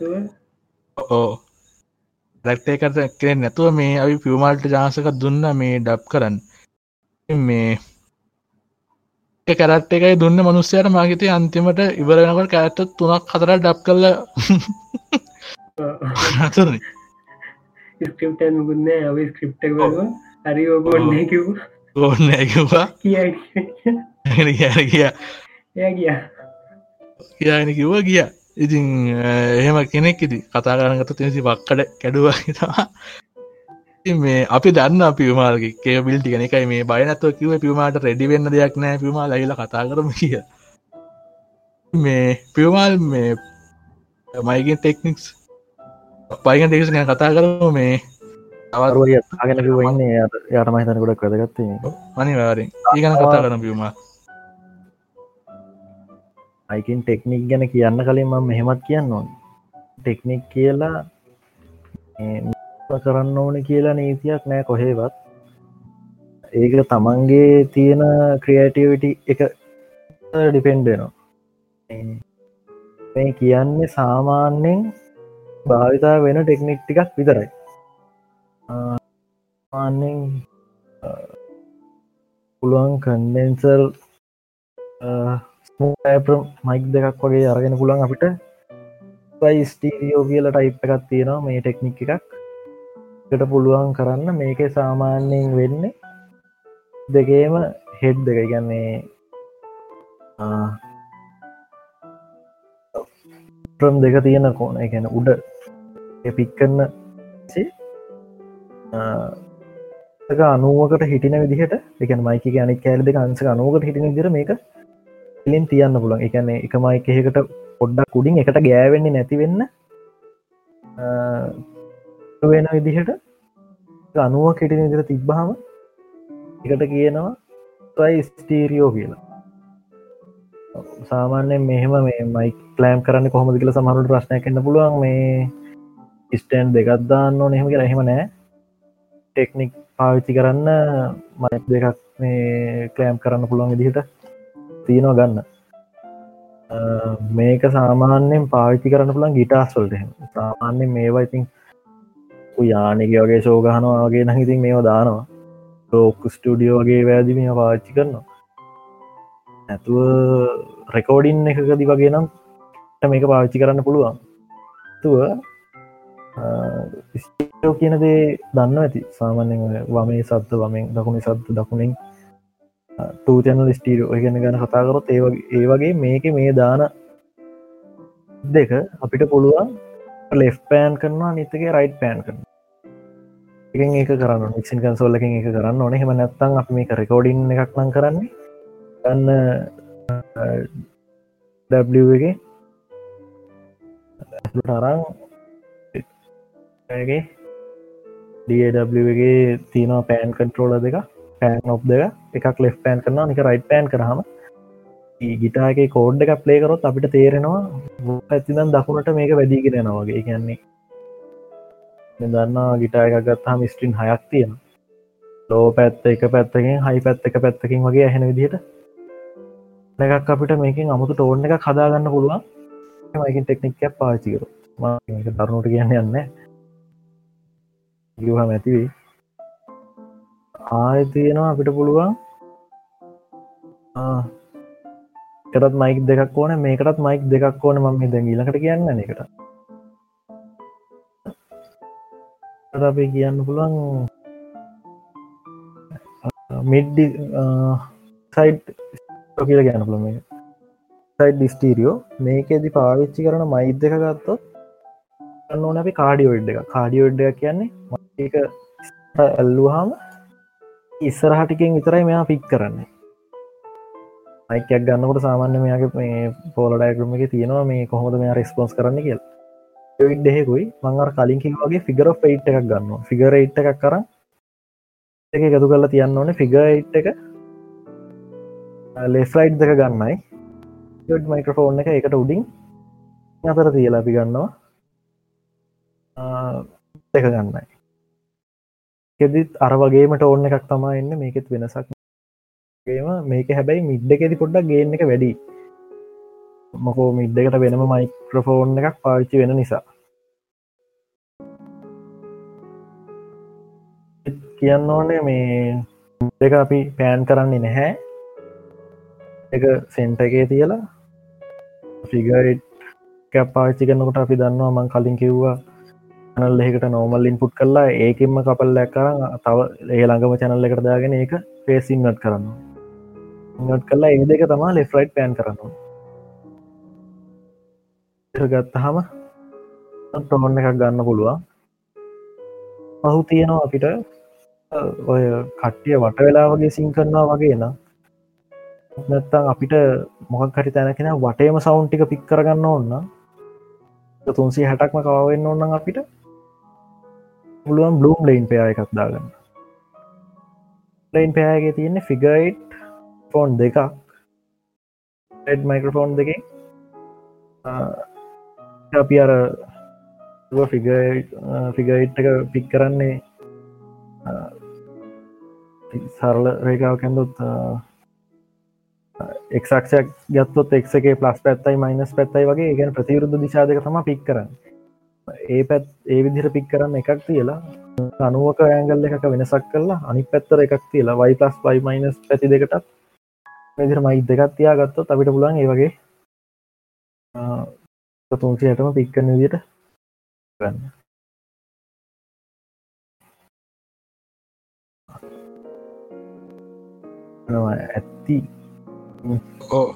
ඕ රැක්ටේ කරත කරෙන් නැතුව මේ අපි පියවමාල්ට ජාසක දුන්න මේ ඩබ් කරන්න. මේ කැරට් එකයි දුන්න මනුස්සයට මාගතය අන්තිමට ඉවරෙනකට කැරට තුනක් හතර ඩබ් කල්ල හතරන. ස්ක්‍රප්ට මුකුන්න ඔව. ස්ක්‍රප්ට හරි ඔබොන්න කිව් ඕන්න ඇකිවා කිය කිය. කිය කිය කියන කිව්ව ගිය ඉතින් එහෙම කෙනෙක් ඉති කතා කරනගත තිසි වක්කඩ කැඩුව හිතවා මේ අපි දන්න පිවමාල්ගේ කේ බිල්ටි කෙනෙකයි මේ බයනත්ව කිව පිවමාට රෙඩිවෙන්න දෙයක් නෑ පිවමා ලයිල කතා කරම කිය මේ පිවමාල් මේ මයිගෙන් ටෙක්නික්ස් පයිගන් ටෙක්ස් ගැන කතා කරම මේ. අරුව අගෙන වන්නේ යට. මහිතන ගොඩක් වැදගත්තේ අනිවාරෙන් ඒගන කතා කරන පියුමා අයිකින් ටෙක්නික් ගැන කියන්න කලින් මම මෙහෙමත් කියන්න ඕන. ටෙක්නික් කියලා කරන්න ඕන කියලා නීතියක් නෑ කොහේවත්. ඒක තමන්ගේ තියෙන ක්‍රියටවිටි එක ඩිපෙන්ඩනවා මේ කියන්නේ සාමාන්‍යෙන් භාවිතා වෙන ටෙක්නික් ටිකක් විතරයි. ආන්නෙන් පුළුවන් කන්ඩෙන්සර් මයික් දෙකක් වගේ අරගෙන පුළන් අපිට. ස්ටීරියෝ කියල ටයිප් එකක් තියෙනවා මේ ටෙක්නික් එකක්. ට පුළුවන් කරන්න මේක සාමාන්‍යයෙන් වෙන්න දෙකේම හෙඩ් දෙක. ගන්නේ ප්‍රම් දෙක තියෙන කෝන ගැන උඩ. පික්කන්න අනුවකට හිටින විදිහට එක මයික අනි කෑල දෙක අන්ස අනුවකට හිටින දිර මේක ලින් තියන්න පුළන් එකන්නේ එක මයික එහෙකට පොඩ්ඩක් කුඩින් එකට ගෑවෙන්නේ නැතිවෙන්න වෙන විදිහට අනුව කෙටින විදිර තිබ්බහම එකට කියනවා ටයි ස්ටීරියෝ කියලා. සාමාන්‍යයෙන් මෙහෙම මේ මයි ප්ලෑම් කරන්න කොහොමද කියල සමහරුට ප්‍රශ්නය කන්න පුළුවන්. මේ ස්ටන්් දෙගත්දාන්න නෙහම කියලා එහෙම නෑ. ටෙක්නික් පාවිච්චි කරන්න මයි දෙකක් මේ කලෑම් කරන්න පුළුවන් විදිහට. තියෙනවා ගන්න. මේක සාමාන්‍යෙන් පාවිච්චි කරන්න පුළන් ගිටාස්වල්ට සාමාන්‍යෙන් මේවා ඉතින් යානක වගේ ශෝගහනවා වගේ නහිතින් මේවා දානවා. ලෝක ස්ටඩියෝ වගේ වැෑදි මේ පාච්චි කරනවා. ඇතුව රෙකෝඩින් එකකදි වගේ නම් මේක පාවිච්චි කරන්න පුළුවන්. තුව ස්ටෝ කියන දේ දන්න ඇති. සාමාන්‍යෙන් වමේ සත්ත වමෙන් දකුණේ සත්තු දකුණින් තූතැනල් ස්ටීරෝ ගැන ගැන කතාකරොත් ඒ ඒ වගේ මේක මේ දාන දෙක අපිට පුළුවන් ලෙෆ් පෑන් කරනවා නිතගේ රයිට් පෑන් කරන එක ඒක කරන්න නික්සින් කන්සෝල්ලකින් එක කරන්න ඕන. හෙම නැත්තන් අප මේක රෙකෝඩින් එකක් ලං කරන්නේ. ගන්න ඩගේ තරං ඩගේ තියනවා පෑන් කන්ට්‍රෝල දෙක පෑන් ඔබ් දෙක එකක් ලෙස් පෑන් කරන නික රයිට් පෑන් කරහම ගිටාගේ කෝඩ් එක ප්ලේ කරොත් අපිට තේරෙනවා ඇතිනම් දකුණට මේක වැදීගෙන නවාගේ කියන්නේ දන්න ගිටා එක ගත්තාම ස්ට්‍රීන් හයක් තියෙන ලෝ පැත්ත එක පැත්තකින් හයි පැත්ත එක පැත්තකින් වගේ ඇහෙන විදිහට. එකක් අපිට මේකින් අමුතු ටෝන් එක කදාගන්න පුළුවන්. මයිකින් ටෙක්නික්යක් පාචිකරු දරුණුට කියන්න යන්න ගහ ඇතිවේ ආය තියෙනවා අපිට පුළුවන්. එකටත් මයික් දෙකක් ඕන මේකටත් මයික් දෙකක් ඕන මම ද ඊලකට කියන්න එකට අපේ කියන්න පුළුවන් මිඩ්ඩි සයිඩ් කියල ගැන පුළ මේ සයිඩ් ඩිස්ටීරියෝ මේකෙදි පාවිච්චි කරන මයිද් දෙක ගත්තොත් ඕන අපි කාඩියෝඩ් එක කාඩියෝඩ් එක කියන්නේ ඒක ඇල්ලුහාම ඉස්සරහටිකෙන් විතරයි මෙයා පික් කරන්න. අයිකයක් ගන්නකට සාමාන්‍ය මෙයාගේ මේ පෝලඩයකරම එක තියෙනවා මේ කොහොමද මෙයා රෙස්පොන්ස් කරන්න කියල්. ඩෙකුයි මංගර කලින් වගේ ෆිගර ෆයිට් එකක් ගන්න ෆිගරයිට් එකක් කර එක එකතු කරලා තියන්න ඕන. ෆිගයිට් එක ලෙස්ලයිට් දෙක ගන්නයි. මයික්‍රෆෝන් එක එකට උඩින් අතර තියලා අපි ගන්නවා. දෙක ගන්නයි. කෙදිත් අර වගේමට ඕන්න එකක් තමා එන්න මේකෙත් වෙනසක් මේක හැබැයි මිඩ්ඩකෙති පොඩ්ඩක් ගේන්න එක වැඩි. මොකෝ මිඩ්ඩකට වෙනම මයික්‍රෆෝන් එකක් පාවිච්චි වෙන නිසා. කියන්න ඕනේ මේ දෙක අපි පෑන් කරන්නේ නැහැ. එක සෙන්ට එකේ තියලා ෆිගයිට් කැප් පාච්චි කරනකොට අපි දන්නවා මං කලින් කිව්වා චනල් එකට නෝමල් ඉන්පුට් කරලා ඒකෙන්ම කපල් දැක්කර තව ඒ ළඟම චැනල් එකට දාගෙන ඒක පේසින්නට් කරන්න නට් කල්ලා ඒ දෙක තමා ලෙෆ්රයිට් පෑන් කරන්න ගත්තහම ටොහොන්න එකක් ගන්න පුළුවන්. පහු තියෙනවා අපිට ඔය කට්ටිය වට වෙලා වගේ සිං කරනවා වගේ නම් නැත්තං අපිට මොකක් හරි තැනකෙන වටේම සවුන්් ටික පික් කරගන්න ඕන්න තුන්සේ හැටක්ම කවවෙන්න ඕන්න අපිට පුළුවන් බ්ලූම් ලයින් පයා එකක් දාගන්න. ලයින් පෑගේ තියන්නේ ෆිගයිට් ෆෝන් දෙකක්. මයිකරෆෝන් දෙක අපි අර ෆිග ෆිගයිට් එක පික් කරන්නේ සරල රේකාව කැඳොත් එක්ක්ෂක් ගත්තොත් එක්ගේ පලස් පැත්තයි මයිනස් පැත්තයි වගේ ගැන ප්‍රතිවරුද්ධ දිශාදක තම පික් කරන්න. ඒ පැත් ඒ විදිර පික් කරන්න එකක් තියලා අනුවක ඇංගල් එකක වෙනසක් කරලා අනි පැත්තර එකක් තියලා වයි පලස් වයි මයිනස් පැති දෙකටත් මෙදිර මයි දෙකත් තියා ගත්තොත් අපිට පුලන් ඒ වගේ තුන්සියටම පික්කන විදිට ගන්න. ඇත්ති. ඕ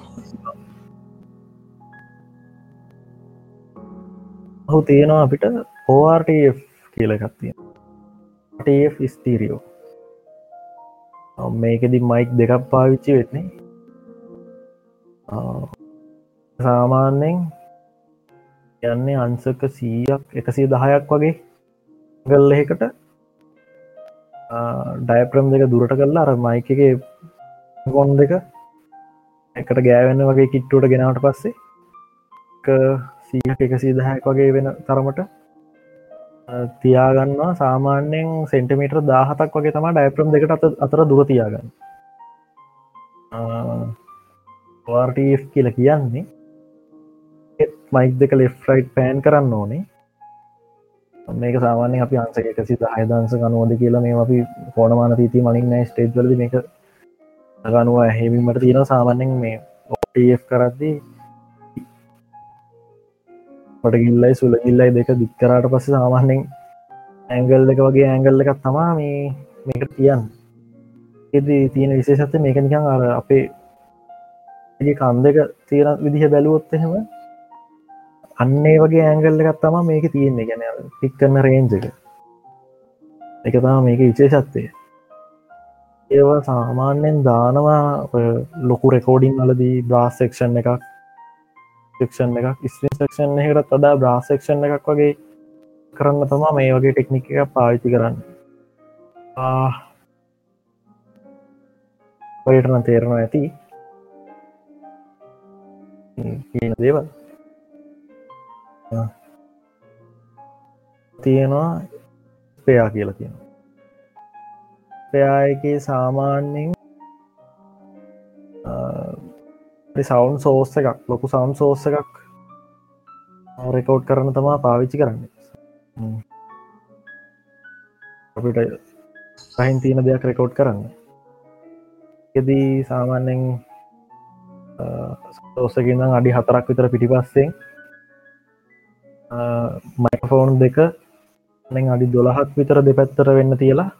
ඔහු තියෙනවා අපිට ORT කියලකත්තිය ස්තීරියෝ මේකෙදි මයික් දෙකක් පාවිච්චි වෙත්නේ සාමාන්‍යෙන් යන්නේ අන්සක සීයක් එකසිය දහයක් වගේ ගල්ල එකට ඩයිප්‍රම් දෙක දුරට කරලා අර මයික එක ගොන් දෙක එකට ගෑවෙන්න වගේ කිට්ටුවට ගෙනාවට පස්සේ සීහක් එකසී දහයක් වගේ වෙන තරමට තියාගන්නවා. සාමාන්‍යයෙන් සෙන්ටිමීටර් දාහතක් වගේ තම ඩයිප්‍රම් දෙකට අත අතර දුර තියාගන්න. වාර්ටF කියල කියන්නේ මයික් දෙක ලෙෆ්රයිට් පෑන් කරන්න ඕනේ. මේක සාමාන්‍ය අපි අන්සක එකසි අයදන්ස ගනුවද කියලා මේ අපි ෆෝනමාන තීති මලින් නෑ ස්ටේජ්වලද මේක ගනුව හැමිමට තියෙන සාමාන්‍යෙන් මේ ඔටF කරද්දී පටගිල්ලයි සුලගිල්ලයි දෙක දික්කරට පස්ස සාමාන්‍යෙන් ඇංගල් දෙක වගේ ඇංගල් එකක් තමා මේ මේක තියන් එද තියෙන විශේෂත්ත මේක නිකං අර අපේ කන් දෙක තියෙන විදිහ බැලුවොත් එහෙම අන්නේ වගේ ඇංගල් එකක් තම මේක තියෙන්නේ. ගැන පික් කරන රේන්ජ එක. එක තම මේක විශේෂත්වය. ඒවා සාමාන්‍යෙන් දානවා ලොකු රෙකෝඩිං වලදී බ්‍රාසෙක්ෂන් එකක්. ක්ෂන් එකක් ස්ලින් සක්ෂන් එකට අදා බ්‍රාසෙක්ෂන් එකක් වගේ කරන්න තමා මේ වගේ ටෙක්නික එක පාවිති කරන්න. ඔයටන තේරෙනවා ඇති. කියන දේවල්. තියෙනවා පයා කියලා තියෙනවා පයායගේ සාමාන්‍යෙන් සවන්් සෝස්ස එකක් ලොකු සවන්් සෝස්ස එකක් රෙකෝඩ් කරන තමා පාවිච්චි කරන්න. අපිට සහින් තියෙන දෙයක් රෙකෝඩ් කරන්න. එදී සාමාන්‍යෙන් සෝසකින්න අඩි හතරක් විතර පිටිපස්සෙන් මයිෆෝන් දෙක අඩි දොළහක් විතර දෙපැත්තර වෙන්න තියලා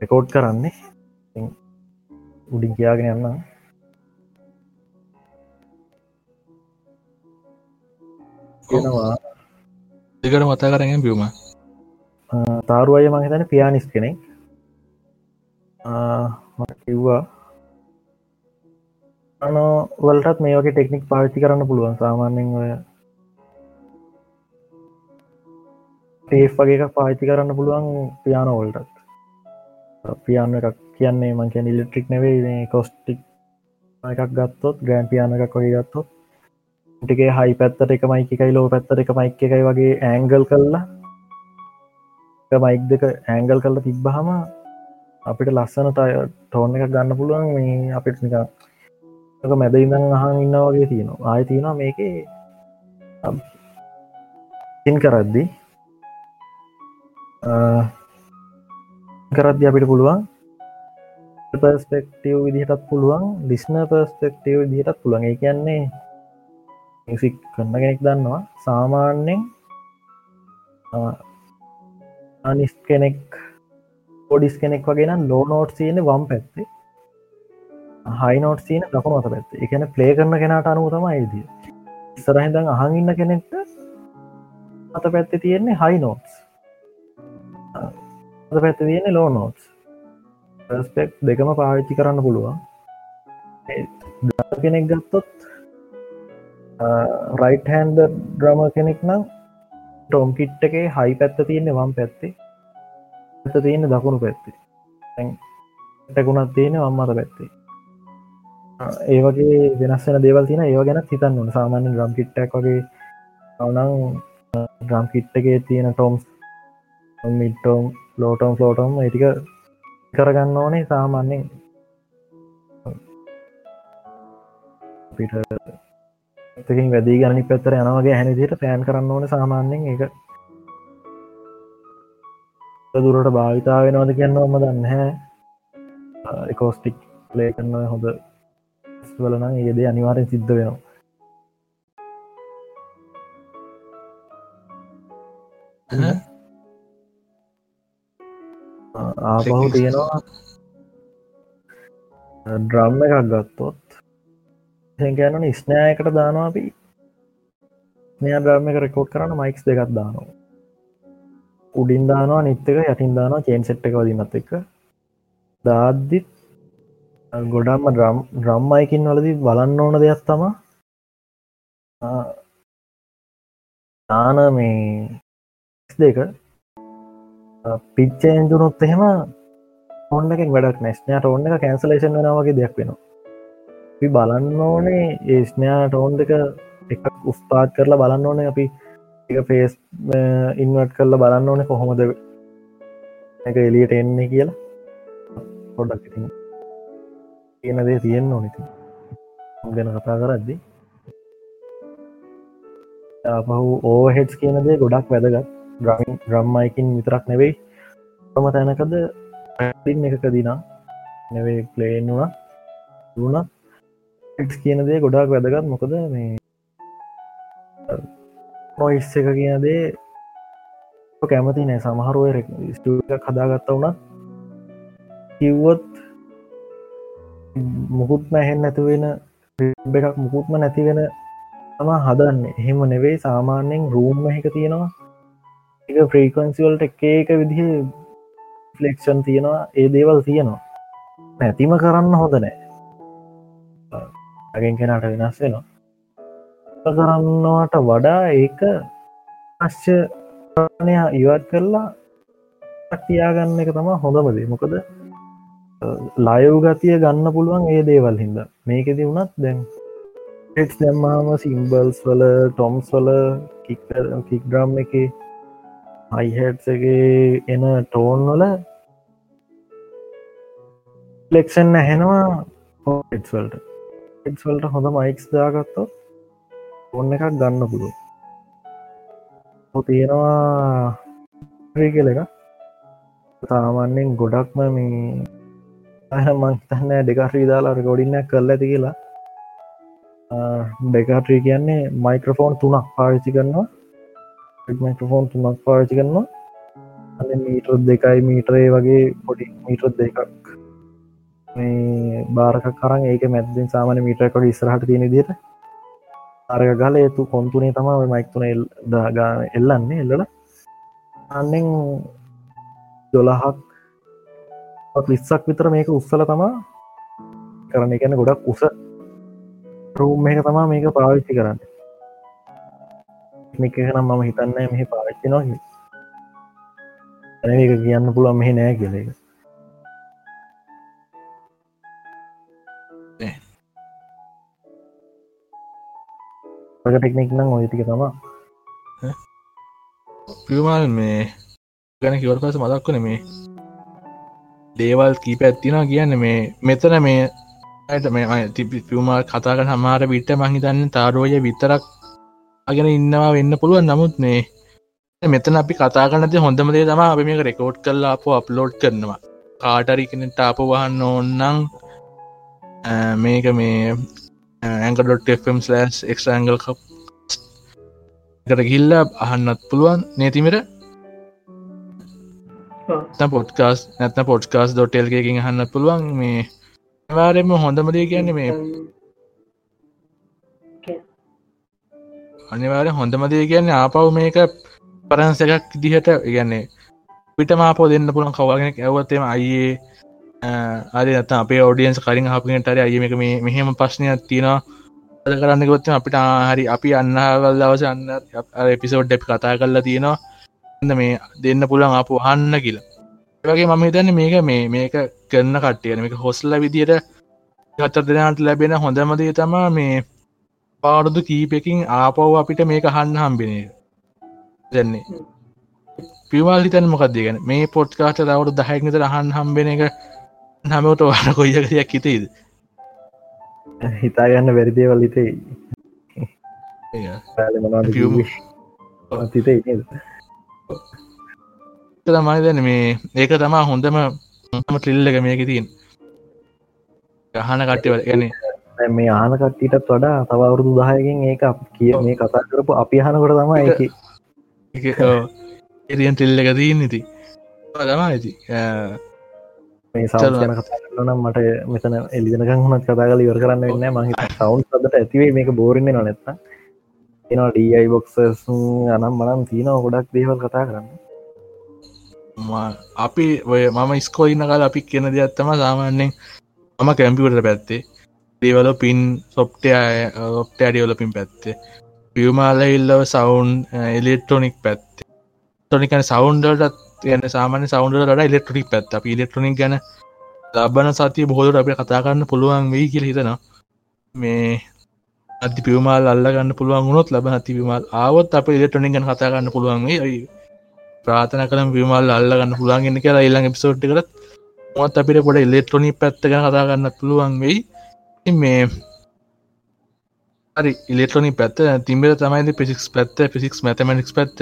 රෙකෝඩ් කරන්නේ. උඩින් කියාගෙන යන්න තියෙනවා දෙකට මතා කරගෙන් බියුම තාරු අය මහිතන පියානිස් කෙනෙක්. කිව්වා. අන වලටත් මේ වගේ ටෙක්නික් පාවිච්චි කරන්න පුළුවන්. සාමාන්‍යෙන් ඔය ටේෆ් වගේ එකක් පාවිච්චි කරන්න පුළුවන් පියානෝවල්ටත් පියාන එකක් කියන්නේ මංකැන් ඉල්ලෙක්ට්‍රික් නෙවේ කොස්ටික් එකක් ගත්තොත් ග්‍රෑන් පියාන එකක් වගේ ගත්තොත් ටිකේ හයි පැත්තට එක මයික එකයි ලෝ පැත්තට එක මයික එකයි වගේ ඇංගල් කල්ලා මයික් දෙක ඇංගල් කල්ල තිබ්බහම අපිට ලස්සන තය ටෝන එක ගන්න පුළුවන්. මේ අපිට නික මැද ඉඳං අහන් ඉන්න වගේ තියෙනවා. ආය තියෙනවා මේක තින් කරද්දි කරද්දි අපිට පුළුවන් පස්පෙක්ටව් විදිහටත් පුළුවන් ලිස්න පස්පෙක්ටව් දිහටත් පුළුවන්. ඒ කියන්නේ මිසික් කරන්න කෙනෙක් දන්නවා. සාමාන්‍යෙන් අනිස් කෙනෙක් පොඩිස් කෙනෙක් වගෙන ලෝ නෝට් සියන වම් පැත්තේ. හයිනෝට් සියන දකුණු අත පැත්ත. එකන ප්ලේ කරන කෙනට අනුව තම අයිදිය ඉස්සරහිදං අහන් ඉන්න කෙනෙක්ට අත පැත්තේ තියෙන්නේ හයි නෝට්ස් අත පැත්ත තියෙන්නේ ලෝ නෝට්ස් ස්පෙක් දෙකම පාවිච්චි කරන්න පුළුවන්. කෙනෙක් ගත්තොත් රයිට් හැන්ද ඩ්‍රම කෙනෙක් නම් ටෝම් කිට් එකේ හයි පැත්ත තියෙන්නේ වම් පැත්තේ. ඇත තියෙන දකුණු පැත්තේ. ටකුණත් තියෙන වම්මත පැත්තේ. ඒ වගේ වෙනස්සෙන දේවල් තින ඒව ගැන හිතන්න ඕන. සාමාන්‍ය ග්‍රම් කිට්ටක් වගේ අවනං ග්‍රම් කිට්ටගේ තියෙන ටෝම්ස් මිටෝම් ලෝටෝම් ෆලෝටෝම් ඒටික කරගන්න ඕනේ සාමාන්‍යෙන් පිට එකින් වැදී ගනි පැත්තර යනවගේ හැනිදිට පෑන් කරන්න ඕන සාමාන්‍යෙන් එක දුරට භාවිතා වෙනවාද කියන්න ඔම දන්න හැ එකෝස්ටික් ලේ කරන්න හොඳ වලන ඒද අනිවාරෙන් සිද්ධ වෙනවා. ආපහු තියෙනවා. ඩ්‍රම්ම එකක් ගත්තොත් ගැනන ස්නෑයකට දානවා අපි. මෙයා ඩ්‍රම්ම එක රෙකෝඩ් කරන්න මයික්ස් දෙකක් දානවා. උඩින් දානවා නිත්තක යටින් දානවා චේන් සෙට් එක වදින්නත් එක දාද්දිත් ගොඩම්ම ඩ්‍රම් ඩ්‍රම්මයිකින් වලදි බලන්න ඕන දෙයක් තම දාන මේ දෙක. පිච්චෙන්ජුනොත් එහෙම ඔන්නකින් වැඩක් නැස්නයාට ඔන්න එක කැන්සලේෂන් වෙනවාගේ දෙයක් වෙනවා. බලන්න ඕනේ ඒ ස්නයාට ඔෝන් දෙක එක උස්පාත් කරලා බලන්න ඕනේ. අපි එක ෆේස් ඉන්වට් කරලා බලන්න ඕනේ කොහොමද එක එලියට එන්නේ කියලා. පොඩක් ඉතින් කියන දේ තියෙන්න්න ඕනති ගැන කතා කරද්දි. පහු ඕහෙඩ්ස් කියනදේ ගොඩක් වැදගත්. ග්‍රමින් ග්‍රම්මයිකින් විතරක් නෙවෙයි. තම තැනකද පැටින් එකක දිනා නෙවේ ප්ලේන් වුණ වුණ කියන දේ ගොඩක් වැදගත්. මොකද මේ නොයිස් එක කියන දේ කැමති නෑ. සමහරුව ස්ටක කදාගත්ත වුණ කිව්වොත් මුකුත්ම ඇහෙන් නැතිවෙන එකක් මුකුත්ම නැතිවෙන තම හදන්න. එහෙම නෙවෙයි සාමාන්‍යයෙන් රූම්ම එක තියෙනවා. එක ෆ්‍රීකන්සිවල්ට එක එක විදිහ ෆලෙක්ෂන් තියෙනවා. ඒ දේවල් තියෙනවා. නැතිම කරන්න හොඳ නෑ. අගෙන් කෙනට වෙනස් වෙනවා. කරන්නවට වඩා ඒක අශ්‍ය ප්‍රණය ඉවත් කරලා තියාගන්න එක තම හොඳමදේ මොකද ලයව් ගතිය ගන්න පුළුවන් ඒ දේවල් හින්ද. මේකෙති වුණත් දැන් ෙට් දැම්මාම සිම්බල්ස් වල ටොම්ස් වල කික් ඩ්‍රම් එක අයිහෙට්ගේ එන ටෝන් වල ලෙක්ෂන් ඇහෙනවා හෝටවල්ට එක්වල්ට හොඳ මයික්ස් දාගත්තොත් ඔන්න එකක් ගන්න පුළුව තියෙනවා ්‍රීකල එක සාමාන්‍යෙන් ගොඩක්ම මේ මංතන්න දෙකශ්‍රී දාලා ගොඩින්න කරල ඇති කියලා. දෙකාට්‍රී කියන්නේ මයික්‍රෆෝන් තුනක් පාවිච්චි කරනවා. මයික්‍රෆෝන් තුනක් පාවිච්චි කරනවා. අ මීටර් දෙකයි මීටරේ වගේ පොඩි මීටර් දෙකක්. මේ බාරක කරන් ඒක මැද්දෙන් සාමන මීටරකොට ඉස්රහට තියෙන දිට අරක ගල ඒතු කොන්තුනේ තම මයික්තුන දාගාන එල්ලන්නේ එල්ලල. අන්නෙන් දොළහක් ලිස්සක් විතර මේක උත්සල තමා කරන එකන ගොඩක් උස රූම් එක තමා මේක පාවිච්චි කරන්න. මේක නම් මම හිතන්න මෙහි පාවිච්චි නොහ ඇන එක කියන්න පුළුවන් මෙහි නෑ කියල එක ටෙක්නෙක් නම් ඔයතික තමා පිමාල් මේ ගැන කිවට පස මදක් වන මේ දේවල් කීප ඇත්තිනා කියන්න මේ මෙතන මේ ඇයට මේ තිපි පියුමල් කතාක හමාර විට මහිතන්න තාරෝය විතරක් අගෙන ඉන්නවා වෙන්න පුළුවන් නමුත් මේ මෙතන අපි කතා කනති හොඳමදේ තම අපි මේක රෙකෝඩ් කරලා අප අප්ලෝඩ් කරනවා කාටරි කෙනෙට අප වහන්න ඕන්නම් මේක මේ ඇංකඩොට්ම් එක්ගල් කප් එකට ගිල්ල අහන්නත් පුළුවන්. නේතිමට පොඩ්කාස් නැත්න පොඩ්කාස් ඩොටෙල්ගකින් හන්න පුළුවන්. මේ වාරෙම හොඳමදේ කියන්නේ මේ. අනිවාර හොඳමදේ කියන්නේ ආපව් මේක පරන්ස එකක් දිහට ඉගන්නේ පිට මාපෝ දෙන්න පුළන් කවගෙන ඇවත්තේම අයියේ අරි නත අපේ ෝඩියන්ස් කරින් හපිටර අය මේක මේ මෙහෙම ප්‍රශ්නයක් තියෙනවා. අද කරන්න ගොත්ත අපිට හරි අපි අන්නවල් දවස අන්න එපිසෝඩ් එප් කතා කරලා තියෙනවා. එන්න මේ දෙන්න පුළන් අප හන්න කියලා. වගේ මම හිතන්න මේක මේ මේක කරන්න කට්ටියන මේක හොස්ල විදියට ගත්ත දෙනට ලැබෙන හොඳමදේ තමා මේ පාරුදු කීපකින් ආපව් අපිට මේක හන්න හම්බෙන දෙන්නේ පිවල් හිතන් මොකක්ද ගැන මේ පොට්කාට දවරු දහැක්නත අහන් හම්බෙන එක නමට වාන කොයියකයක් හිතේද හිතාගන්න වැරිදේවල් හිතේ තිතේ තමයි දැන මේ ඒක තමා හොඳම හොඳම ට්‍රිල්ලක මේක තින් ගහන කට්ටිවල ගැන මේ ආන කට්ටිටත් වඩා තවරුදු දහයකින් ඒක කිය මේ කතා කරපු අපි හනකොට තම එක එරියන් ටෙල්ල එක දීන්න ඉති තමා ඇති මේ සව් ගැන කතා නම් මට මෙතන එලිදනකං හුණත් කතා කල ඉවර කරන්න වෙන්න මහි සවන්් සදට ඇතිවේ මේක බෝරන්නේ නොනෙත්ත එනවා ඩයි බොක්සස් අනම් මනම් තියනව ගොඩක් දේවල් කතා කරන්න. අපි ඔය මම ස්කෝඉන්න කාල අපි කියන දෙයක්ත්තම සාමාන්‍යෙන් මම කැම්පිවට පැත්තේ. දේවල පින් සොප්ටය ඔප්ට අඩියවලපින් පැත්තේ. පියමාල ඉල්ලව සවුන්් එලෙක්ට්‍රොනික් පැත්තේ ටොනිකන සවන්්ඩට යන සාමාන්‍ය සවන්ඩට ඉලෙක්ට්‍රික් පැත් අප ඉලෙක්ට්‍රොනික් ගැන ලබන සතිය බොහෝට අප කතාගන්න පුළුවන් වෙයි කියල හිතනවා. මේ අති පිවමල් අල්ලගන්න පුළුවන් ගුණොත් ලබ ති විමල් ආවත් අප ඉලෙක්ට්‍රොනික් ගැන කතාගන්න පුළුවන් වේ ප්‍රාථන කළම් විමල් අල්ලගන්න පුළන්ගන්න කියලා ඉල්ලඟ පිසෝට් කරත් මොත් අපිට පොඩ ඉලෙක්ට්‍රොනික් පැත්ත ගැන කතාගන්න පුළුවන් වෙයි. මේ හරි ඉලෙක්ට්‍රොනි පැත්ත. තිබෙන තමයි පිසික්ස් පැත්ත පිසික්ස් මැතමනික්ස් පැත්ත.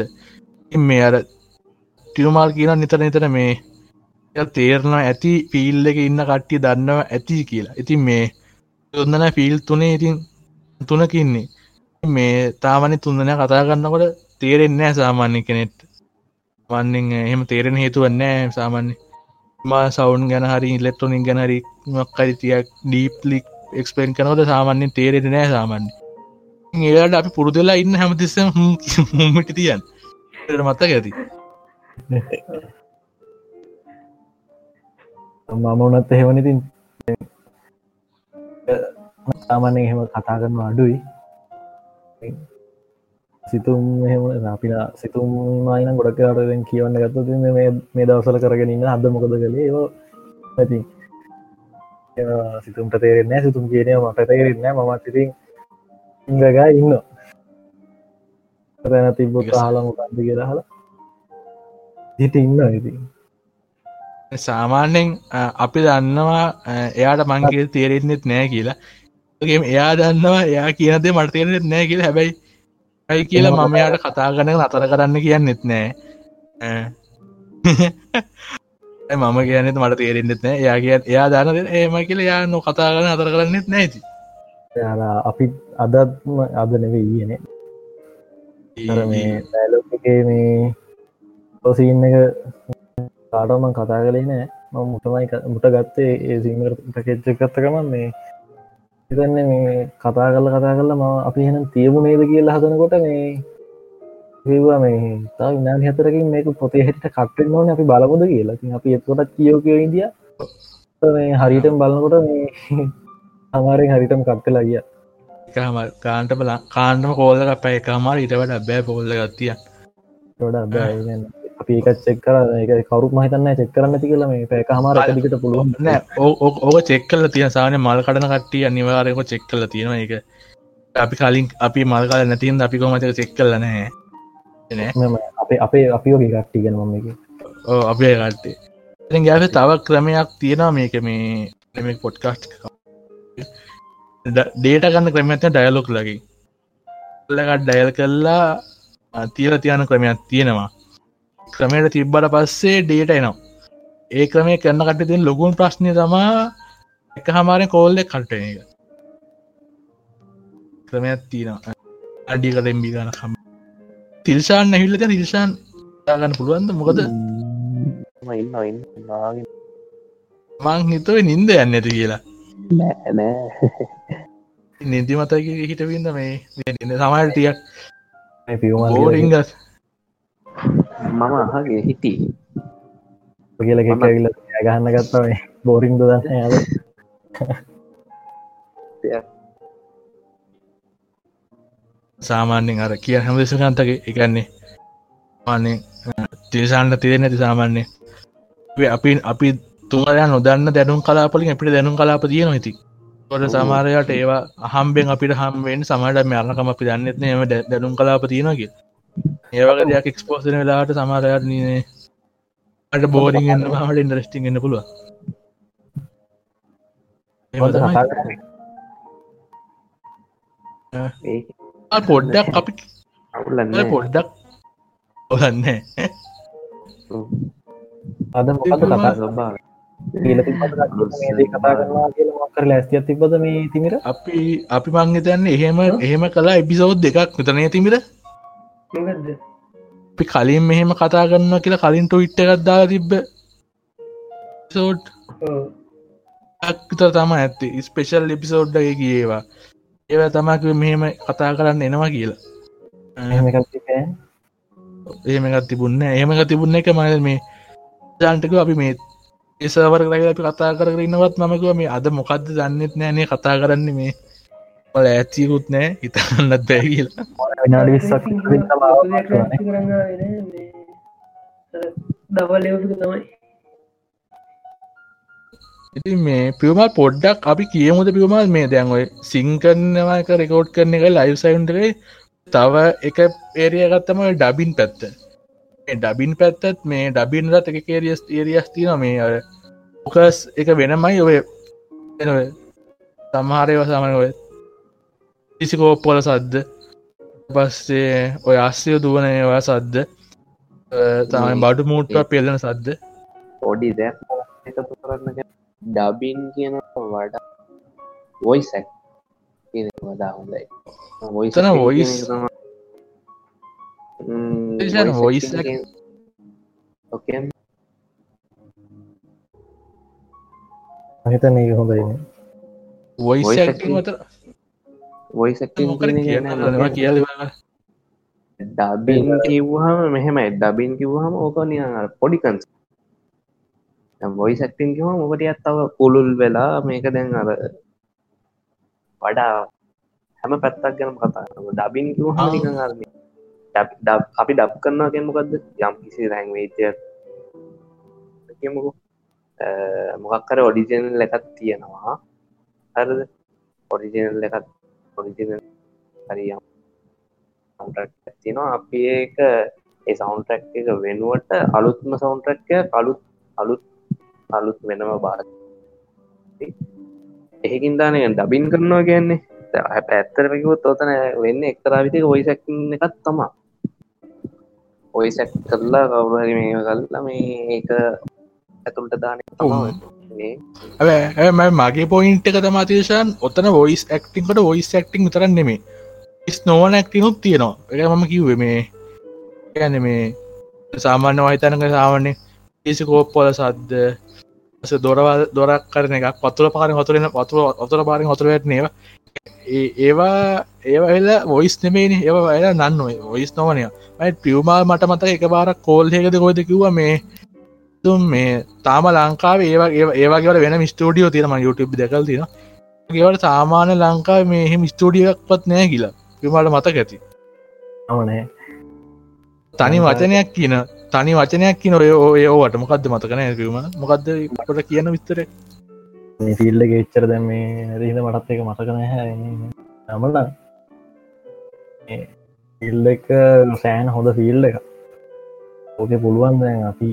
මේ අර ටියුමාල් කියන නිතර නිතර මේ තේරණ ඇති ෆිල් එක ඉන්න කට්ටිය දන්නව ඇති කියලා. ඉතින් මේ යොන්නන ෆිල් තුනේ ඉතින් තුනකින්නේ මේ තාමනි තුන්දනය කතා කරන්නකොට තේරෙන්නෑ සාමාන්‍ය කෙනෙට් වන්නෙන් එහෙම තේරෙන හේතුවන්නෑ සාමාන්‍ය. මා සවුන් ගැන හරි ඉලෙක්ට්‍රොනික් ගැනහරි මක්කරි තියක් ඩීප්ලික් එක්ස්පෙන් කනවද සාමාන්‍යෙන් තේරෙන නෑ සාමාන්‍ය. ඒට අපි පුරුදලා ඉන්න හැමතිස්සම හුමිට <laughs> තියන් මත්තක ඇති. මම උනත් එහෙවනිතින් සාමාන්‍ය එහෙම කතා කරන අඩුයි. සිතුම් එහෙම අපින සිතුම් මයින ගොඩක් කරටෙන් කියවන්න ගත්ත මේ දවසල කරගෙනන්න අද මොකද කළේ? ඒෝ ඇති සිතුම්ට තේරෙන්න සිතුම් කියනය මට තේරෙන්න මමත් ඉතින් ඉගගා ඉන්න තැන තිබ්බොත් හලා මොකක්ද කියලා හලා හිට ඉන්න ඉතින්. සාමාන්‍යෙන් අපි දන්නවා එයාට මංගේ තේරෙන්නෙත් නෑ කියලා. එයා දන්නවා එයා කියනදේ මට තේරෙත් නෑ කියලා. හැබැයි ඇයි කියලා මම යාට කතා ගන නතර කරන්න කියන්නෙත් නෑ. <laughs> මම කියනෙත් මට තේරෙන්න්නෙත් නෑ. යා කිය එයා දන්න ඒම කියල යා නො කතා කරන අතර කරන්නෙත් නැති අපි අදත්ම අද නෙවේ ඊයන දැලෝකේ මේ පොසින්න එක කාටම කතා කලේ නෑ. ම මුටමයි මුට ගත්තේ ඒ සිීමට කෙච්චකත්තකම මේ හිතන්නේ මේ කතා කරල කතා කරලා ම අපි හෙනම් තියමු නේද කියලා හදනකොට මේ ඒවා මේ තා විනාඩි හතරකින් මේක පොතේ හිට කට්ටෙන් ඕන අපි බලමුද කියලා. අපි එතකොට කියෝ කියෝ ඉදිය මේ හරිටම් බලනකොට මේ <laughs> අමාරෙන් හරිටම කට්ටලා ගිය එකහම කාන්ට බල කාණ්ඩම කෝල්ල පැය එකමාර ඉටවට බෑ පොල්ල ගත්තිය ොඩ අපි එක චෙක් කර එක කවරු මහිතන්න චෙක් කරන්න ති කියල මේ පැක හමාර දිකට පුළුවන්. ඕක චෙක්කල තිය. සාන මල් කඩන කට්ටිය අනිවාරයක චෙක් කල තියෙන එක අපි කලින් අපි මල්කාල නැතින් අපි කොමතක චෙක් කල නෑ. අපේ අපේ අපිෝගේ කට්ටි ගෙන මම එක ඕ අපේ කට්ටේ ගැස තව ක්‍රමයක් තියෙනවා මේක මේ පොඩ්කාස්ට් ඩේට ගන්න ක්‍රමත ඩයලොක් ලගේ. ලකට ඩයල් කල්ලා තියල තියන ක්‍රමයක් තියෙනවා. ක්‍රමයට තිබ්බට පස්සේ ඩේට එනවා. ඒ ක්‍රමය කරන්න කට තින් ලොකුන් ප්‍රශ්නය තමා එක හමාරය කෝල්ලෙ කටන එක. ක්‍රමයක් තියෙනවා. අඩි කලෙම්බි ගන කම. තිල්ෂාන් නැහිල්ලත තිල්ෂාන් ගන්න පුළුවන්ද? මොකද? මං හිතව නින්ද යන්න ඇති කියලා නෑ නෑ. නිදි මතක හිටවින්න මේ? ඉන්න සමට ටියක් පිවම ෝරිංගස් මම අහගේ හිටී. කියල කෙකවිල ගහන්න ගත්තා මේ. බෝරිං දන්න යාද සාමාන්‍යෙන් අර කිය හැම දෙසකන්තක එකන්නේ මාන්නේ තිරිසාන්ට තිරෙන ඇති සාමාන්‍ය අපි අපි තුමරයා නොදන්න දැනුම් කලාපලින් අපිට දැනුම් කලාප තිය නොති ොට සමාරයට ඒවා අහම්බෙන් අපිට හම්බෙන් සමට මරණකම අපි දන්නෙත්න එම දැනුම් කලාප තියෙනගේ ඒවක දෙයක් එක්ස්පෝසන වෙලාට සමාරයට නනේ අට බෝරිගන්න හට ඉන්දරස්ටිං ගන්න පුළුව පොඩ්ඩක් අපි පොඩ්ඩක් ඔලන්න අද මොකද කතා සබා කතා කරනවා කියල මක්කර ලැස්තියක් තිබද මේ තිමිර? අපි අපි මංගතන්න එහෙම එහෙම කලා එපිසෝද් දෙකක් විතනය තිමිර? අපි කලින් මෙහෙම කතා කරන්න කියලා කලින් ටොයිට්ට එකක්දා තිබ්බ සෝට්. විතර තම ඇත්ති. ස්පේෂල් එපිසෝඩ්ඩ කියේවා ඒව තමක් මෙහෙම කතා කරන්න එනවා කියලා. එහෙම එකක් තිබෑ. එහෙමකත් තිබුන්න එහෙමක තිබුන්න එක මන මේ ජන්ටක අපි මේ ඒසවර කරග අපි කතා කර ඉන්නවත් මමකුව මේ අද මොකක්ද දන්නෙත් නෑනේ කතා කරන්න මේ. ල ඇත්තියකුත් නෑ හිතන්නත් බෑ කියලා. දවල් ඉති මේ පියමල් පොඩ්ඩක් අපි කියමුද පියමල්? මේ දැන් ඔය සිංකරනවා එක රෙකෝඩ් කරන එක ලයිව් සයින්ටේ තව එක ඒරිය ගත්තම ඩබින් පැත්ත ඩබින් පැත්තත් මේ ඩබින් රත් එක කේරියස් ඒරියස් තින මේ අය ෝකස් එක වෙනමයි ඔය එන ඔය සමහරයව සමන ඔය ඉසිකෝප්පොල සද්ද. පස්සේ ඔය අස්සය දුවනයවා සද්ද. තමයි බඩු මූට්ට පෙල්ලන සද්ද. පොඩි දැක් එකතු කරන්න ඩබින් කියන වඩා වොයිසැක් වඩා හොඳයි එතන voice- එතන voice act- ඕකේ හිතන ඒ හොඳයින වොයිස් Voice ඇක්ටිං acting. අතර වොයිස මොකද කියනවා කියල ඩබින් කිව්හම මෙහෙමයි ඩබින් කිව්හම ඕක නියන් අර පොඩිකන්ස් වොයි සැක්ටින් කිවම මොකට අත්තව පුළුල් වෙලා මේක දැන් අර වඩා හැම පැත්තක් ගැන කතා ඩබින් කිව ආ. හනිකන් අරම අපි ඩබ් කරන්නා ගැමකක්ද යම් කිසි රැංවේජයක් කියමුකු මොකක්කර ඔඩිජනල් එකත් තියෙනවා. හරද? ඔරිජනල් එකත් ඔරිජනල් හරියම් සවන්ටක් තිනවා අපි ඒක ඒ සවන්ටක් එක වෙනුවට අලුත්ම සවන්ටක්ය අලුත් අලුත් අලුත් වෙනම බාර එහෙකින් දානය ඩබින් කරනවා කියන්නේ. හැ පැත්තරමකුත් ඔතන වෙන්න එක්තරා විතික ඔයිසැක් එකත් තමා ඔයිසැක් කරලා කවුරහරි මේ කල්ලා මේ ඒක ඇතුළට දාන ඇ මගේ පොයින්ට එක තමතිශන් ඔතන වොයිස් ඇක්ටිංකට වොයිස් ඇක්ටිං තරන්න නෙමේ ස් නෝන ඇක්ටිනුත් තියෙනවා. එක මම කිව්ව මේ ගැන මේ සාමාන්‍ය වහිතනක සාමාන්‍ය ඒසි කෝප්පොල සද්ද ස දොරවල් දොරක් කරන එකක් පතුර පාරි හොතුරෙන වතුර ඔතුර පාරි හොතුරට නේව ඒවා ඒවල වොයිස් නෙමේනි ඒව වැල නන්න. ඔයිස් නොවනය යි පියවමාල් මට මත එක බාරක් කෝල් හෙකද කොයිද කිව්ව මේ තුම් මේ තාම ලංකාව ඒවා ඒවාගේ වෙන ස්ටඩියෝ තිරම YouTube දෙකල් තින ඒවට සාමාන්‍ය ලංකාව මේ එහෙම ස්ටඩියක් පත් නෑ කියලා. පිමට මතක ඇති. නමනේ තනි වචනයක් කියන තනි වචනයක් කියන ඔය ඔය ඕවට මොකක්ද මතකන ඇකීම මොකක්ද කොට කියන විස්තර මේ ෆිල්ඩ ගෙච්චර දැම් මේ රහිද මටත් එක මතකන හැ නමල ඉල්ල එක සෑන් හොඳ ෆිල්ඩ එක ඕක පුළුවන් දැන් අපි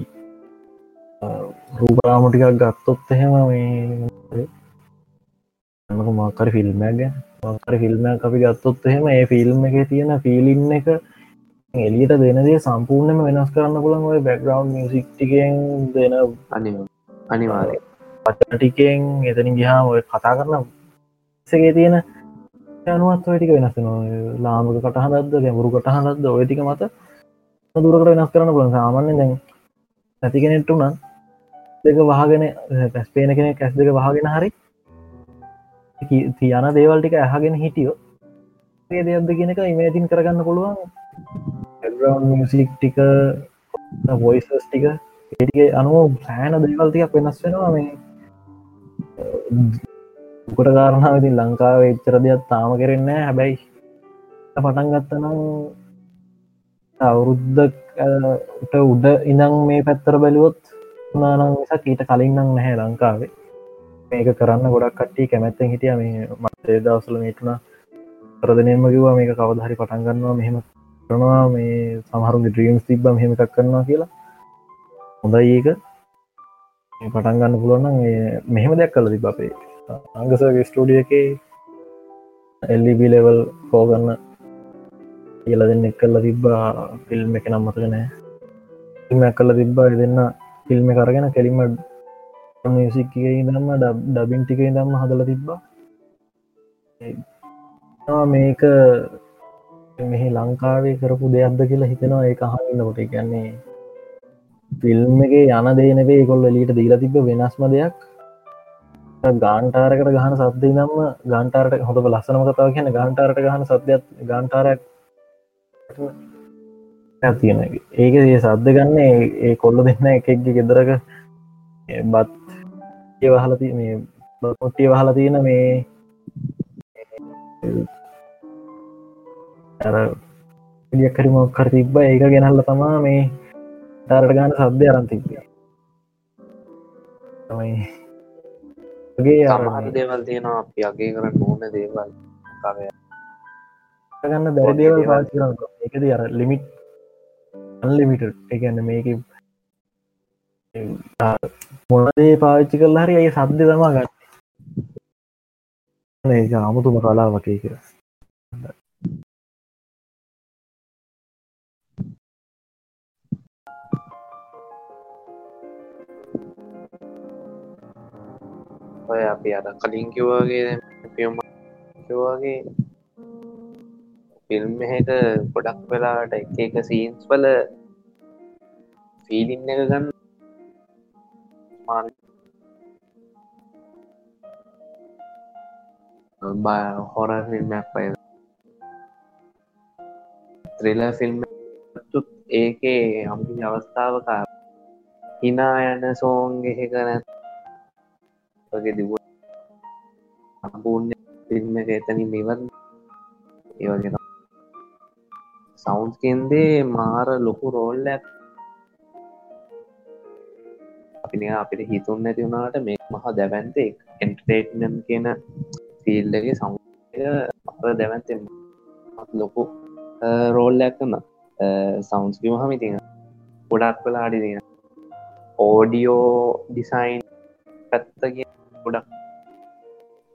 රූපරාමුටිකක් ගත්තොත් එහෙම මේ නක මක්කර ෆිල්ම්මක් ගැන මක්කර ෆිල්ම්මයක් අපි ගත්තොත් එහෙම ඒ ෆිල්ම් එක තියෙන ෆිලින්න එක එලියට දෙනදේ සම්පූර්ණයම වෙනස් කරන්න පුළන් ඔය බැක්ග්‍රවන්් මියසික්ටිකෙන් දෙන අනි අනිවාරය පටටිකෙන් එතනින් ගිහාම ඔය කතා කරන සගේ තියෙන යනුවත් ඔය ටික වෙනස් වෙනවා. ලාමක කටහදද ගැඹුරු කටහදද ඔය ටික මත දුරකට වෙනස් කරන්න පුළන් සාමාන්‍ය දැන් නැති කෙනෙට්ටු නම් දෙක වහගෙන පැස්පේන කෙන කැස් දෙක වහගෙන හරි තියන දේවල්ටික ඇහගෙන හිටියෝ ඒ දෙයක්ද කියන එක ඉමේතින් කරගන්න පුළුවන් මියසික් ටික වොයිසස් ටික ඒටික අනුව සෑන දේවල්තියක් වෙනස් වෙනවා මේ කොට කාරණාව ඉතින් ලංකාව එච්චර දෙයක් තාම කරෙන්න හැබැයි පටන් ගත්තනම් අවුරුද්ධට උඩ ඉඳං මේ පැත්තර බැලුවොත් නානං නිසා ඊට කලින් නම් නැහැ ලංකාවේ. මේක කරන්න ගොඩක් කට්ටි කැමැත්තෙන් හිටිය. මේ මතේ දවසල මේටුන ප්‍රදනයම කිවා මේක කවදහරි පටන් ගන්නවා මෙහෙම කරනවා මේ සමහරුගේ ද්‍රීම්ස් තිබ්බ මෙහෙම එකක් කරනවා කියලා. හොඳයි ඒක. පටන් ගන්න පුළුවන්න මෙහෙම දෙයක් කල තිබ අපේ අංගසගේ ස්ටඩිය එක එල්ලිබ ලෙවල් කෝගන්න කියල දෙන්න එක් කල්ල තිබ්බා. ෆිල්ම් එක නම් මතක නෑ. ෆිල්මක් කල්ල තිබ්බා. දෙන්න ෆිල්ම් කරගෙන කෙලිම මියසික් දම්ම ඩබින් ටික දම්ම හදල තිබ්බා. මේක මෙහි ලංකාවේ කරපු දෙයක්ද කියලා හිතෙනවා. ඒ අහන්නකොට කියන්නේ ෆිල්ම් එක යන දේනවේ කොල්ල ලීට දීලා තිබ වෙනස්ම දෙයක්. ගාන්ටාරකට ගහන සද්දේ නම්ම ගන්ටාරට හොඳ ලස්සනම කතාව කියන ගන්ටාරට ගහන සද්‍යත් ගන්ටාරක් තියෙන ඒක. ඒ සද්ද ගන්න ඒ කොල්ල දෙන්න එකක්ග ගෙදරක බත් ඒ වහලති මේ බොට්ටිය වහල තියෙන මේ අර ියක්කරි මොක්කර තිබ්බ ඒක ගෙනල්ල තමා මේ තරට ගාන සද්‍ය අරන්තිබිය තමයි. සමහර දේවල් තියෙනවා අපි අගේ කරන්න ඕන දේවල්. කවය. ගන්න බැරි දේවල් පාචි කරන්න එකද අර ලිමිට් අන්ලිමිට එකන්න මේක මොනදේ පාච්චි කල්ලා හරි ඇයි සද්‍ය තමා ගන්න ඒක අමුතුම කලාවකේ කියලා ඔය අපි අර කලින් කිව්වාගේ පියම් කිව්වාගේ ෆිල්ම් එක ගොඩක් වෙලාට එක එක සීන්ස් වල ෆීලින් එක ගන්න හොර ෆිල්ම්යක් පය ත්‍රෙල ෆිල්ම් ඒකේ හම්පි අවස්ථාවක හිනා යන සෝන්ගෙහෙක නැත් වගේ දිව සම්පූර්ණ ෆිල්ම් එක එතනින් ඉවත් ඒවගෙන සෞන්ස් කෙන්දේ මාර ලොකු රෝල්ලක් අපි අපිට හිතුන් නැති වුණාට මේ මහා දැවන්තේ එන්ටේටනම් කියන ෆිල්ඩගේ සෞය අප දැවන්තෙන් ලොකු රෝල්ලයක් කන්න සෞන්ස්කිම හමිතින ගොඩක් වෙලා අඩි තියෙන ඕඩියෝ ඩිසයින් පැත්තගේ ගොඩක්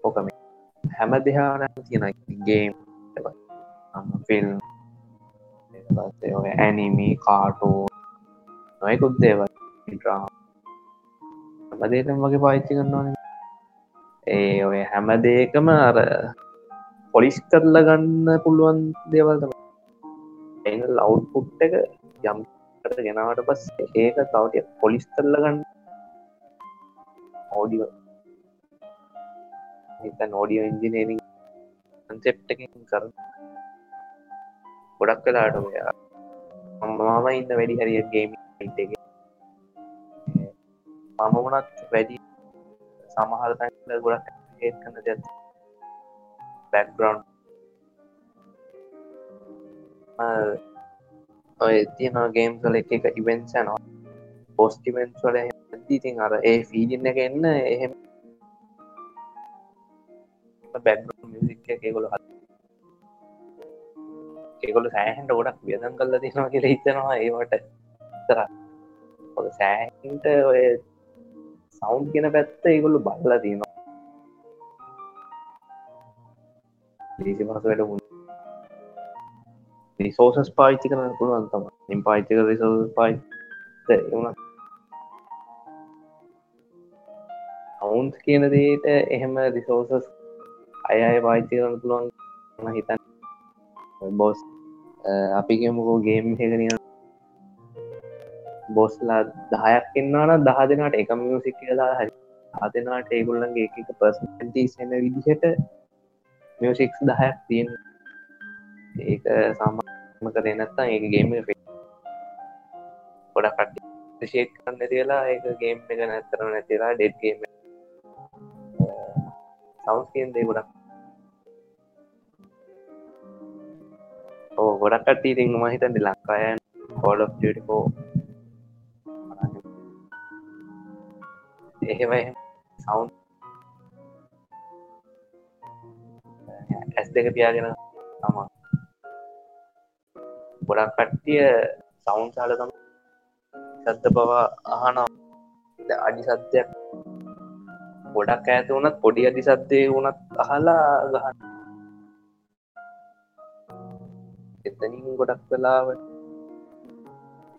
ඕකම හැම දෙහාන තියෙන ගේම් ෆිල්ම් ඔය ඇනිමි කාටෝ නොයකුත් දේවල්. ්‍රා හැමදේටම වගේ පාච්චි කරන්නවන ඒ ඔය හැම දේකම අර පොලිස් කරල ගන්න පුළුවන් දේවල්තම එ ලව් පුට් එක යම්ට ගෙනවට පස් ඒක තවටිය පොලිස් කරල ගන්න. ඕඩියෝ නෝඩියෝ ඉන්ජිනේරිං කන්සෙප්ටකින් කර ගොඩක් කලාට ඔයා මම ඉන්න වැඩි හරිය ගේම එක. මම වනත් වැඩි සමහර තැන්ල ගොඩක් ඒත් කන්න දෙ බැක්ග්‍රවන්් ඔය තියන ගේම් කල එක එක ඉවෙන්සනවා පෝස්ටිවෙන්ස් වල ඉතින් අර ඒ ෆීඩින්න එක එන්න එහෙම බැක් මිසික් එකගොල හ ඒගොල සෑහන්ට ගොඩක් වියදන් කල්ල තිනවා කියල හිතනවා. ඒවට තර සෑහන්ට ඔය සෞන්් කියන පැත්ත ඒගොල්ලු බල්ල තියනවා. ලීසි පසට මුණ රිසෝසස් පාච්චි කරන පුළුවන් තම ඉම් පාච්චික රිසෝස් පායි වුණ අවුන්ස් කියන දේට එහෙම රිසෝසස් අය අය පාච්චි කරන පුළුවන් හිතන් බොස් අපි කියමුකෝ ගේම් හෙකනිය බොස්ලා දහයක් එන්නවන දහ දෙනට එක මියසික් කියලා හරි හදනාට ඒගොල්ලන්ගේ එක පර්සන්ටී සෙන විදිහට මියසික්ස් දහයක් තියෙන ඒක සාමාම කරේ නැත්තා ඒ ගේම ගොඩ කට්ටි ශේක් කන්න තියලා ඒක ගේම් එක නැතරන නැතිලා ඩෙඩ්ගේම සවස්කෙන් දේ ගොඩක් ගොඩක් කට්ට ඉතින් මහිතන්ට ලංකායන් කෝඩ ෝ එහෙම සවුන් ඇස් දෙක පියාගෙන තමා ගොඩක් කට්ටිය සවුන් සාල තම සත්ත පවා අහනම් අඩි සත්‍යයක් ගොඩක් ඇත වනත් පොඩි අඩි සත්‍යය වනත් අහලා ගහන්න. එතනින් ගොඩක් වෙලාවට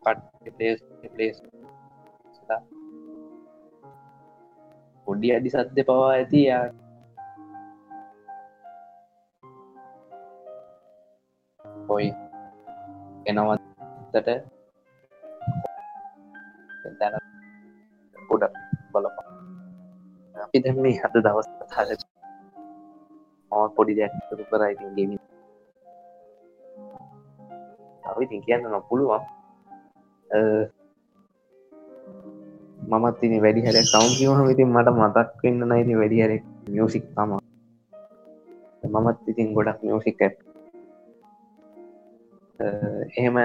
පට්ලේස් පලේස් පොඩි අඩි සද්‍ය පවා ඇති යා ඔයි එනවත්තට. තැන ගොඩක් බලපා අපි දැම මේ හද දවස් හර මත් පොඩි දෙයක් කරයිති ගෙමි අපි කියන්න නො පුළුවන්. මමත් තින වැඩි හැර සෞන් කිවන ඉතින් මට මතක් වෙන්න නයිති වැඩි හැර මියසික් තම මමත් ඉතින් ගොඩක් මියසික් ඇත් එහෙම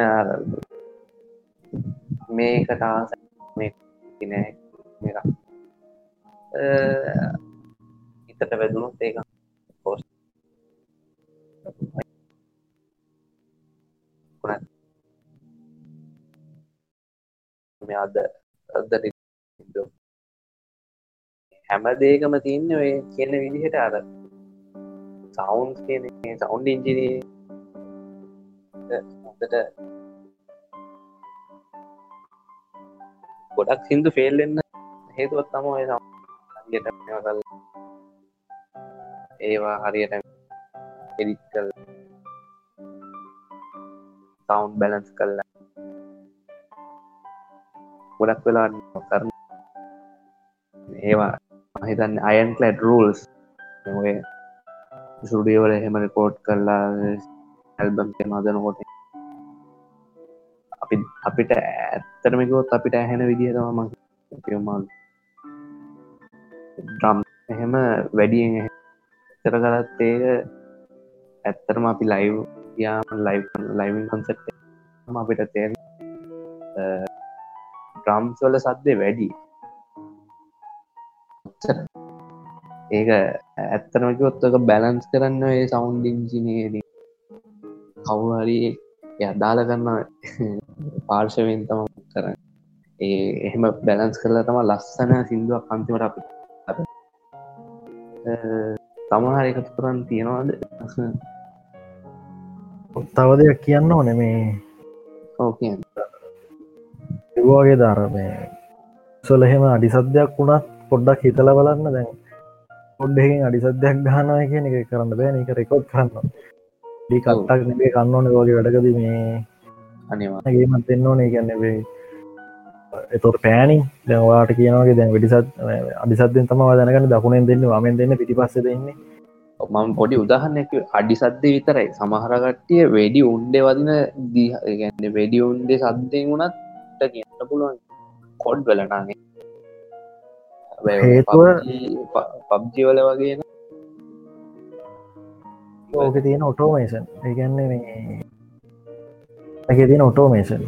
මේකට ආස මේ නෑ. මේක හිතට වැදුණුත් ඒක පෝස් මේ අද අදට හැම දේකම තියන්න ඔය කියන විදිහට අර සවුන්ස් කියන සවුන්් ඉංජිනී හොඳට ගොඩක් සිින්දු ෆෙල්ලෙන්න හේතුවත් තම ඔය සට කල් ඒවා හරියට එඩිත් කල් සවුන්් බැලන්ස් කල්ලා ගොඩක් වෙලා කරන ඒවා හිතන්න අයන් කලට් රූල්ස් සුඩියවල එහෙම රකෝඩ් කරලා ඇල්බම් මදනකොට අපි අපිට ඇත්තරමිකෝත් අපිට ඇහෙන විදිහ තම පියමාල් ්‍රම් එහෙම වැඩියෙන් තර කරත් ඒක ඇත්තරම අපි ලයිව් යාම ලයි් ලයිවින් කොන්සෙට් අපිට තේර ්‍රම්ස් වල සද්දය වැඩි. ඒක ඇත්තනමකොත්තක බැලන්ස් කරන්න ඒ සෞන්් ඉංජිනේද කවුහරි යදාල කරන්න පාර්ශවෙන් තම කරන්න. ඒ එහෙම බැලන්ස් කරලා තම ලස්සන සිින්දුවක් අන්තිමට අපි තමහර එකතු කරන්න තියෙනවාද? <laughs> තව දෙයක් කියන්න ඕන මේ. ඒවාගේ ධරමය සොල එහෙම අඩිසද්‍යයක් වුණත් පොඩ්ඩක් හිතල බලන්න. දැන් පොඩ්ඩකින් අඩිසද්‍යයක් ගානය කියන එක කරන්න බෑ එක රෙකෝඩ් කරන්න ඩි කල්ටක් නෙේ කන්න ඕන. වගේ වැඩකද මේ අනිවාගේමත් දෙන්න ඕනේ. කියන්නෙවේ එතොට පෑනි දැවාට කියනවගේ දැන් වැඩිසත් අඩිසත්යෙන් තම දැනගන්න. දකුණෙන් දෙන්න වමෙන් දෙන්න පිටිපස්ස දෙන්නේ. මම පොඩි උදාහන්නක අඩි සද්දය විතරයි. සමහරකට්ටිය වැඩි උන්ඩේ වදින දීගන්න වැඩි උන්ඩේ සද්දයෙන් වුණත් කියන්න පුළුවන්. කොඩ් වලනාගේ හේතුව පබ්ජි වල වගේ ඕක තියෙන ඔටෝමේෂන් ඒගැන්න මේ ඇක තියෙන ඔටෝමේෂන්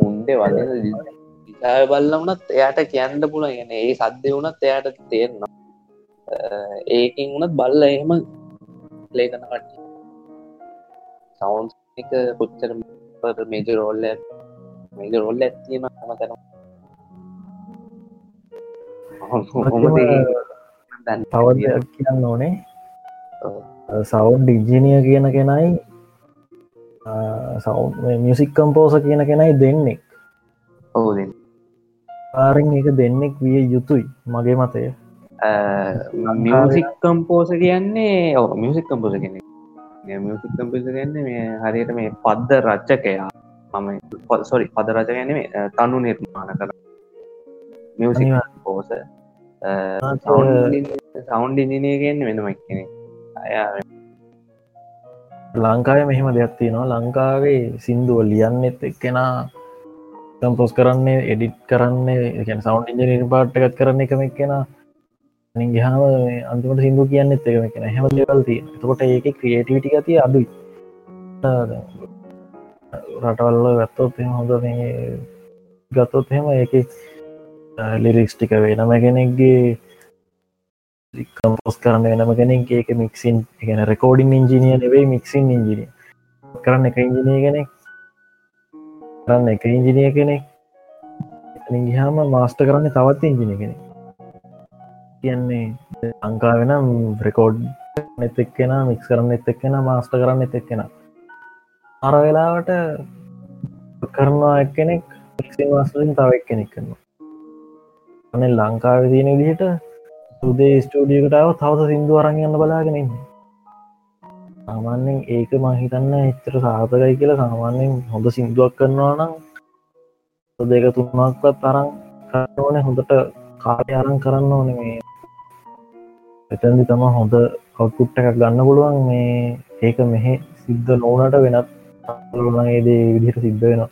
උන්ඩේ වන්න දිසාය බල්ල වනත් එයාට කියන්න පුළ ගැන ඒ සද්ධය වනත් එයාට තේරන්න ඒකින් වනත් බල්ල එහෙම ලේකන කට සවන්් එක පුච්චර මේජ රෝල්ල මේජ රොල්ල ඇත්තිීම හම තැන තව කියන්න ඕනේ සවුන් ඩිජිනිය කියන කෙනයි සව් මියසික් කම්පෝස කියන කෙනයි දෙන්නෙක් ඔහු පාරෙන් එක දෙන්නෙක් විය යුතුයි මගේ මතය. මියසික් කම්පෝස කියන්නේ ඔ මියසික් කම්පෝස කෙනෙ මියසික් කම්පිස ගන්න මේ හරියට මේ පද්ද රච්චකයා මම සොරි පද රච ගැන තනු නිර්මාණ කර මියසික් පෝස සෞන්් ඉදිනයගෙන් වෙනම කෙනෙ අය ලංකාය මෙහෙම දෙයක්ත්ති නවා ලංකාවේ සින්දුව ලියන්නෙත් එක්කෙනා කම්පෝස් කරන්නේ එඩිට් කරන්නේ සෞන්් ඉජනීර් පාට්ටකත් කරන්න එකම එක්කෙන. ගහම අන්තිමට සිින්දු කියන්න එත්තකම කෙන හැම ලෙවල් තිය තකොට ඒක ක්‍රියටවිටි ගතිය අඩුයි. රටවල්ල ගත්තොත් හොඳ මේ ගත්තොත් හෙම ඒක ලිරික්ස් ටික වෙනම කෙනෙක්ගේ කම්පෝස් කරන්න වෙනම කෙනෙක් ඒක මික්සින් ගැන රෙකෝඩින් ඉංජිනිය නෙවෙයි මික්සින් ඉංජිනිය කරන්න එක ඉංජිනය කෙනෙක් කරන්න එක ඉංජිනිය කෙනෙක්. ගහම මාස්ට කරන්න තවත් ඉංජිනය කෙනෙක්. කියන්නේ අංකා වෙනම් රෙකෝඩ් එත් එක්කෙන මික්ස් කරන්න එත් එක්කෙන මාස්ට කරන්න එත් එක්කෙන. අර වෙලාවට කරනවා එක්කෙනෙක් එක්සින් මාස්ලින් තව එක් කෙනෙක් කරනවා. අන ලංකාව තියෙන විදිහට සුදේ ස්ටඩියකටාව තවස සිින්දු අරගන්න බලාගෙනන්න සාමාන්‍යෙන් ඒක මහිතන්න එච්චර සාතකයි කියලා. සාමාන්‍යෙන් හොඳ සිින්දුවක් කරනවා නම් දෙක තුන්නක්වත් තරම් කරනෝන හොඳට කාලය අරන් කරන්න ඕන මේ. එතැදි තම හොඳ කවුට්ට එකක් ගන්න පුළුවන්. මේ ඒක මෙහෙ සිද්ධ නෝනට වෙනත් ලුණගේදේ විදිහට සිද්ධ වෙනවා.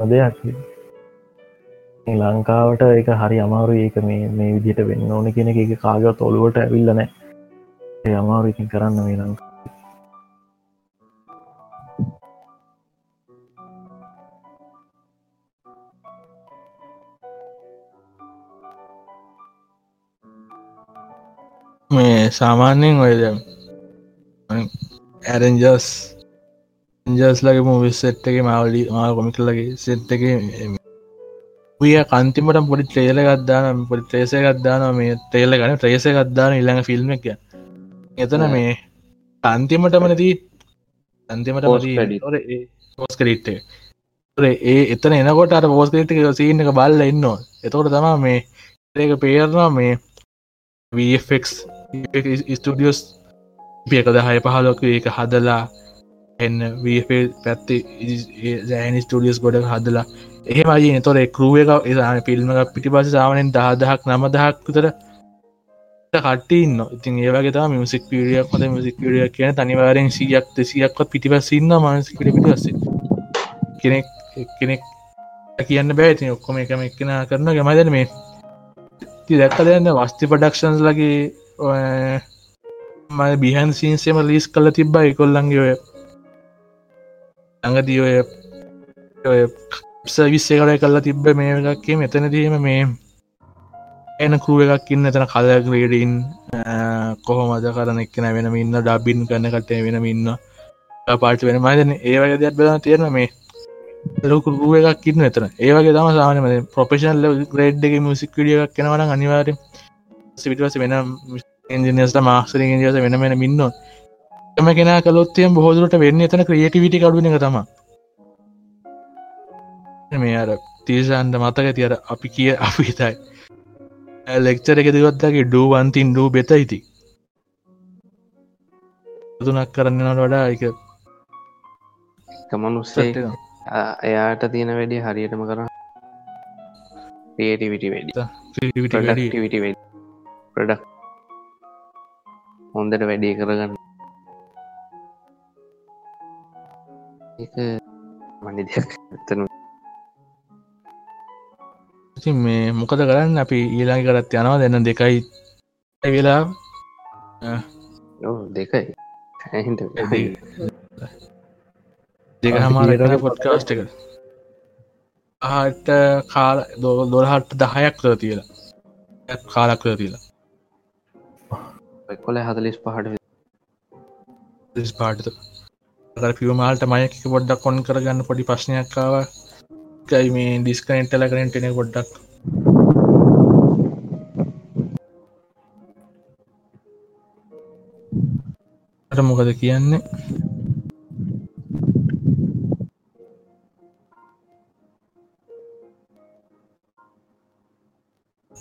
දෙයක් ලංකාවට එක හරි අමාරු ඒක මේ මේ විදිහට වෙන්න ඕන කෙන එක. කාගත් ඔලුවට ඇවිල්ලනෑ ඒ අමාරු ඉතින් කරන්න මේ ලංකා මේ සාමාන්‍යයෙන් ඔය ඇරෙන්ජස් ජස් ලගේ මූවිස් සෙට් එක මවලි මා කොමික ලගේ සෙට් එක විය කන්තිමට පොඩි ට්‍රේල ගත්දාන පොඩි ට්‍රේසය ගත්දාන මේ ටේල ගන ට්‍රේසය ගත්දාන ඉල්ළඟ ෆිල්ම් එක එතන මේ අන්තිමටමනදී අන්තිමට පෝස්කරිට්ට ඒ එතන එනකොට අට පෝස්කරිට් සීන එක බල්ල එන්න එතකොට තමා මේ ඒක පේරවා මේ වෆක් ස්ටඩියස් පියක දහය පහලොක ඒක හදලා එන්න පැත්ති ජෑනි ස්ටඩියස් ගොඩ හදලා. එහෙම අජන තොර කරුව එක එසාන පිල්ම පිටි පස සාමනෙන් දහදහක් නමදහක් විතර කටන්න ඉතින් ඒවගේ තම මියසික් පිරියක් හොඳ මිසික් පිරිය කියන තනිවාරෙන් සියක් දෙසියක්ව පිටිපසින්න මනසිකට පිටිවස්ස කෙනෙක් කෙනෙක් කියන්න බෑති ඔක්කොම එකම එක්කෙන කරන ගමදන මේ දැක්ක දෙන්න වස්ති පඩක්ෂන්ස් ලගේ ම බිහන් සීන්සේම ලිස් කල තිබ්බා. එකොල්ලන්ගේ ඔය ඇඟදී ඔය ඔය සවිස්සේ කරය කල්ලා තිබ්බ මේ එකක්කේ මෙතන දීම මේ එන කරුව එකක් ඉන්න එතන කල ග්‍රේඩීන් කොහොමද කරන එක්න වෙන ඉන්න ඩබින් කරන කටේ වෙන ඉන්න පාට වෙන මදන ඒවගේ දෙයක් බෙලා තියෙන මේ ලොකුරුව එකක් ඉන්න එතන. ඒවගේ තම සාමනම ප්‍රපේෂනල් ග්‍රේඩ් එක මුසික් විඩියක් කෙනවන අනිවාර සිවිටවස වෙන ඉන්ජිනස්ට මාක්සර ඉජස වෙන වෙන මින්න එම කෙන කලොත්තයම් බොහෝදුරට වෙන්න එතන ක්‍රියටිවිටි කඩුන තම මේ අර තිීසන්ට මතක තියර අපි කිය අපි හිතයි. ලෙක්චර එක දිවත්තගේ ඩුවන්තින් ඩූ බෙත ඉති. තුනක් කරන්නනට වඩා එක කමනුස්සේ එයාට තියෙන වැඩි හරියටම කර ක්‍රියටිවිටි වැඩි. ප්‍රඩක් හොන්දට වැඩේ කරගන්න එක මනි දෙයක් ඇතනු ඉතින් මේ මොකද කරන්න? අපි ඊලාඟ කරත් යනවා. දෙන්න දෙකයි. වෙලා දෙකයි. දෙක හමාර පොඩ්කාස්ට එක. ආට කාල දෝ දොරහට දහයක් කර තියලා. කාලක් කර තියලා. කොල හදලිස් පහට පාට පිවමාල්ට මයක පොඩ්ඩක් කොන් කරගන්න පොඩි ප්‍රශ්නයක්කාව කයි මේ ඩිස්කනෙන්ටල කරෙන්ටෙන පොඩ්ඩක්. අට මොකද කියන්නේ?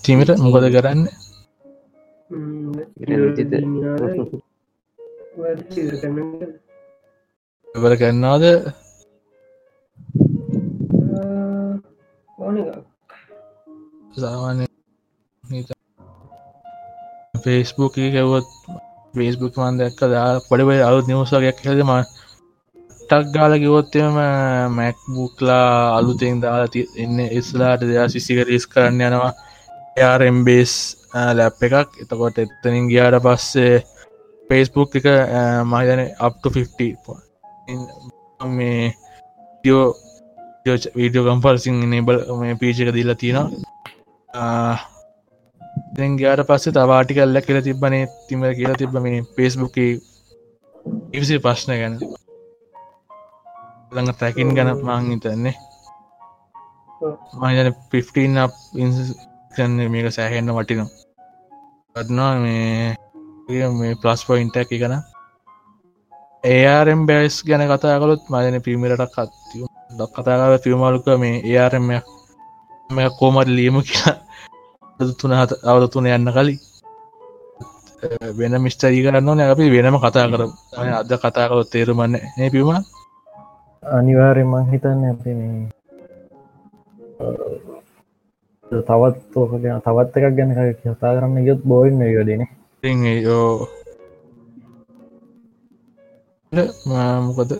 තිීමට මොකද කරන්න? එවර කරන්නාද සාමාන්‍ය ෆේස්බුක් කැවොත් වේස්බුක් මන් දැක්ක දා පඩිබයි අලු නිවසගයක් හෙදම ටක් ගාල කිවොත්තම මැක්බුක්ලා අලුතෙන් දාලා එන්න ඉස්ලාට දෙයා සිසික රිස් කරන්න යනවා. යාරම්බේස් ලැප් එකක්. එතකොට එත්තනින් ගියාට පස්සේ පේස්බුක් එක මහිතන අප්ට 50 මේ වීඩියෝ කම්පර්සින් නබල් මේ පීචක දීලා තියෙනවා. දැන් ගයාට පස්සේ තවාටි කල්ල කියල තිබනේ තිම කියලා තිබ මේ පේස්බුක් ඉවිසි ප්‍රශ්න ගැන. ළඟ තැකින් ගැන මං හිතන්නේ. මහිතන 15 ඉන්සන්න මේක සෑහෙන්න වටිනම් ගත්නා මේ මේ ප්ලස් පොයින්ට එක කන ඒරම් බැස් ගැන කතා කලොත් මදන පිමිරට කත්තිය ඩක් කතාකාව ෆිල්මලුක මේ ඒරම්යක් මෙ කෝමට ලියම කියලා තුන අවුදු තුන යන්න කලින්. වෙන මිස්ටරී කරන්න ඕන. අපි වෙනම කතා කර අද කතා කලොත් තේරුමන්න ඒ පිම අනිවාර්ය මං හිතන්න අපි මේ තවත් ගැන තවත් එකක් ගැන කතා කරන්න යොත් බෝයින්න යෝදන යෝ මොකද?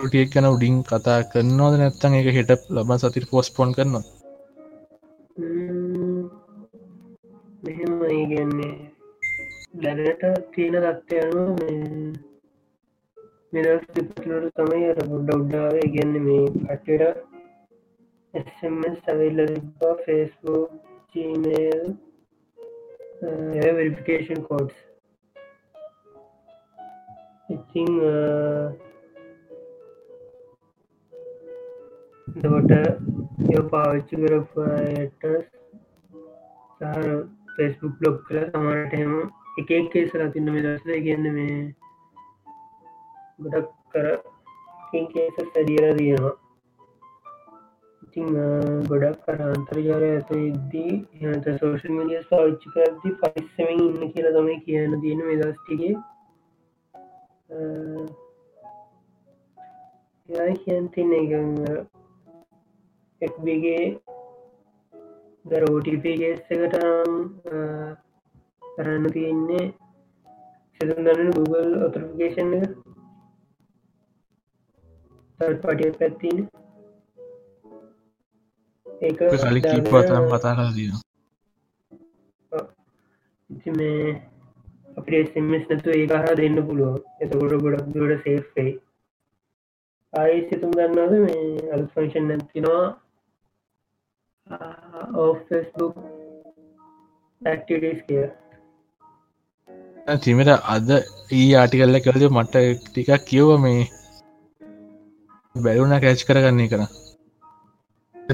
ටියක් ගැන උඩින් කතා කරන්නවද නැත්තන් එක හෙට ලබ සතිර පෝස්පොන් කරනවා මෙහෙම ඒගන්නේ දැනට තියෙන තත්ත්ය අනුව මෙදස් පිපටලට තමයි අර බුඩ්ඩ උඩ්ඩාව ඉගන්න මේ කටට SMS ඇවිල්ල තිබ්බා ෆේස්බුක් ජීමේල් වෙරිෆිකේෂන් කෝඩ්ස් ඉතිං දකොට ය පාවිච්චි කරපයට සාර ෆෙස්බුක් බ්ලොග් කර සමාට හෙම එක කේසර තින්න මේ දස්ල ගන්න මේ ගොඩක් කර කේස සැදියර තියෙනවා. ඉතිං ගොඩක් කර අන්තර්ජාරය ඇත ඉද්දී එත සෝෂල් මිඩියස් පාවිච්චි කරදදි පරිස්සමින් ඉන්න කියලා තමයි කියන්න තියෙන මේ දස්ටිගේ යයි කියන් තින්න එක එක්බගේ දර ෝටිපගේස්සකට කරන්න තියෙන්නේ සෙසන් දන්න Google ඔතරෆිකේෂන් එක. පටිය පැත්තින ඒ කලි කීපතම් කතා කර දීම ඉති මේ අපේ සෙමස් නතු ඒ හර දෙන්න පුළුව එතකොට ගොඩක් දුරට සේෆ්ේ ආයි සිතුම් ගන්නද මේ අල් ෆංශන් නැතිනවා ෆස්බුක් ඇක්ටිටස් කිය තිමට අද ඒ ආටිකල්ල කළද මට ටිකක් කියව මේ බැලුන කෑච් කරගන්නේ කර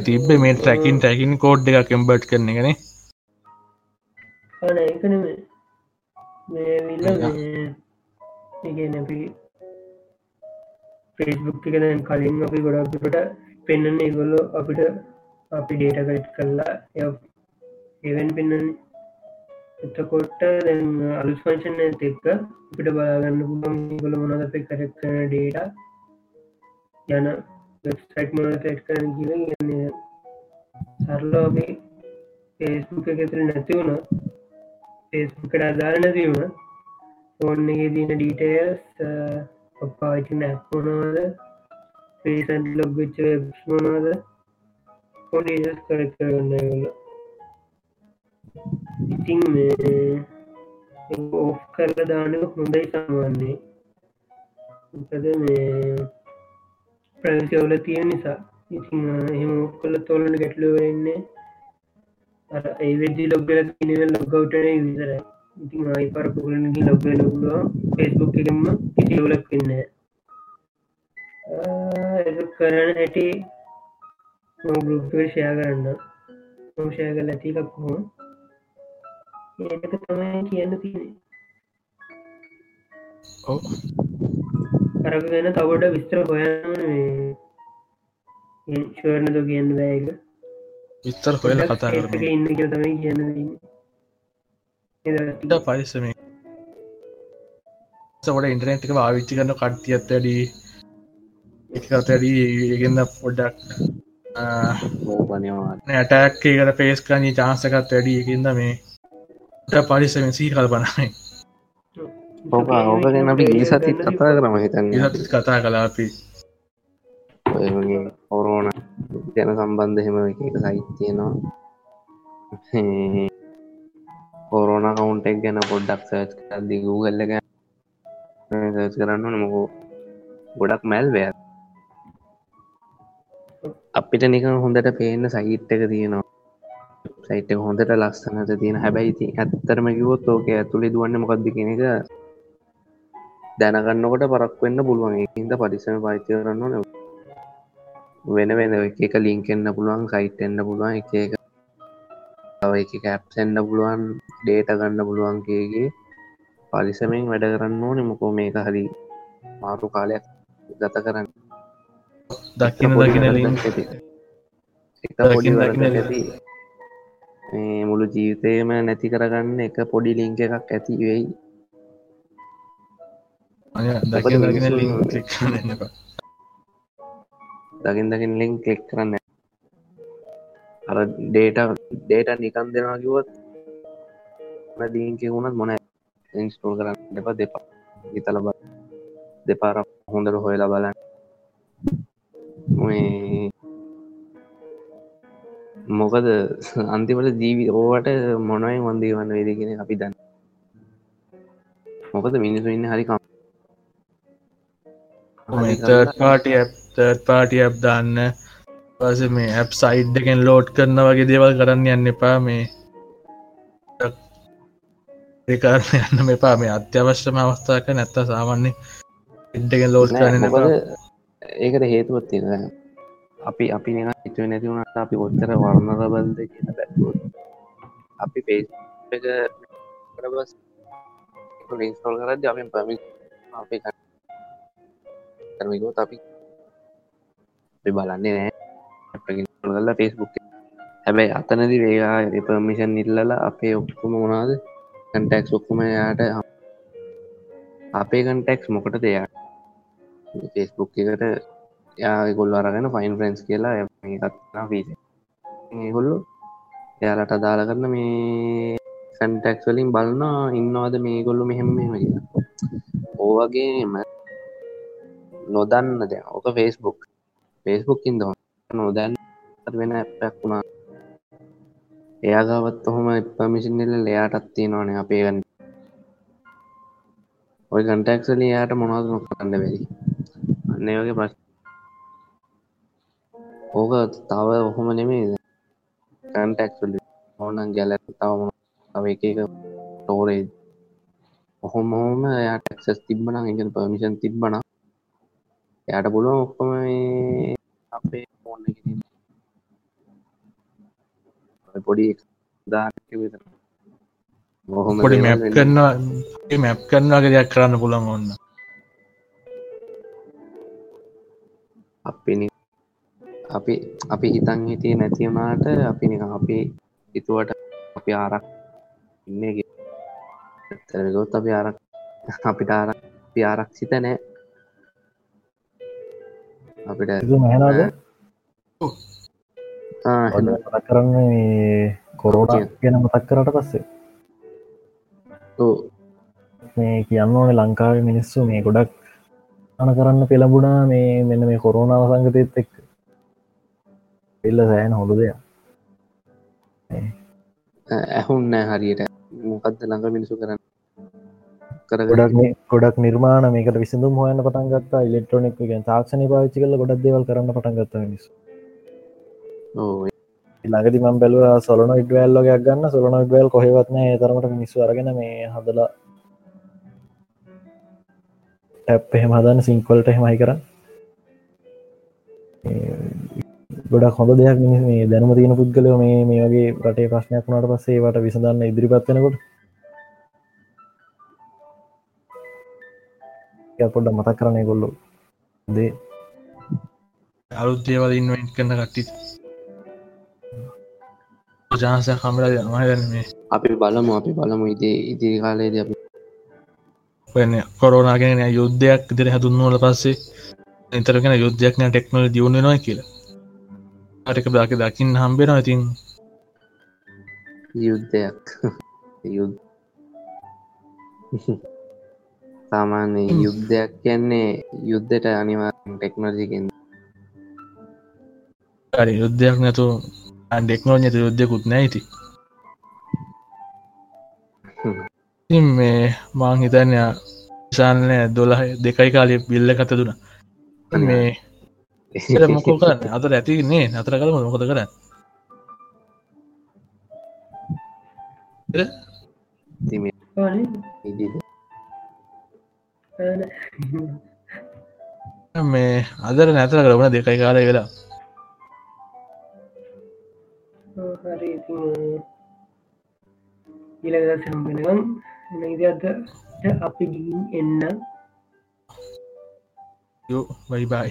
තිබ මේ ටැකින් ටැකින් කෝඩ් එක කෙම්බට් කරන මේ විල්ල ඉගෙන අපි ෆෙස්බුක් දැන් කලින් අපි ගොඩක්ට පෙන්න්න ගොල්ලො අපිට අපි ඩේට ගයිට් කරලා එවන් පෙන්න්න එතකොට දැන් අලුස් පංශන එක්ක අපිට බලාගන්න පුළන් ගොල මොනද අපේ කරක් කරන ඩේට යන වෙබ්සයිට් මොන ටෙට් කරන කියල ගන්නේ සරලෝ අපි ෆේස්බුක් එකතුර නැති වුණ ෆේස්බුකට අදාර නැතිවුණ ෆෝන් එක තියන ඩීටේල්ස් පාචි නැක්මොනවද පේසන් ලොග්ගච්ච මොනවද? ෆෝන් කරක් කරන්න ගල ඉතින් ඕෆ් කරල දානක හොඳයි සාමාන්නේ මොකද මේ ප්‍රවිසවල තියෙන නිසා. ඉතින් එහෙම ඔක්කොල තොලට ගැටලුව වෙන්නේ අර ඒවෙදි ලොග්ගල තිනව ලොගවටන විතර. ඉතින් ආයි පර පුගලනගි ලොග්ග ලොගුව ෆෙස්බුක් එකම කිසිවලක් වෙන්න කරන හැටි ගරුප්ක ෂයා කරන්න. ෂය කල ඇති ලක්හෝ ඒක තමයි කියන්න තියෙන අරක ගැන තවට විස්තර හොයන්න ශවරණද කියන්න බෑක විස්තර හොයල කතා ඉන්න තමයි කියන්න පරිසම සට ඉන්ටනෙට් එක ආවිච්චි කරන කට්ටියත් වැඩී එකතැඩී ඒගන්න පොඩ්ඩක් නැටැක් එකට පේස්කනී චාන්සකත් වැඩි එකද මේ පරිසම සී කල්පනයි ඕක ඕක ගැන අපි ගිය සතිත් කතා කරම හිතන්න ඒත් කතා කලා අපි ඔය වගේ කොරෝන ගැන සම්බන්ධ එහෙම <laughs> එක එක සයිත් තියෙනවා කොරෝන කවුන්ටෙක් ගැන පොඩ්ඩක් සර්ච් කරදදි ගූගල්ල ගැන සර්ච් කරන්න නමකෝ ගොඩක් මැල්වය අපිට නිකන් හොඳට පේන්න සයිට් එක තියෙනවා. සයිට් එක හොඳට ලස්සනට තියෙන. හැබැයි ති ඇත්තරම කිවොත් ඕක ඇතුළි දුවන්න මොකක්ද කෙන එක දැනගන්නකොට පරක් වෙන්න පුළුවන්. ඒහින්ද පරිසම පාච්ච කරන්න න වෙන වෙන එක එක ලිංකෙන්න්න පුළුවන් සයිට් එන්න පුළුවන් එක එක එක කැප්සෙන්න්න පුළුවන් ඩේට ගන්න පුළුවන්කේගේ පලිසමෙන් වැඩ කරන්න ඕනෙ. මොකෝ මේක හරි මාරු කාලයක් ගත කරන්න. දකින දකින එක පොඩි ඇති. මුළු ජීවිතයම නැති කරගන්න එක පොඩි ලිංක එකක් ඇති වෙයි දකින දකින ලින් ලික් කරන්න. එපා දකිින් දකිින් ලිින් කෙක් කරන්න අර ඩේට ඩේට නිකන් දෙෙනවා කිවොත් දීන්ක වුණත් මොන ඉන්ස්ටෝල් කරන්න දෙප දෙපා. ඉතල බ දෙපාර හොඳට හොයලා බලන්න. මොකද අන්තිමට ජීවි ඕවට මොනයි වන්දී වන්න වේදගෙන අපි දන්න. මොකද මිනිසු ඉන්න හරිකම් පාටිය තර්ඩ් පාටි ඇප් දාන්න. පස මේ ඇප් සයිඩ් එකෙන් ලෝඩ් කරන වගේ දේවල් කරන්න යන්න එපා මේ. ඒකාරන යන්න මෙපා මේ අත්‍යවශ්‍යම අවස්ථාක නැත්ත සාමන්නේ ඉඩ්ඩගෙන් ලෝඩ් කරන ඒකට හේතුවත් තියෙන අපි අපි නික හිතුව නැති වුණට අපි ඔත්තර වර්ණර බල්ද කියන බැත්තුව අපි පේ එක කරබස් ඉස්තෝල් කරද අපෙන් පමි අපේ කරමිකෝ අපි අපි බලන්නේ නෑ කල්ලා ෆෙස්බුක් හැබැයි අතනදි වේවා පර්මිෂන් ඉල්ලලා අපේ ඔක්කුම මොනාද කන්ටෙක්ස් ඔක්කුම යාට අපේ කන්ටෙක්ස් මොකට දෙයා ෆෙස්බුක් එකට යා ගොල්ල අරගෙන ෆයින් ෆ්‍රන්ස් කියලා ඒත්නා පිස ඒගොල්ලු එයාලට අදාල කරන්න මේ සැන්ටෙක්ස් වලින් බලන්න ඉන්නවාද මේ ගොල්ලු මෙහෙම මෙම කියලා ඕවගේම නොදන්න ද ඕක ෆෙස්බුක් ෆෙස්බුක්කින් ද නොදැන් වෙන ඇප්පැක් වුණා එයාගාවත් ඔහොම පමිසිින්නෙල්ල ලයාටත්තිය නොනේ අපේගන්න ඔය කන්ටක්සල යායට මොනවද නොකරන්න වෙරි අන්න වගේ ප්‍රශ් ඕක තව ඔහොම නෙමේ කන්ටක්ල් ඕනන් ගැල තවම තව එක එක ටෝරේ ඔහොම හෝම යාටක්සස් තිබ්බන එක පමිෂන් තිබ්බන යට පුළුව ඔක්කොම අපේ ෆෝන් පොඩි දාක විතර පොඩි මැප් කරනවා මැප් කරනවාගේ දෙයක් කරන්න පුළන් ඔන්න අපි අපි අපි හිතන් හිටිය නැතිවුණට අපි නික අපි හිතුවට අපි ආරක් ඉන්න තරගොත් අපි ආරක් අපිට ආරක් ආරක්ෂිත නෑ අපිට මහනාද කරන්න කොරෝට ගැන මතක් කරට පස්සේ. මේ කියන්න ඕන ලංකාව මිනිස්සු මේ ගොඩක් අන කරන්න පෙළඹුණා මේ මෙන්න මේ කොරෝනාව සංගතයත් එක් එල්ල සෑන හොඳ දෙයක්. ඇහුන්න හරියට. මොකක්ද ළඟ මිනිසු කරන්න ගොඩක් ගොඩක් නිර්මාණ මේකට විසිඳුම් හොයන්න පටන් ගත්තා. ඉලෙක්ට්‍රොනික් ගෙන් තාක්ෂණ පාච්චි කල ගොඩක් දෙවල් කරන්න පටන් ගත්ත මිනිස් ළඟති මම් බැලව සොලන ඉඩවල්ලෝගයක් ගන්න. සොලන ඉඩවල් කොහෙවත්න තරමට මිනිස්සු අරගෙන මේ හදලා ටැප් එහෙම හදන්න සිංකොල්ට එහෙමයි කර ගොඩක් හොඳ දෙයක් මේ දැනම තියෙන පුද්ගලව මේ මේ වගේ රටේ ප්‍රශ්නයක් වුණට පස්සේ වට විසඳන්න ඉදිරිපත්වෙනකොට පොඩ්ඩ මතක් කරනය කොල්ලු දේ අලුත් දේවල් ඉන්වෙන්ට් කරන කට්ටි ජාස කමල මගන්න මේ අපි බලමු අපි බලමු. ඉදේ ඉදිරි කාලයේද අපි වෙන්න කොරෝනාගෙන යුද්ධයක් දිර හැදුන්නවල පස්සේ එතරගෙන යුද්ධයක්න ටෙක්නොල දියුණ නොයි කියලා. අටක දාක දකින්න හම්බෙන ඉතින්. යුද්ධයක්. <laughs> යුද්ධ <laughs> සාමාන්‍ය යුද්ධයක් කියන්නේ යුද්ධට අනිවා ටෙක්නෝජිකෙන් හරි යුද්ධයක් නැතු ඩෙක්නෝජ ඇත යුද්ධයකුත් නැයිති ඉතින්. මේ මාං හිතන්න විශාලනය දොලහ දෙකයි කාලය බිල්ල කත දුන. මේ මොකෝ කරන්න? අතර <laughs> ඇතින්නේ අතර කළ මොකද? කරන්න. ආ, මේ අදර නැතර කරවන දෙකයි කාලය වෙලා. හරි. ඉතින් අද අපි ගිහින් එන්න. යෝ බයි බයි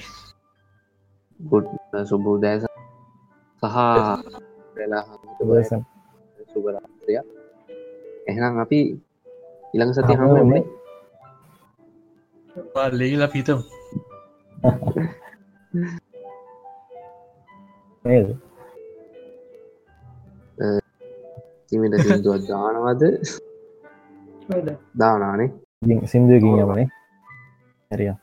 ගුඩ් සුබූදෑස සහ. සුබරාත්‍රය එහෙනම් අපි ඉළඟ සති හම්බෙන්නේ ලේගලා පිතම් නේද තිමට සිින්දුවත් දානවද දානානේ ඉතින් සින්දුවකින් යමනේ හැරිය